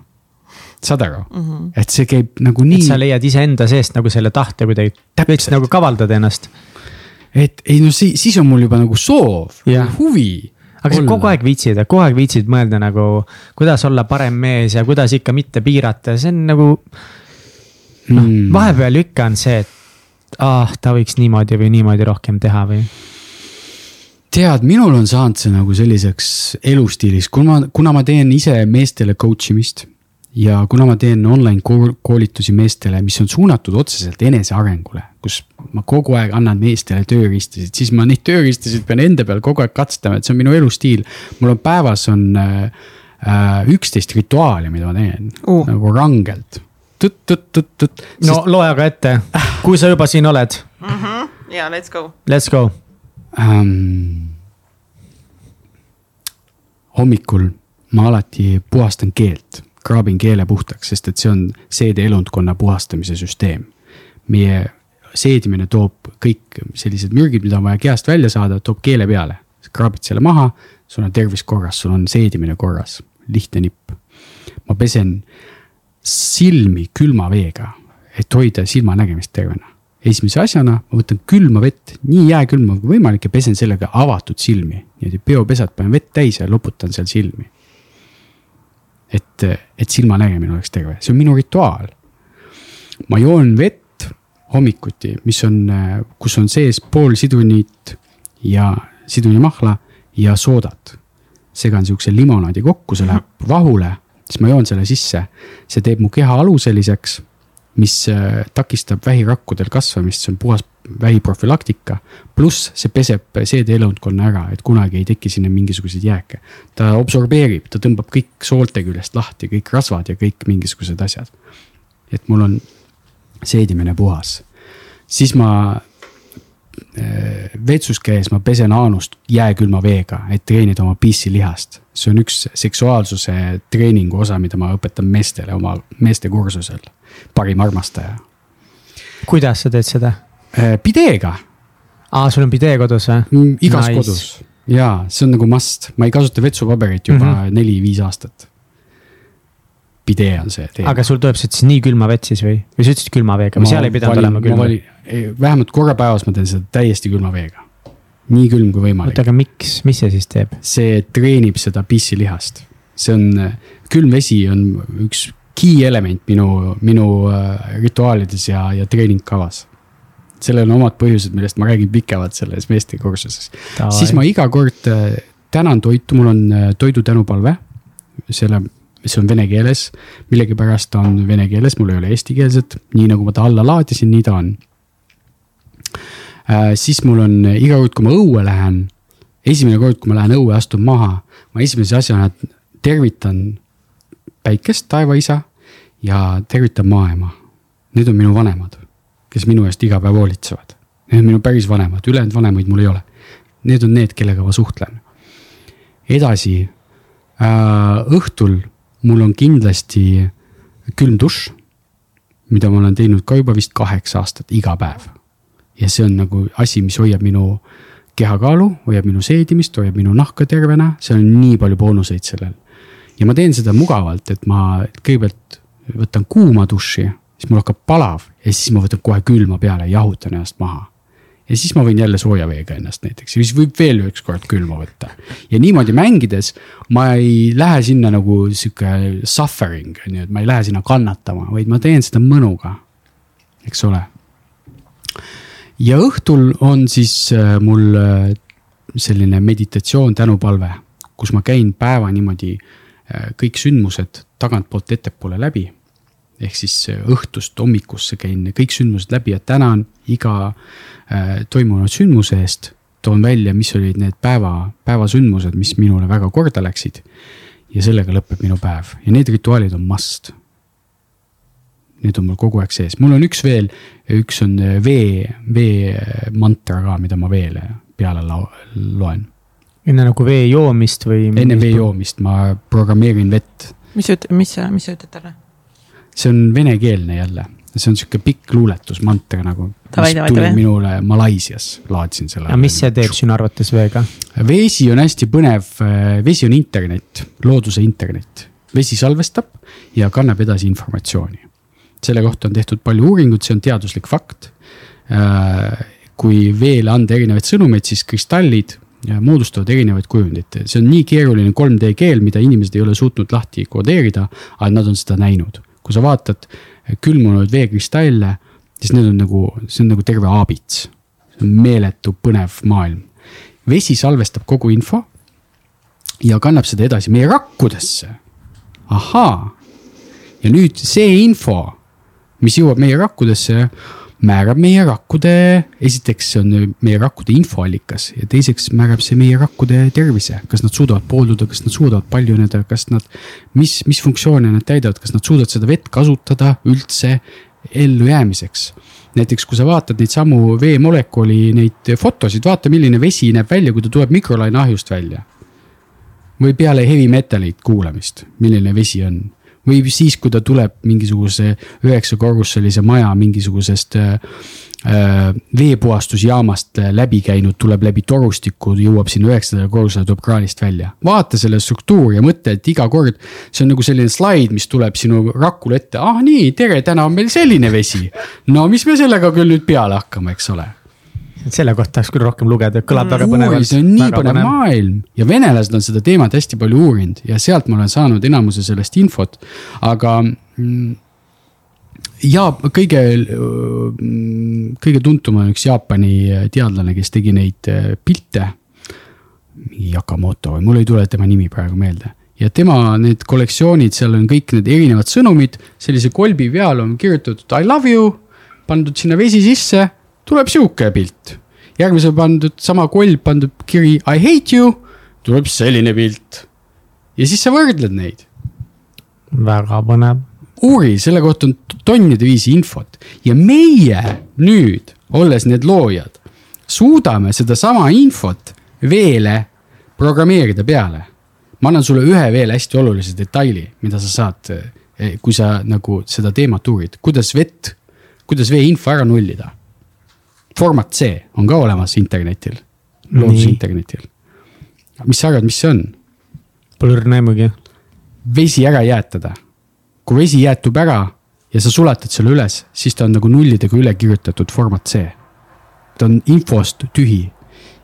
saad aru mm. -hmm. et see käib nagu nii sa, leiad iseenda seest nagu selle tahte kuidagi, võiks nagu kavaldada ennast. et ei no siis, siis on mul juba nagu soov huvi. Aga sa kogu aeg viitsid, kogu aeg viitsid mõelda nagu, kuidas olla parem mees ja kuidas ikka mitte piirata, see on nagu noh Mm., vahepeal ikka on see, et ah, ta võiks niimoodi või niimoodi rohkem teha või. tead, minul on saanud see nagu selliseks elustiiliks, kuna, kuna ma teen ise meestele coach imist ja kuna ma teen online kool- koolitusi meestele, mis on suunatud otseselt enesearengule, kus ma kogu aeg annan meestele tööriistasid, siis ma neid tööriistasid pean enda peal kogu aeg katsetama, et see on minu elustiil. mul on päevas on äh, äh, üksteist rituaali, mida ma teen Uh. nagu rangelt. tõtt-tõtt-tõtt-tõtt. no loe aga ette, kui sa juba siin oled, ja let's go. let's go. ähm,. hommikul ma alati puhastan keelt, kraabin keele puhtaks, sest et see on seedeelundkonna puhastamise süsteem. meie seedimine toob kõik sellised mürgid, mida on vaja kehast välja saada, toob keele peale. kraabid selle maha, sul on tervis korras, sul on seedimine korras, lihtne nipp. ma pesen silmi külma veega, et hoida silmanägemist tervena esimese asjana ma võtan külma vett, nii jääkülma kui võimalik ja pesen sellega avatud silmi. niimoodi peopesad panen vett täis ja loputan seal silmi. et, et silmanägemine oleks terve, see on minu rituaal. ma joon vett hommikuti, mis on, kus on sees pool sidrunit ja sidrunimahla ja soodat. segan sihukese limonaadi kokku, see läheb vahule, siis ma joon selle sisse. see teeb mu keha aluseliseks mis äh, takistab vähirakkudel kasvamist, see on puhas vähiprofülaktika. pluss see peseb seedeelundkonna ära, et kunagi ei teki sinna mingisuguseid jääke. ta absorbeerib, ta tõmbab kõik soolte küljest lahti, kõik rasvad ja kõik mingisugused asjad. et mul on seedimine puhas, siis ma äh, vetsus käies ma pesen aanust jääkülma veega, et treenida oma pissilihast. see on üks seksuaalsuse treeningu osa, mida ma õpetan meestele oma meestekursusel, parim armastaja. kuidas sa teed seda? pideega, aa, sul on pidee kodus või? igas nice. kodus ja see on nagu must, ma ei kasuta vetsupaberit juba mm. -hmm. neli-viis aastat. pidee on see aga sul tuleb sealt siis nii külma vett siis või, või sa ütlesid külma veega seal ei pidanud olema külma? vähemalt korra päevas ma teen seda täiesti külma veega. nii külm kui võimalik oota, aga miks, mis see siis teeb? see treenib seda pissilihast. see on, külm vesi on üks key element minu, minu äh, rituaalides ja, ja treeningkavas. sellel on omad põhjused, millest ma räägin pikemalt selles meestekursuses. siis ma iga kord äh, tänan toitu, mul on äh, toidu tänupalve. selle, see on vene keeles, millegipärast ta on vene keeles, mul ei ole eestikeelset, nii nagu ma ta alla laadisin, nii ta on. siis mul on iga kord, kui ma õue lähen, esimene kord, kui ma lähen õue, astun maha, ma esimese asjana tervitan päikest, taevaisa ja tervitan maaema. Need on minu vanemad, kes minu eest iga päev hoolitsevad. Need on minu päris vanemad, ülejäänud vanemaid mul ei ole. Need on need, kellega ma suhtlen. edasi äh,, õhtul mul on kindlasti külm dušš, mida ma olen teinud ka juba vist kaheksa aastat iga päev. ja see on nagu asi, mis hoiab minu kehakaalu, hoiab minu seedimist, hoiab minu nahka tervena, seal on nii palju boonuseid sellel. ja ma teen seda mugavalt, et ma kõigepealt võtan kuuma duši, siis mul hakkab palav ja siis ma võtan kohe külma peale ja jahutan ennast maha ja siis ma võin jälle sooja veega ennast näiteks ja siis võib veel ükskord külma võtta. ja niimoodi mängides ma ei lähe sinna nagu sihuke suffering on ju, et ma ei lähe sinna kannatama, vaid ma teen seda mõnuga. eks ole. ja õhtul on siis äh, mul äh, selline meditatsioon, tänupalve, kus ma käin päeva niimoodi äh, kõik sündmused tagantpoolt ettepoole läbi ehk siis õhtust hommikusse käin kõik sündmused läbi ja tänan iga äh, toimunud sündmuse eest. toon välja, mis olid need päeva, päevasündmused, mis minule väga korda läksid. ja sellega lõpeb minu päev ja need rituaalid on must. Need on mul kogu aeg sees, mul on üks veel, üks on vee, vee mantra ka, mida ma veel peale loen. enne nagu vee joomist või? enne vee. joomist ma programmeerin vett mis sa ütled, mis sa, mis sa ütled talle? See on venekeelne jälle, see on sihuke pikk luuletus, mantra nagu. Minule Malaisias, laadsin selle. aga mis see teeb sinu arvates veega? vesi on hästi põnev, vesi on internet, looduse internet vesi salvestab ja kannab edasi informatsiooni. selle kohta on tehtud palju uuringuid, see on teaduslik fakt. Äh, kui veele anda erinevaid sõnumeid, siis kristallid moodustavad erinevaid kujundeid, see on nii keeruline 3D keel, mida inimesed ei ole suutnud lahti kodeerida, aga nad on seda näinud. Kui sa vaatad külmunud veekristalle, siis need on nagu, see on nagu terve aabits. meeletu põnev maailm. vesi salvestab kogu info ja kannab seda edasi meie rakkudesse. ahaa, ja nüüd see info, mis jõuab meie rakkudesse määrab meie rakkude, esiteks see on meie rakkude infoallikas ja teiseks määrab see meie rakkude tervise, kas nad suudavad poolduda, kas nad suudavad paljuneda, kas nad, mis, mis funktsioone nad täidavad, kas nad suudavad seda vett kasutada üldse ellujäämiseks. näiteks, kui sa vaatad neid samu veemolekuli neid fotosid, vaata, milline vesi näeb välja, kui ta tuleb mikrolaineahjust välja. või peale heavy metal'it kuulamist, milline vesi on või siis, kui ta tuleb mingisuguse üheksakorruselise maja mingisugusest äh, äh veepuhastusjaamast läbi käinud, tuleb läbi torustiku, jõuab sinna üheksandale korrusele, tuleb kraanist välja. vaata selle struktuuri ja mõtle, et iga kord, see on nagu selline slaid, mis tuleb sinu rakule ette, ah nii, tere, täna on meil selline vesi. no mis me sellega küll nüüd peale hakkame, eks ole selle kohta tahaks küll rohkem lugeda, kõlab väga põnevalt. see on nii põnev põnev maailm ja venelased on seda teemat hästi palju uurinud ja sealt ma olen saanud enamuse sellest infot, aga mm, ja kõige, mm, kõige tuntum on üks Jaapani teadlane, kes tegi neid äh, pilte. mingi Yakamoto või mul ei tule tema nimi praegu meelde ja tema need kollektsioonid, seal on kõik need erinevad sõnumid, sellise kolbi peal on kirjutatud I love you, pandud sinna vesi sisse tuleb sihuke pilt. järgmisel pandud sama kolb pandud kiri I hate you, tuleb selline pilt. ja siis sa võrdled neid. väga põnev. uuri, selle kohta on tonnide viisi infot ja meie nüüd, olles need loojad, suudame sedasama infot veele programmeerida peale. ma annan sulle ühe veel hästi olulise detaili, mida sa saad, eh, kui sa nagu seda teemat uurid, kuidas vett, kuidas veeinfo ära nullida format C on ka olemas internetil, loodusinternetil. mis sa arvad, mis see on? Pole õrna aimugi. vesi ära jäätada. kui vesi jäätub ära ja sa sulatad selle üles, siis ta on nagu nullidega üle kirjutatud format C. ta on infost tühi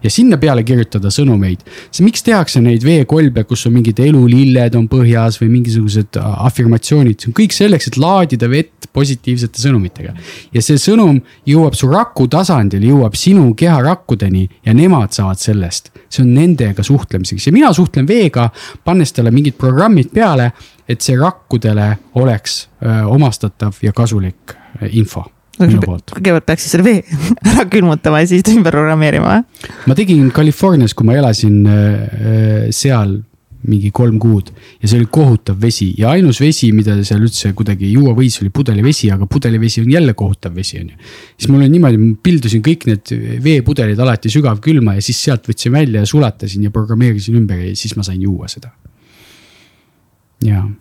ja sinna peale kirjutada sõnumeid. miks tehakse neid veekolbe, kus on mingid elulilled on põhjas või mingisugused afirmatsioonid, see on kõik selleks, et laadida vett positiivsete sõnumitega. ja see sõnum jõuab su raku tasandil, jõuab sinu keharakkudeni ja nemad saavad sellest. see on nendega suhtlemiseks ja mina suhtlen veega, pannes talle mingid programmid peale, et see rakkudele oleks öö, omastatav ja kasulik info kõigepealt peaks siis selle vee ära külmutama ja siis ümber programmeerima või? ma tegin Californias, kui ma elasin seal mingi kolm kuud ja see oli kohutav vesi ja ainus vesi, mida seal üldse kuidagi juua võis, oli pudelivesi, aga pudelivesi on jälle kohutav vesi, on ju. siis mul oli niimoodi, ma pildusin kõik need veepudelid alati sügavkülma ja siis sealt võtsin välja ja sulatasin ja programmeerisin ümber ja siis ma sain juua seda.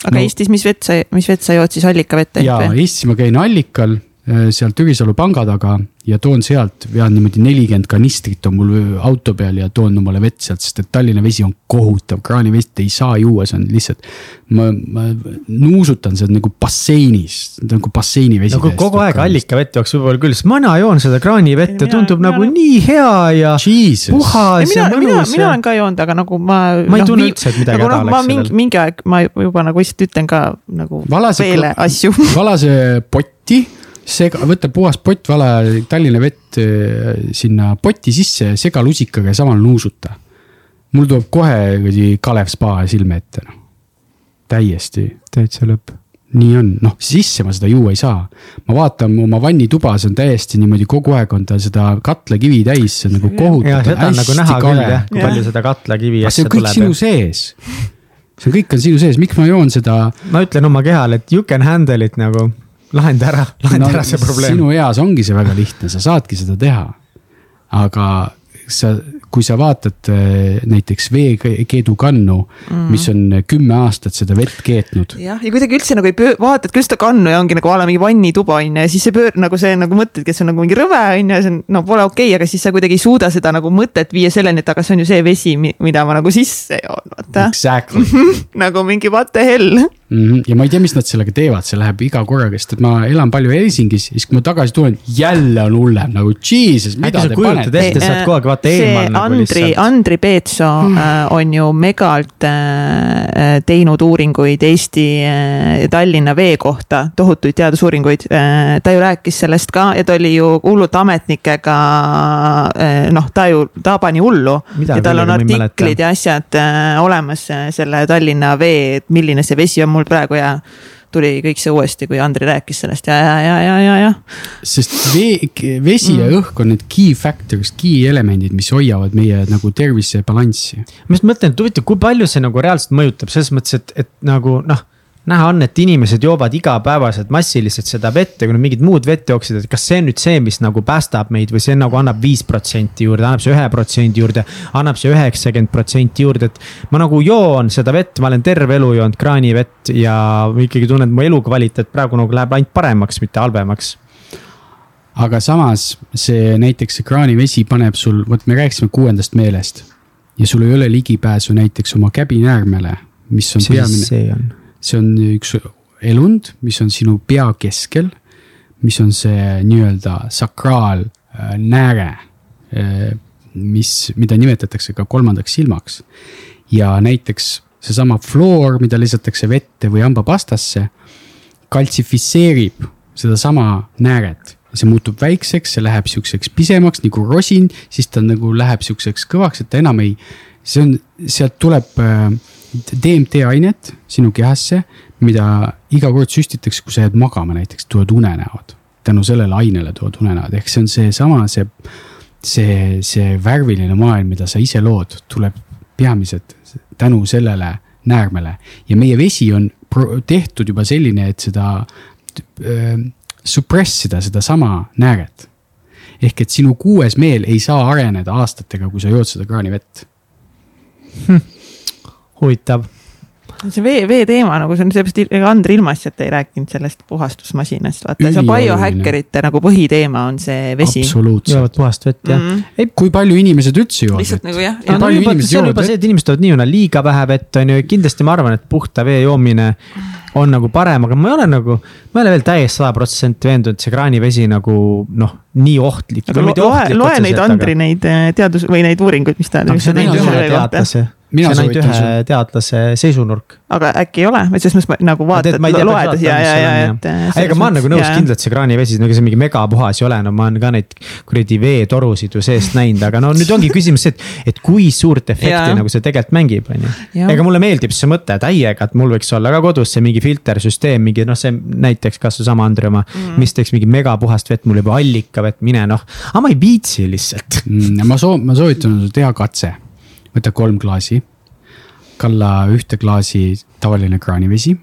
aga no, Eestis, mis vett sa, mis vett sa jood siis allikavett? jaa, Eestis ma käin allikal seal Türisalu panga taga ja toon sealt, vean niimoodi nelikümmend kanistrit on mul auto peal ja toon omale vett sealt, sest et Tallinna vesi on kohutav, kraanivett ei saa juua, see on lihtsalt. ma, ma nuusutan seda nagu basseinis, nagu basseini vesi. nagu kogu aeg allikavett jooks võib-olla küll, sest mina joon seda kraanivett ja tundub mina, nagu mina, nii hea ja Jesus. puhas ja, ja mõnus. mina, mina olen ka joonud, aga nagu ma. ma ei no, tunne üldse, et midagi nagu, häda no, oleks sellel. mingi aeg ma juba nagu lihtsalt ütlen ka nagu valase, veele asju. valase potti sega, võta puhas pott, vala Tallinna vett äh, sinna poti sisse, sega lusikaga ja samal nuusuta. mul tuleb kohe kuradi Kalev spa silme ette, noh. täiesti. täitsa lõpp. nii on, noh sisse ma seda juua ei saa. ma vaatan oma vannituba, see on täiesti niimoodi, kogu aeg on ta seda katlakivi täis, see on nagu kohutav. ja seda on nagu näha küll jah, kui palju seda katlakivi tuleb. see on kõik sinu sees see kõik on sinu sees, miks ma joon seda? ma ütlen oma kehale, et you can handle it nagu lahenda ära, lahenda no, ära see probleem. sinu eas ongi see väga lihtne, sa saadki seda teha. aga sa, kui sa vaatad äh, näiteks veekeedukannu mm., mis on kümme aastat seda vett keetnud. jah, ja kuidagi üldse nagu ei pöö-, vaatad küll seda kannu ja ongi nagu a la mingi vannituba on ju ja siis see pöör-, nagu see nagu mõtledki, et see on nagu mingi rõve on ju ja see on, no pole okei okay,, aga siis sa kuidagi ei suuda seda nagu mõtet viia selleni, et aga see on ju see vesi, mida ma nagu sisse joon, vaata. Exactly nagu mingi what the hell mm. -hmm. ja ma ei tea, mis nad sellega teevad, see läheb iga korraga, sest et ma elan palju Helsingis ja siis, kui ma tagasi tulen, jälle on hullem nagu jesus, mida te panete. ette, saad kogu aeg vaata eemal nagu Andri. Andri Peetso mm. äh, on ju megalt äh, teinud uuringuid Eesti äh, Tallinna vee kohta, tohutuid teadusuuringuid äh,. ta ju rääkis sellest ka ja ta oli ju hullult ametnikega äh,, noh, ta ju, ta pani hullu. ja tal on artiklid ja asjad äh, olemas äh, selle Tallinna vee, et milline see vesi on mul praegu ja tuli kõik see uuesti, kui Andri rääkis sellest ja, ja, ja, ja, ja, ja. sest vee, vesi mm. ja õhk on need key factors, key elemendid, mis hoiavad meie nagu tervise balanssi. ma just mõtlen, et huvitav, kui palju see nagu reaalselt mõjutab selles mõttes, et, et nagu noh näha on, et inimesed joovad igapäevaselt massiliselt seda vett ja kui nad mingit muud vett jooksid, et kas see on nüüd see, mis nagu päästab meid või see nagu annab viis protsenti juurde, annab see ühe protsendi juurde. annab see üheksakümmend protsenti juurde, et ma nagu joon seda vett, ma olen terve elu joonud kraanivett ja ikkagi tunnen, et mu elukvaliteet praegu nagu läheb ainult paremaks, mitte halvemaks aga samas see näiteks see kraanivesi paneb sul, vot me rääkisime kuuendast meelest ja sul ei ole ligipääsu näiteks oma käbinäärmele, mis on mis peamine. See on üks elund, mis on sinu pea keskel, mis on see nii-öelda sakraalnääre, äh, mis, mida nimetatakse ka kolmandaks silmaks. ja näiteks seesama fluor, mida lisatakse vette või hambapastasse, kaltsifitseerib sedasama nääret see muutub väikseks, see läheb siukseks pisemaks nagu rosin, siis ta nagu läheb siukseks kõvaks, et ta enam ei, see on, sealt tuleb äh, DMT ainet sinu kehasse, mida iga kord süstitakse, kui sa jääd magama näiteks, tulevad unenäod. tänu sellele ainele tulevad unenäod, ehk see on seesama, see, see, see värviline maailm, mida sa ise lood, tuleb peamiselt tänu sellele näärmele. ja meie vesi on tehtud juba selline, et seda äh, suppress ida sedasama nääret. ehk et sinu kuues meel ei saa areneda aastatega, kui sa jood seda kraanivett hm huvitav see vee, vee teema nagu see on seepärast, ega Andri ilmaasjata ei rääkinud sellest puhastusmasinast, vaata see biohäkkerite nagu põhiteema on see vesi. joovad puhast vett jah mm. -hmm. kui palju inimesed üldse joovad lihtsalt nagu jah. No, no, juba, see on juba see, et inimesed joovad nii-öelda liiga vähe vett on ju, kindlasti ma arvan, et puhta vee joomine on nagu parem, aga ma ei ole nagu, ma ei ole veel täiesti sada protsenti veendunud, et see kraanivesi nagu noh, nii ohtlik. loe, loe neid Andri aga... neid eh, teadus või neid uuringuid, mis ta. aga see on ühe teadlase see on ainult ühe sul... teadlase seisunnurk. aga äkki ei ole, või selles mõttes nagu vaatad, loed ja, ja, ja, et. ega ma olen nagu nõus kindlalt see kraanivesi, nagu see mingi megapuhas ei ole, no ma olen ka neid kuradi veetorusid ju seest näinud, aga no nüüd ongi küsimus see, et, et kui suurt efekti ja. nagu see tegelikult mängib, on ju. ega mulle meeldib see mõte täiega, et mul võiks olla ka kodus see mingi filtersüsteem, mingi noh, see näiteks kas seesama Andri oma mm., mis teeks mingi megapuhast vett, mul juba allikavett, mine noh, aga ma ei viitsi lihtsalt mm,. ma soo-, ma soovitan teha katse võta kolm klaasi, kalla ühte klaasi tavaline kraanivesi,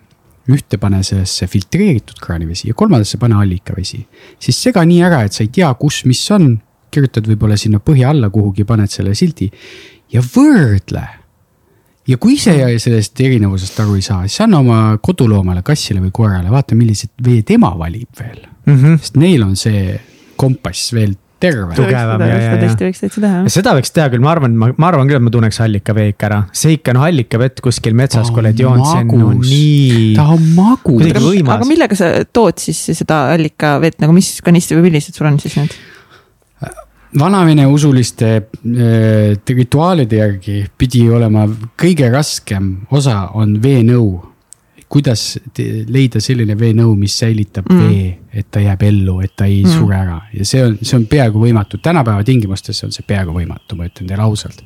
ühte pane sellesse filtreeritud kraanivesi ja kolmandasse pane allikavesi. siis sega nii ära, et sa ei tea, kus, mis on, kirjutad võib-olla sinna põhja alla kuhugi, paned selle sildi ja võrdle ja kui ise sellest erinevusest aru ei saa, siis anna oma koduloomale, kassile või koerale, vaata, millised vee tema valib veel mm. -hmm. sest neil on see kompass veel terve. tugevam ja, ja, ja. võiks täitsa teha. seda võiks teha küll, ma arvan, ma, ma arvan küll, et ma tunneks allikavee ikka ära. see ikka noh, allikavett kuskil metsas, kui oled joonud, see on no, nii. ta on magus. aga millega sa tood siis seda allikavett nagu, mis kanistri või millised sul on siis need? vanavene usuliste äh, rituaalide järgi pidi olema kõige raskem osa on veenõu kuidas leida selline veenõu, mis säilitab mm. vee, et ta jääb ellu, et ta ei mm. sure ära ja see on, see on peaaegu võimatu, tänapäeva tingimustes on see peaaegu võimatu, ma ütlen teile ausalt.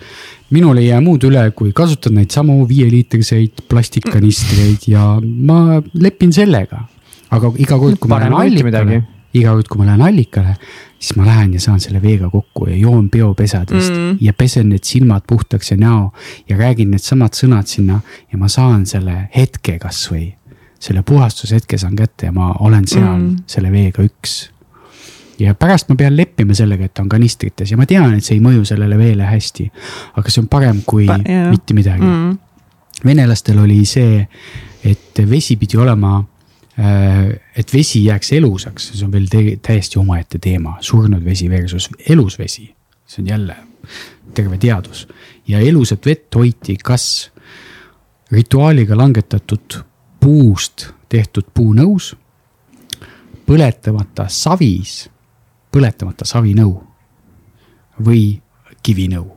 minul ei jää muud üle, kui kasutan neid samu viieliitriseid plastikkanistreid ja ma lepin sellega. aga iga kord, kui ma lähen allikale, iga kord, kui ma lähen allikale, siis ma lähen ja saan selle veega kokku ja joon peopesadest mm. ja pesen need silmad puhtaks ja näo ja räägin needsamad sõnad sinna ja ma saan selle hetke kasvõi. selle puhastushetke saan kätte ja ma olen seal mm. selle veega üks ja pärast ma pean leppima sellega, et on kanistrites ja ma tean, et see ei mõju sellele veele hästi. aga see on parem kui pa, jah. mitte midagi mm.. venelastel oli see, et vesi pidi olema et vesi jääks elusaks, see on veel täiesti omaette teema, surnud vesi versus elus vesi. see on jälle terve teadus ja elusat vett hoiti kas rituaaliga langetatud puust tehtud puunõus, põletamata savis, põletamata savinõu või kivinõu.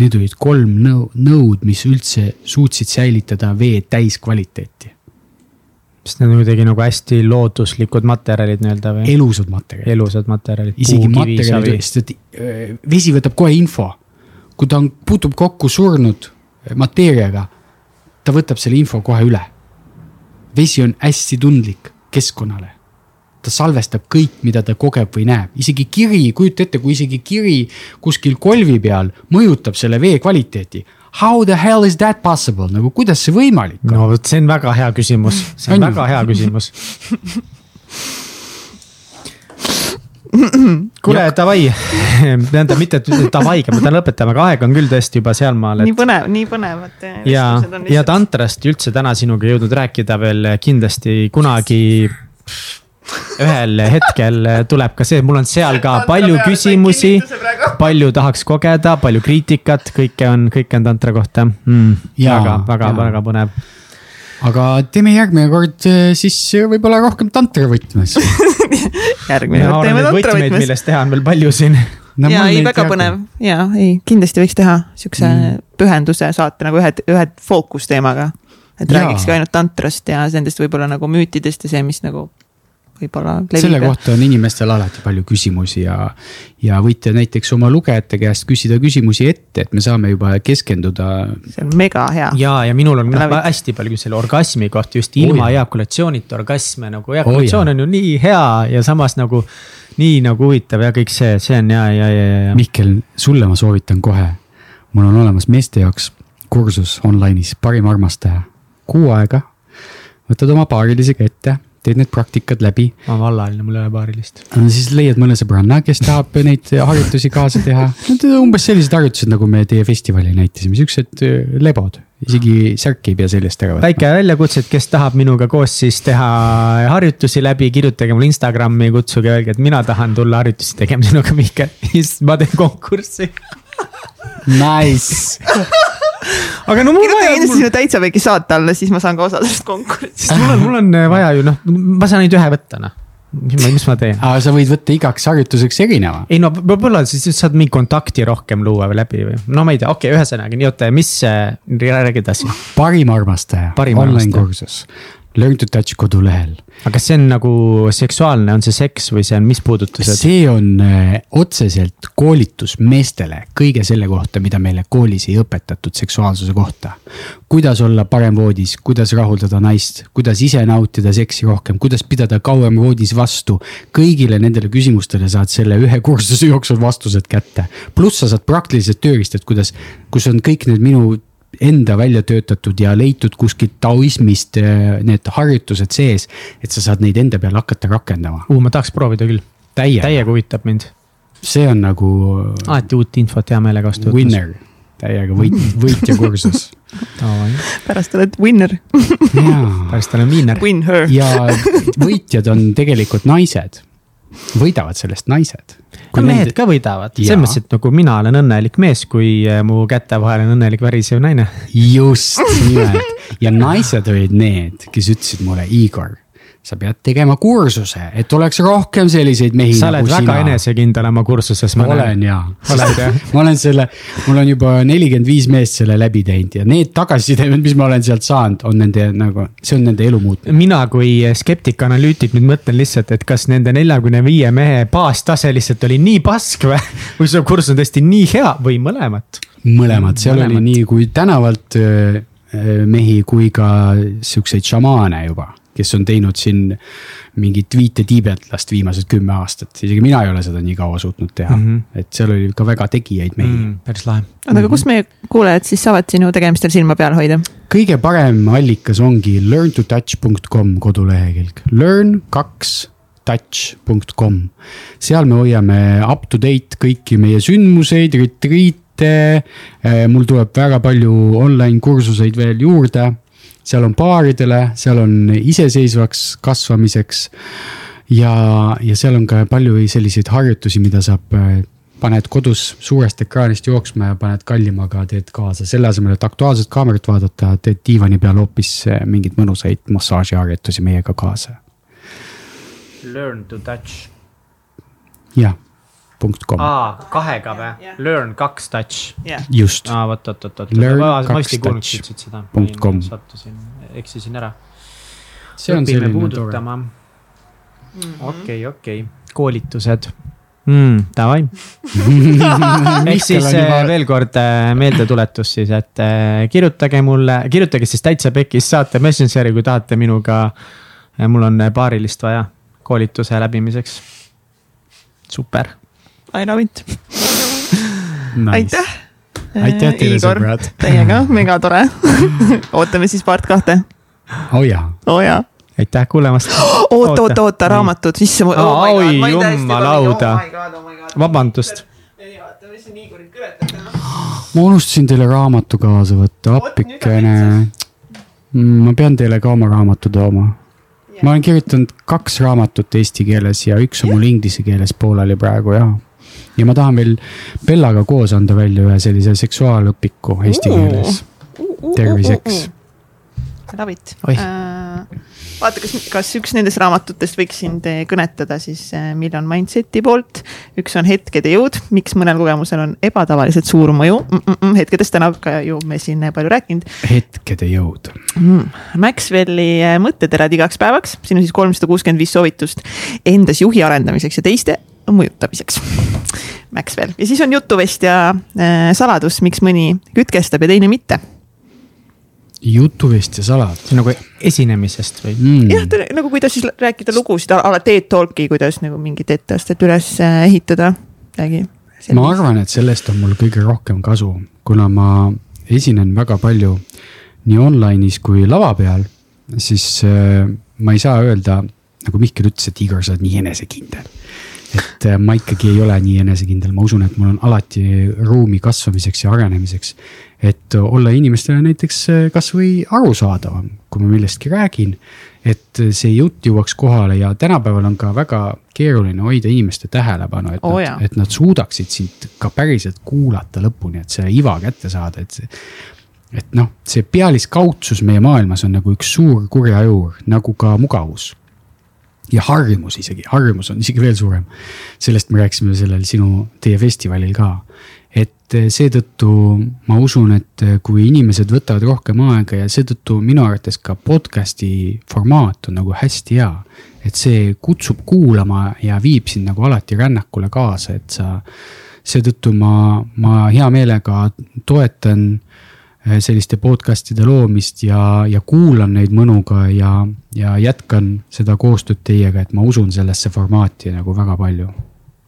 Need olid kolm nõu, nõud, mis üldse suutsid säilitada vee täiskvaliteeti. Sest need on kuidagi nagu hästi looduslikud materjalid nii-öelda või? elusad materjalid. elusad materjalid. isegi materjalid, sest et äh, vesi võtab kohe info. kui ta on, puutub kokku surnud mateeriaga, ta võtab selle info kohe üle vesi on hästi tundlik keskkonnale. ta salvestab kõik, mida ta kogeb või näeb, isegi kiri, kujuta ette, kui isegi kiri kuskil kolvi peal mõjutab selle vee kvaliteeti. How the hell is that possible, nagu kuidas see võimalik on? no vot, see on väga hea küsimus, see on, on väga hea küsimus. Kuule, davai, tähendab mitte davaiga, me täna lõpetame, aga aeg on küll tõesti juba sealmaal et.... nii põnev, nii põnevad. ja, ja tantrast üldse täna sinuga jõudnud rääkida veel kindlasti kunagi ühel hetkel tuleb ka see, mul on seal ka palju küsimusi, palju tahaks kogeda, palju kriitikat, kõike on, kõike on tantra kohta mm,. väga, väga, väga põnev aga teeme järgmine kord eh, siis võib-olla rohkem tantra võtmes järgmine kord teeme tantra võtmes. millest teha on veel palju siin no,. ja ei, väga põnev ja ei, kindlasti võiks teha siukse mm. pühenduse saate nagu ühe, ühe fookusteemaga. et ja. räägikski ainult tantrast ja nendest võib-olla nagu müütidest ja see, mis nagu võib-olla selle kohta on inimestel alati palju küsimusi ja, ja võite näiteks oma lugejate käest küsida küsimusi ette, et me saame juba keskenduda. see on mega hea. ja, ja minul on Läbi. hästi palju selle orgasmi kohta just ilma oh, ejakulatsioonita orgasme nagu ejakulatsioon oh, on ju nii hea ja samas nagu nii nagu huvitav ja kõik see, see on ja, ja, ja, ja. Mihkel, sulle ma soovitan kohe. mul on olemas meeste jaoks kursus online'is Parim armastaja, kuu aega. võtad oma paarilisega ette teed need praktikad läbi. ma olen vallaline, mul ei ole paarilist. siis leiad mõne sõbranna, kes tahab neid harjutusi kaasa teha. Need umbes sellised harjutused, nagu me teie festivalil näitasime, siuksed äh, lebod, isegi särki ei pea seljast ära võtma. väike väljakutse, et kes tahab minuga koos siis teha harjutusi läbi, kirjutage mulle Instagrami, kutsuge, öelge, et mina tahan tulla harjutusi tegema sinuga, Mihkel, siis ma teen konkurssi Nice aga no mul vaja. kindlasti sinna täitsa väike saate alla, siis ma saan ka osa sellest konkursist. mul on, mul on äh, vaja ju noh, ma saan ainult ühe võtta noh mis ma, mis ma teen? aga sa võid võtta igaks harjutuseks erineva. ei no võib-olla siis saad mingi kontakti rohkem luua või läbi või, no ma ei tea, okei okay,, ühesõnaga nii, oota, mis, räägi edasi. parim armastaja, online kursus Learn to touch kodulehel. aga kas see on nagu seksuaalne, on see seks või see on, mis puudutused? see on äh, otseselt koolitus meestele kõige selle kohta, mida meile koolis ei õpetatud seksuaalsuse kohta. kuidas olla parem voodis, kuidas rahuldada naist, kuidas ise nautida seksi rohkem, kuidas pidada kauem voodis vastu. kõigile nendele küsimustele saad selle ühe kursuse jooksul vastused kätte. pluss sa saad praktilised tööriistad, kuidas, kus on kõik need minu enda välja töötatud ja leitud kuskilt taoismist äh, need harjutused sees, et sa saad neid enda peal hakata rakendama uh,. ma tahaks proovida küll. täiega huvitab mind. see on nagu. alati uut infot hea meelega vastu võttes. Winner, täiega võit, võitja kursus pärast oled winner pärast olen winner. Win her. ja võitjad on tegelikult naised võidavad sellest naised. no mehed nende... ka võidavad, selles mõttes, et nagu mina olen õnnelik mees, kui äh, mu käte vahel on õnnelik värisev naine. just nimelt ja naised olid need, kes ütlesid mulle, Igor sa pead tegema kursuse, et oleks rohkem selliseid mehi. sa oled nagu väga sina. enesekindel oma kursuses. ma olen ja. ma olen selle, mul on juba nelikümmend viis meest selle läbi teinud ja need tagasisidemed, mis ma olen sealt saanud, on nende nagu, see on nende elu muutnud. mina kui skeptik, analüütik nüüd mõtlen lihtsalt, et kas nende neljakümne viie mehe baastase lihtsalt oli nii pask või, või see kursus on tõesti nii hea või mõlemat? mõlemad, seal mõlemat. oli nii kui tänavalt äh, äh, mehi kui ka siukseid šamaane juba kes on teinud siin mingit viite tiibetlast viimased kümme aastat, isegi mina ei ole seda nii kaua suutnud teha mm. -hmm. et seal oli ka väga tegijaid mehi mm,. päris lahe. oota, aga kus meie kuulajad siis saavad sinu tegemistel silma peal hoida? kõige parem allikas ongi learntotouch.com kodulehekülg, learn kaks learntotouch.com. seal me hoiame up to date kõiki meie sündmuseid, retriite. mul tuleb väga palju online kursuseid veel juurde. Seal on paaridele, seal on iseseisvaks kasvamiseks. ja, ja seal on ka palju selliseid harjutusi, mida saab paned kodus suurest ekraanist jooksma ja paned kallimaga, teed kaasa, selle asemel, et Aktuaalset Kaamerat vaadata, teed diivani peal hoopis mingeid mõnusaid massaažiharjutusi meiega kaasa Learn to touch. jah, punkt kom. aa, kahega või Yeah.? Learn kaks touch. just. aa, vot, vot, vot, vot. Learn ma kaks vist ei kuulnud touch üldse seda. punkt com. sattusin, eksisin ära. see on õpime selline tore. puudutama. Mhm. okei, okei, koolitused mm,. Davai ehk siis äh, veel kord äh, meeldetuletus siis, et äh, kirjutage mulle, kirjutage siis täitsa pekis, saate Messengeri, kui tahate minuga. mul on paarilist vaja koolituse läbimiseks. super. Love it nice.. aitäh. aitäh teile, sõbrad. Teiega, megatore ootame siis part kahte. oo oh, jaa. oo jaa aitäh kuulamast. oota, oota, oota, raamatud, issand. oi, jumalauda. vabandust. ma unustasin teile raamatu kaasa võtta, appikene. ma pean teile ka oma raamatu tooma. ma olen kirjutanud kaks raamatut eesti keeles ja üks on mul inglise keeles pooleli praegu ja. Ja ma tahan veel Bellaga koos anda välja ühe sellise seksuaalõpiku eesti keeles. terviseks. Love it. vaata, kas, kas üks nendest raamatutest võiks sind kõnetada siis Million Mindseti poolt. üks on Hetkede jõud, miks mõnel kogemusel on ebatavaliselt suur mõju mm. -mm, hetkedest täna ka ju me siin palju rääkinud. hetkede jõud mm.. Maxwelli mõtteterad igaks päevaks, siin on siis kolmsada kuuskümmend viis soovitust endas juhi arendamiseks ja teiste mõjutamiseks. Maxwell ja siis on jutuvestja äh, saladus, miks mõni kütkestab ja teine mitte jutuvestja salad. see on nagu esinemisest või mm.? jah, nagu kuidas siis rääkida lugusid a la TED Talki, kuidas nagu mingit etteastet üles ehitada, midagi. ma arvan, et sellest on mul kõige rohkem kasu, kuna ma esinen väga palju nii online'is kui lava peal, siis äh, ma ei saa öelda, nagu Mihkel ütles, et Igor, sa oled nii enesekindel et äh, ma ikkagi ei ole nii enesekindel, ma usun, et mul on alati ruumi kasvamiseks ja arenemiseks. et olla inimestele näiteks äh, kasvõi arusaadavam, kui ma millestki räägin. et see jutt jõuaks kohale ja tänapäeval on ka väga keeruline hoida inimeste tähelepanu, et oh, et nad suudaksid sind ka päriselt kuulata lõpuni, et see iva kätte saada, et see et noh, see pealiskaudsus meie maailmas on nagu üks suur kurjajuur, nagu ka mugavus ja harjumus isegi, harjumus on isegi veel suurem. sellest me rääkisime sellel sinu, teie festivalil ka. et seetõttu ma usun, et kui inimesed võtavad rohkem aega ja seetõttu minu arvates ka podcast'i formaat on nagu hästi hea. et see kutsub kuulama ja viib sind nagu alati rännakule kaasa, et sa, seetõttu ma, ma hea meelega toetan Eh, selliste podcast'ide loomist ja, ja kuulan neid mõnuga ja, ja jätkan seda koostööd teiega, et ma usun sellesse formaati nagu väga palju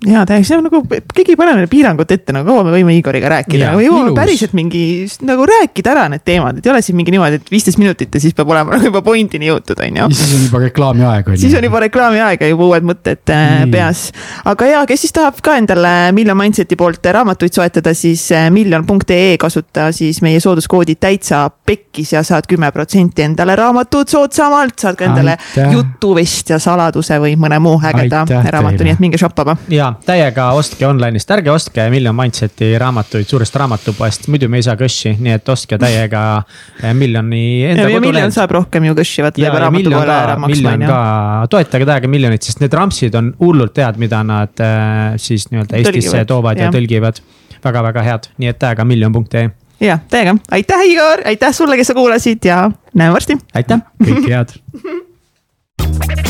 ja täiesti, nagu, keegi ei pane meile piirangut ette, nagu kaua me võime Igoriga rääkida, nagu jõuame päriselt mingi nagu rääkida ära need teemad, et ei ole siin mingi niimoodi, et viisteist minutit ja siis peab olema nagu juba pointini jõutud, on ju. siis on juba reklaami aeg on ju. siis on juba reklaami aeg ja juba uued mõtted äh, peas. aga ja, kes siis tahab ka endale Million Mindseti poolt raamatuid soetada, siis äh, miljon.ee kasuta siis meie sooduskoodi täitsa pekkis ja saad kümme protsenti endale raamatut soodsamalt, saad ka endale Aitäh. jutuvestja saladuse või mõne muu ägeda raamatu, nii et minge shoppama. ja täiega ostke online'ist, ärge ostke Million Mindseti raamatuid suurest raamatupoest, muidu me ei saa kõssi, nii et ostke täiega eh, Miljoni enda kodulehelt. Miljon saab rohkem ju kõssi, vaata peab raamatu poole ära maksma on ju. toetage täiega Miljonit, sest need rampsid on hullult head, mida nad äh, siis nii-öelda Eestisse toovad ja, ja tõlgivad väga,. väga-väga head, nii et täiega miljon.ee jah, täiega, aitäh, Igor, aitäh sulle, kes sa kuulasid ja näeme varsti. aitäh. kõike head